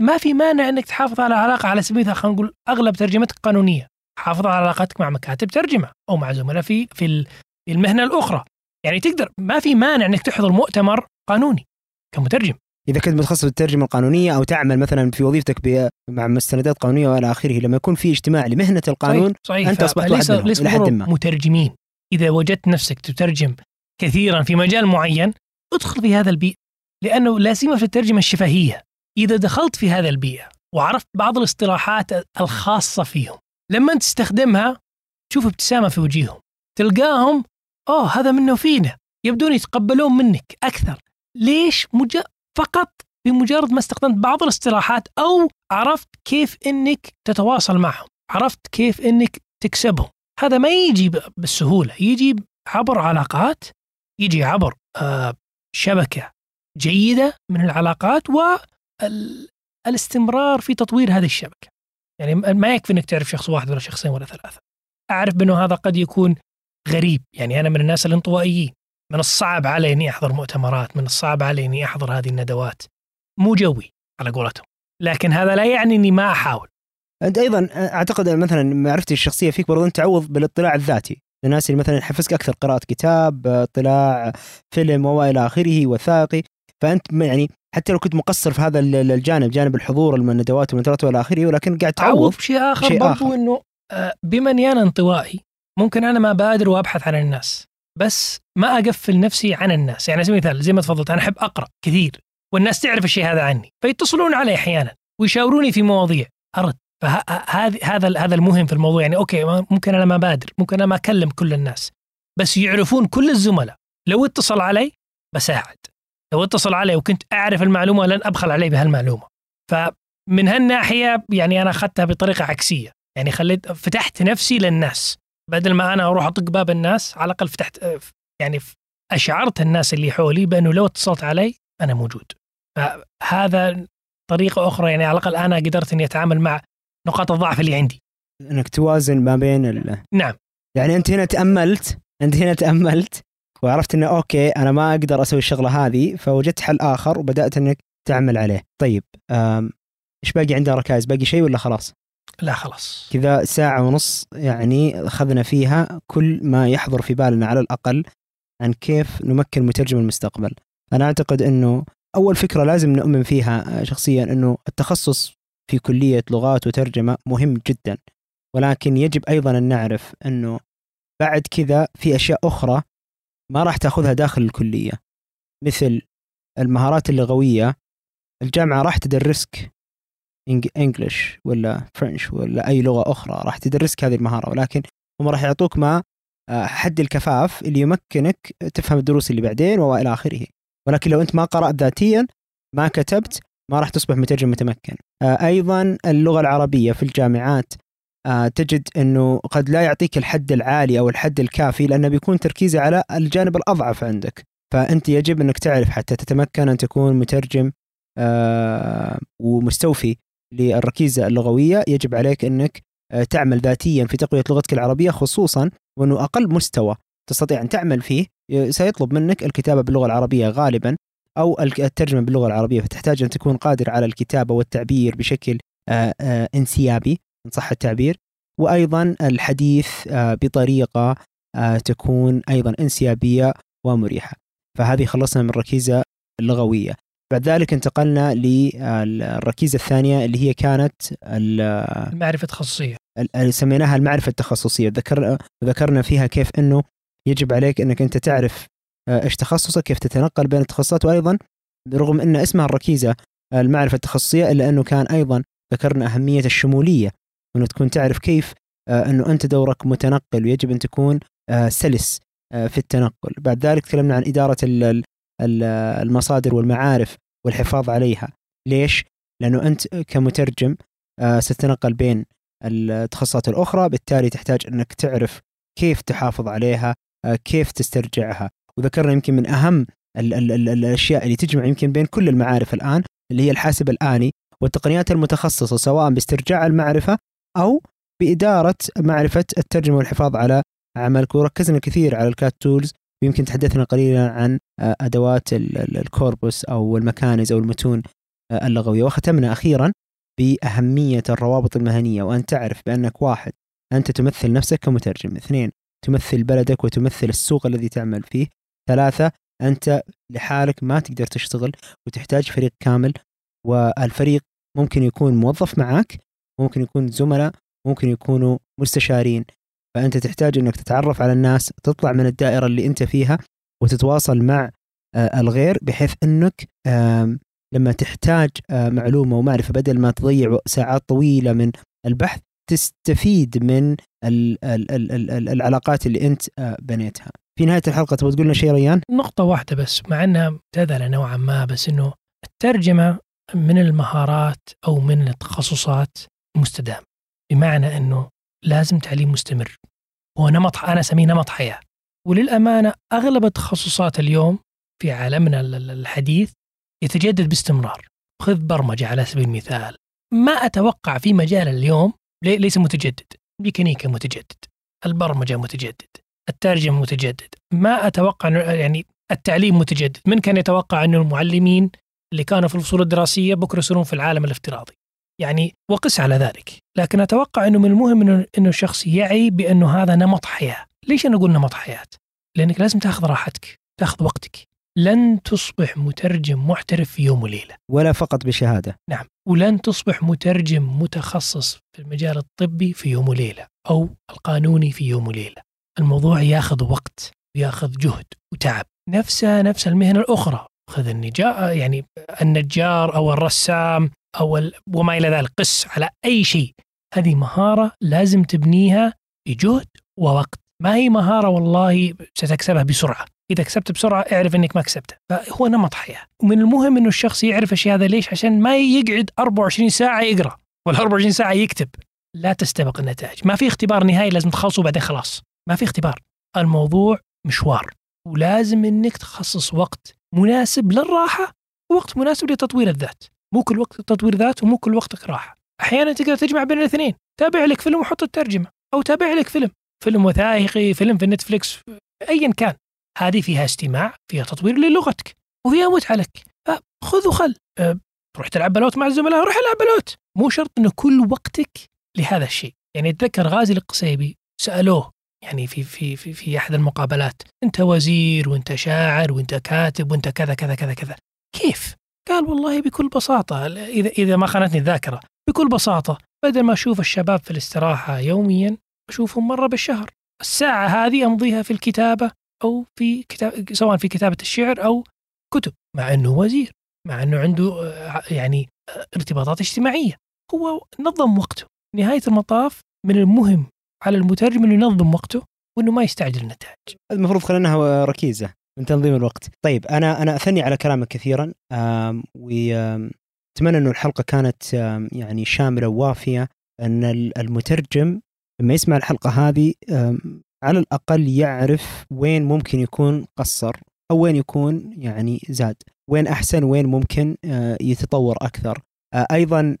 ما في مانع إنك تحافظ على علاقة على سبيل خلينا نقول أغلب ترجمتك قانونية. حافظ على علاقتك مع مكاتب ترجمة أو مع زملاء في في المهنة الأخرى. يعني تقدر ما في مانع إنك تحضر مؤتمر قانوني كمترجم إذا كنت متخصص في الترجمه القانونية أو تعمل مثلا في وظيفتك مع مستندات قانونية وإلى آخره لما يكون في اجتماع لمهنة القانون صحيح. صحيح. أنت أصبحت ليس واحد منهم ليس إلى حد ما مترجمين إذا وجدت نفسك تترجم كثيرا في مجال معين ادخل في هذا البيئة لأنه لا سيما في الترجمة الشفهية إذا دخلت في هذا البيئة وعرفت بعض الاصطلاحات الخاصة فيهم لما تستخدمها تشوف ابتسامة في وجيههم تلقاهم أوه هذا منه فينا يبدون يتقبلون منك أكثر. ليش مج... فقط بمجرد ما استخدمت بعض الاصطلاحات أو عرفت كيف إنك تتواصل معهم عرفت كيف إنك تكسبهم. هذا ما يجي بالسهولة. يجي عبر علاقات يجي عبر آه شبكة جيدة من العلاقات والاستمرار في تطوير هذه الشبكة. يعني ما يكفي إنك تعرف شخص واحد ولا شخصين ولا ثلاثة. أعرف بأنه هذا قد يكون غريب. يعني أنا من الناس الانطوائيين. من الصعب علي إني أحضر مؤتمرات من الصعب علي إني أحضر هذه الندوات. مو جوي على قولتهم. لكن هذا لا يعني إني ما أحاول. أنت أيضا أعتقد مثلا معرفتي الشخصية فيك برضو أنت تعوض بالاطلاع الذاتي. الناس اللي مثلا يحفزك أكثر قراءة كتاب اطلاع فيلم والى آخره وثائقي. فأنت يعني حتى لو كنت مقصر في هذا الجانب جانب الحضور الندوات والمنتديات والى آخره ولكن قاعد تعوض شيء آخر شيء برضو آخر. إنه بما اني أنا انطوائي ممكن أنا ما بادر وأبحث عن الناس بس ما أقفل نفسي عن الناس. يعني على مثال زي ما تفضلت أنا أحب أقرأ كثير والناس تعرف الشيء هذا عني فيتصلون علي أحيانا ويشاوروني في مواضيع. أرد فهذا هذا هذا المهم في الموضوع. يعني أوكي ممكن أنا ما بادر ممكن أنا ما أكلم كل الناس بس يعرفون كل الزملاء. لو اتصل علي بساعد لو اتصل علي وكنت أعرف المعلومة لن أبخل عليه بهالمعلومة. فمن هالناحية يعني أنا أخذتها بطريقة عكسية. يعني خليت فتحت نفسي للناس. بدل ما أنا أروح أطق باب الناس على الأقل فتحت يعني أشعرت الناس اللي حولي بأنه لو اتصلت علي أنا موجود. فهذا طريقة أخرى يعني على الأقل أنا قدرت إني أتعامل مع نقاط الضعف اللي عندي. إنك توازن ما بين ال... نعم. يعني أنت هنا تأملت أنت هنا تأملت وعرفت إنه أوكي أنا ما أقدر أسوي الشغلة هذه فوجدت حل آخر وبدأت إنك تعمل عليه. طيب إيش باقي عندنا ركائز باقي شيء ولا خلاص؟ لا خلاص. كذا ساعة ونص يعني أخذنا فيها كل ما يحضر في بالنا على الأقل عن كيف نمكن مترجم المستقبل. أنا أعتقد أنه أول فكرة لازم نؤمن فيها شخصيا أنه التخصص في كلية لغات وترجمة مهم جدا. ولكن يجب أيضا أن نعرف أنه بعد كذا في أشياء أخرى ما راح تأخذها داخل الكلية. مثل المهارات اللغوية الجامعة راح تدرسك إنجلش ولا فرنش ولا أي لغة أخرى راح تدرسك هذه المهارة ولكن هم راح يعطوك ما آه، حد الكفاف اللي يمكنك تفهم الدروس اللي بعدين وإلى آخره. ولكن لو أنت ما قرأت ذاتيا ما كتبت ما راح تصبح مترجم متمكن. آه، أيضا اللغة العربية في الجامعات آه، تجد إنه قد لا يعطيك الحد العالي أو الحد الكافي لأنه بيكون تركيزه على الجانب الأضعف عندك. فأنت يجب إنك تعرف حتى تتمكن أن تكون مترجم ومستوفي للركيزة اللغوية يجب عليك أنك آه، تعمل ذاتيا في تقوية لغتك العربية خصوصا وأنه أقل مستوى تستطيع أن تعمل فيه سيطلب منك الكتابة باللغة العربية غالبا أو الترجمة باللغة العربية فتحتاج أن تكون قادر على الكتابة والتعبير بشكل آه، آه، انسيابي إن صح التعبير. وأيضا الحديث بطريقة تكون أيضا انسيابية ومريحة. فهذه خلصنا من الركيزه اللغوية. بعد ذلك انتقلنا للركيزة الثانية اللي هي كانت المعرفة التخصصية. سميناها المعرفة التخصصية. ذكر ذكرنا فيها كيف أنه يجب عليك أنك أنت تعرف آه، إيش تخصصك كيف تتنقل بين التخصصات وأيضا رغم أن اسمها الركيزة المعرفة التخصصية إلا أنه كان أيضا ذكرنا أهمية الشمولية أنه تكون تعرف كيف آه، أنه أنت دورك متنقل ويجب أن تكون آه، سلس في التنقل. بعد ذلك تكلمنا عن إدارة المصادر والمعارف. والحفاظ عليها. ليش؟ لأنه أنت كمترجم آه، ستتنقل بين التخصصات الأخرى بالتالي تحتاج أنك تعرف كيف تحافظ عليها آه، كيف تسترجعها. وذكرنا يمكن من أهم ال ال ال الأشياء اللي تجمع يمكن بين كل المعارف الآن اللي هي الحاسب الآني والتقنيات المتخصصة سواء باسترجاع المعرفة أو بإدارة معرفة الترجمة والحفاظ على عملك وركزنا كثير على الكات تولز ويمكن تحدثنا قليلا عن آه، أدوات الكوربوس أو المكانز أو المتون آه، اللغوية. وختمنا أخيرا بأهمية الروابط المهنية وأن تعرف بأنك واحد أنت تمثل نفسك كمترجم، اثنين تمثل بلدك وتمثل السوق الذي تعمل فيه، ثلاثة أنت لحالك ما تقدر تشتغل وتحتاج فريق كامل والفريق ممكن يكون موظف معك ممكن يكون زملاء ممكن يكونوا مستشارين. فأنت تحتاج إنك تتعرف على الناس تطلع من الدائرة اللي أنت فيها وتتواصل مع آه، الغير بحيث إنك لما تحتاج آه، معلومة ومعرفة بدل ما تضيع ساعات طويلة من البحث تستفيد من العلاقات اللي أنت آه، بنيتها. في نهاية الحلقة تبغى تقول لنا شيء ريان؟ نقطة واحدة بس مع إنها مبتذله نوعا ما بس إنه الترجمة من المهارات أو من التخصصات المستدام بمعنى إنه لازم تعليم مستمر. هو نمط أنا أسميه نمط حياة. وللأمانة أغلب التخصصات اليوم في عالمنا الحديث يتجدد باستمرار. خذ برمجة على سبيل المثال. ما أتوقع في مجال اليوم ليس متجدد. ميكانيكا متجدد. البرمجة متجدد. الترجمة متجدد. ما أتوقع يعني التعليم متجدد. من كان يتوقع إنه المعلمين اللي كانوا في الفصول الدراسية بكرة يصيرون في العالم الافتراضي؟ يعني وقس على ذلك. لكن أتوقع إنه من المهم انه إنه الشخص يعي بأنه هذا نمط حياة. ليش أنا أقول نمط حياة؟ لأنك لازم تأخذ راحتك تأخذ وقتك. لن تصبح مترجم محترف في يوم وليلة. ولا فقط بشهادة. نعم. ولن تصبح مترجم متخصص في المجال الطبي في يوم وليلة أو القانوني في يوم وليلة. الموضوع ياخذ وقت وياخذ جهد وتعب. نفسها نفس المهنة الأخرى. خذ النجار يعني النجار أو الرسام أو وما إلى ذلك قس على أي شيء. هذه مهارة لازم تبنيها بجهد ووقت. ما هي مهارة والله ستكسبها بسرعة. إذا كسبت بسرعة اعرف إنك ما كسبتها. فهو نمط حياة. ومن المهم إنه الشخص يعرف الشيء هذا ليش؟ عشان ما يقعد 24 ساعة يقرأ. ولا 24 ساعة يكتب. لا تستبق النتائج. ما في اختبار نهائي لازم تخلصه وبعدين خلاص. ما في اختبار. الموضوع مشوار. ولازم إنك تخصص وقت مناسب للراحة ووقت مناسب لتطوير الذات. مو كل وقت تطوير ذات ومو كل وقتك راحة. أحيانا تقدر تجمع بين الاثنين. تابع لك فيلم وحط الترجمة أو تابع لك فيلم. فيلم وثائقي فيلم في نتفليكس ايا كان. هذه فيها استماع فيها تطوير للغتك وفيها متعه لك خذ وخل. أه تروح تلعب بلوت مع الزملاء روح العب بلوت. مو شرط انه كل وقتك لهذا الشيء. يعني اتذكر غازي القصيبي سألوه يعني في في في في أحد المقابلات أنت وزير وأنت شاعر وأنت كاتب وأنت كذا كذا كذا كذا. كيف؟ قال والله بكل بساطة إذا إذا ما خانتني الذاكرة. بكل بساطة بدل ما أشوف الشباب في الاستراحة يوميا أشوفهم مرة بالشهر. الساعة هذه أمضيها في الكتابة أو في كتاب سواء في كتابة الشعر أو كتب مع أنه وزير مع أنه عنده آه، يعني آه، ارتباطات اجتماعية. هو نظم وقته. نهاية المطاف من المهم على المترجم أنه ينظم وقته وأنه ما يستعجل النتائج. المفروض خليناها ركيزة. من تنظيم الوقت. طيب أنا أنا أثني على كلامك كثيرا واتمنى إنه الحلقة كانت يعني شاملة ووافية أن المترجم لما يسمع الحلقة هذه على الأقل يعرف وين ممكن يكون قصر أو وين يكون يعني زاد وين أحسن وين ممكن آه، يتطور أكثر. آه، أيضا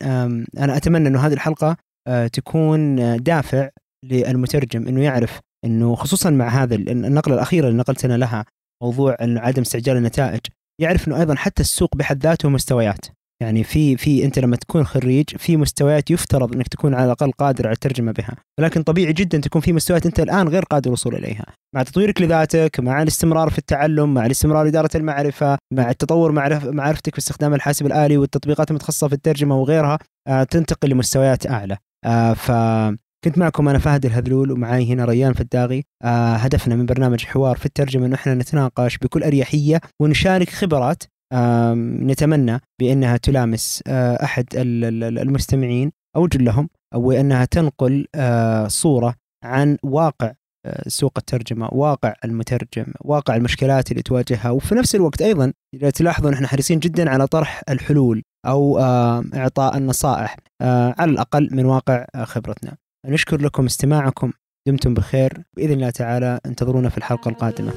أنا أتمنى إنه هذه الحلقة آه، تكون دافع للمترجم إنه يعرف إنه خصوصا مع هذا النقلة الأخيرة اللي نقلتنا لها موضوع عدم استعجال النتائج يعرف إنه أيضا حتى السوق بحد ذاته مستويات. يعني في في أنت لما تكون خريج في مستويات يفترض إنك تكون على الأقل قادر على الترجمة بها، ولكن طبيعي جدا تكون في مستويات أنت الآن غير قادر الوصول إليها، مع تطويرك لذاتك، مع الاستمرار في التعلم، مع الاستمرار إدارة المعرفة، مع التطور معرف معرفتك في استخدام الحاسب الآلي والتطبيقات المتخصصة في الترجمة وغيرها، آه تنتقل لمستويات أعلى. آه ف كنت معكم أنا فهد الهذلول ومعي هنا ريان فداغي آه هدفنا من برنامج حوار في الترجمة إنه إحنا نتناقش بكل أريحية ونشارك خبرات نتمنى بأنها تلامس آه أحد المستمعين أو جلهم أو انها تنقل آه صورة عن واقع آه، سوق الترجمة، واقع المترجم، واقع المشكلات اللي تواجهها. وفي نفس الوقت أيضا إذا تلاحظون إحنا حريصين جدا على طرح الحلول أو آه، إعطاء النصائح على الأقل من واقع خبرتنا. نشكر لكم استماعكم. دمتم بخير. بإذن الله تعالى انتظرونا في الحلقة القادمة.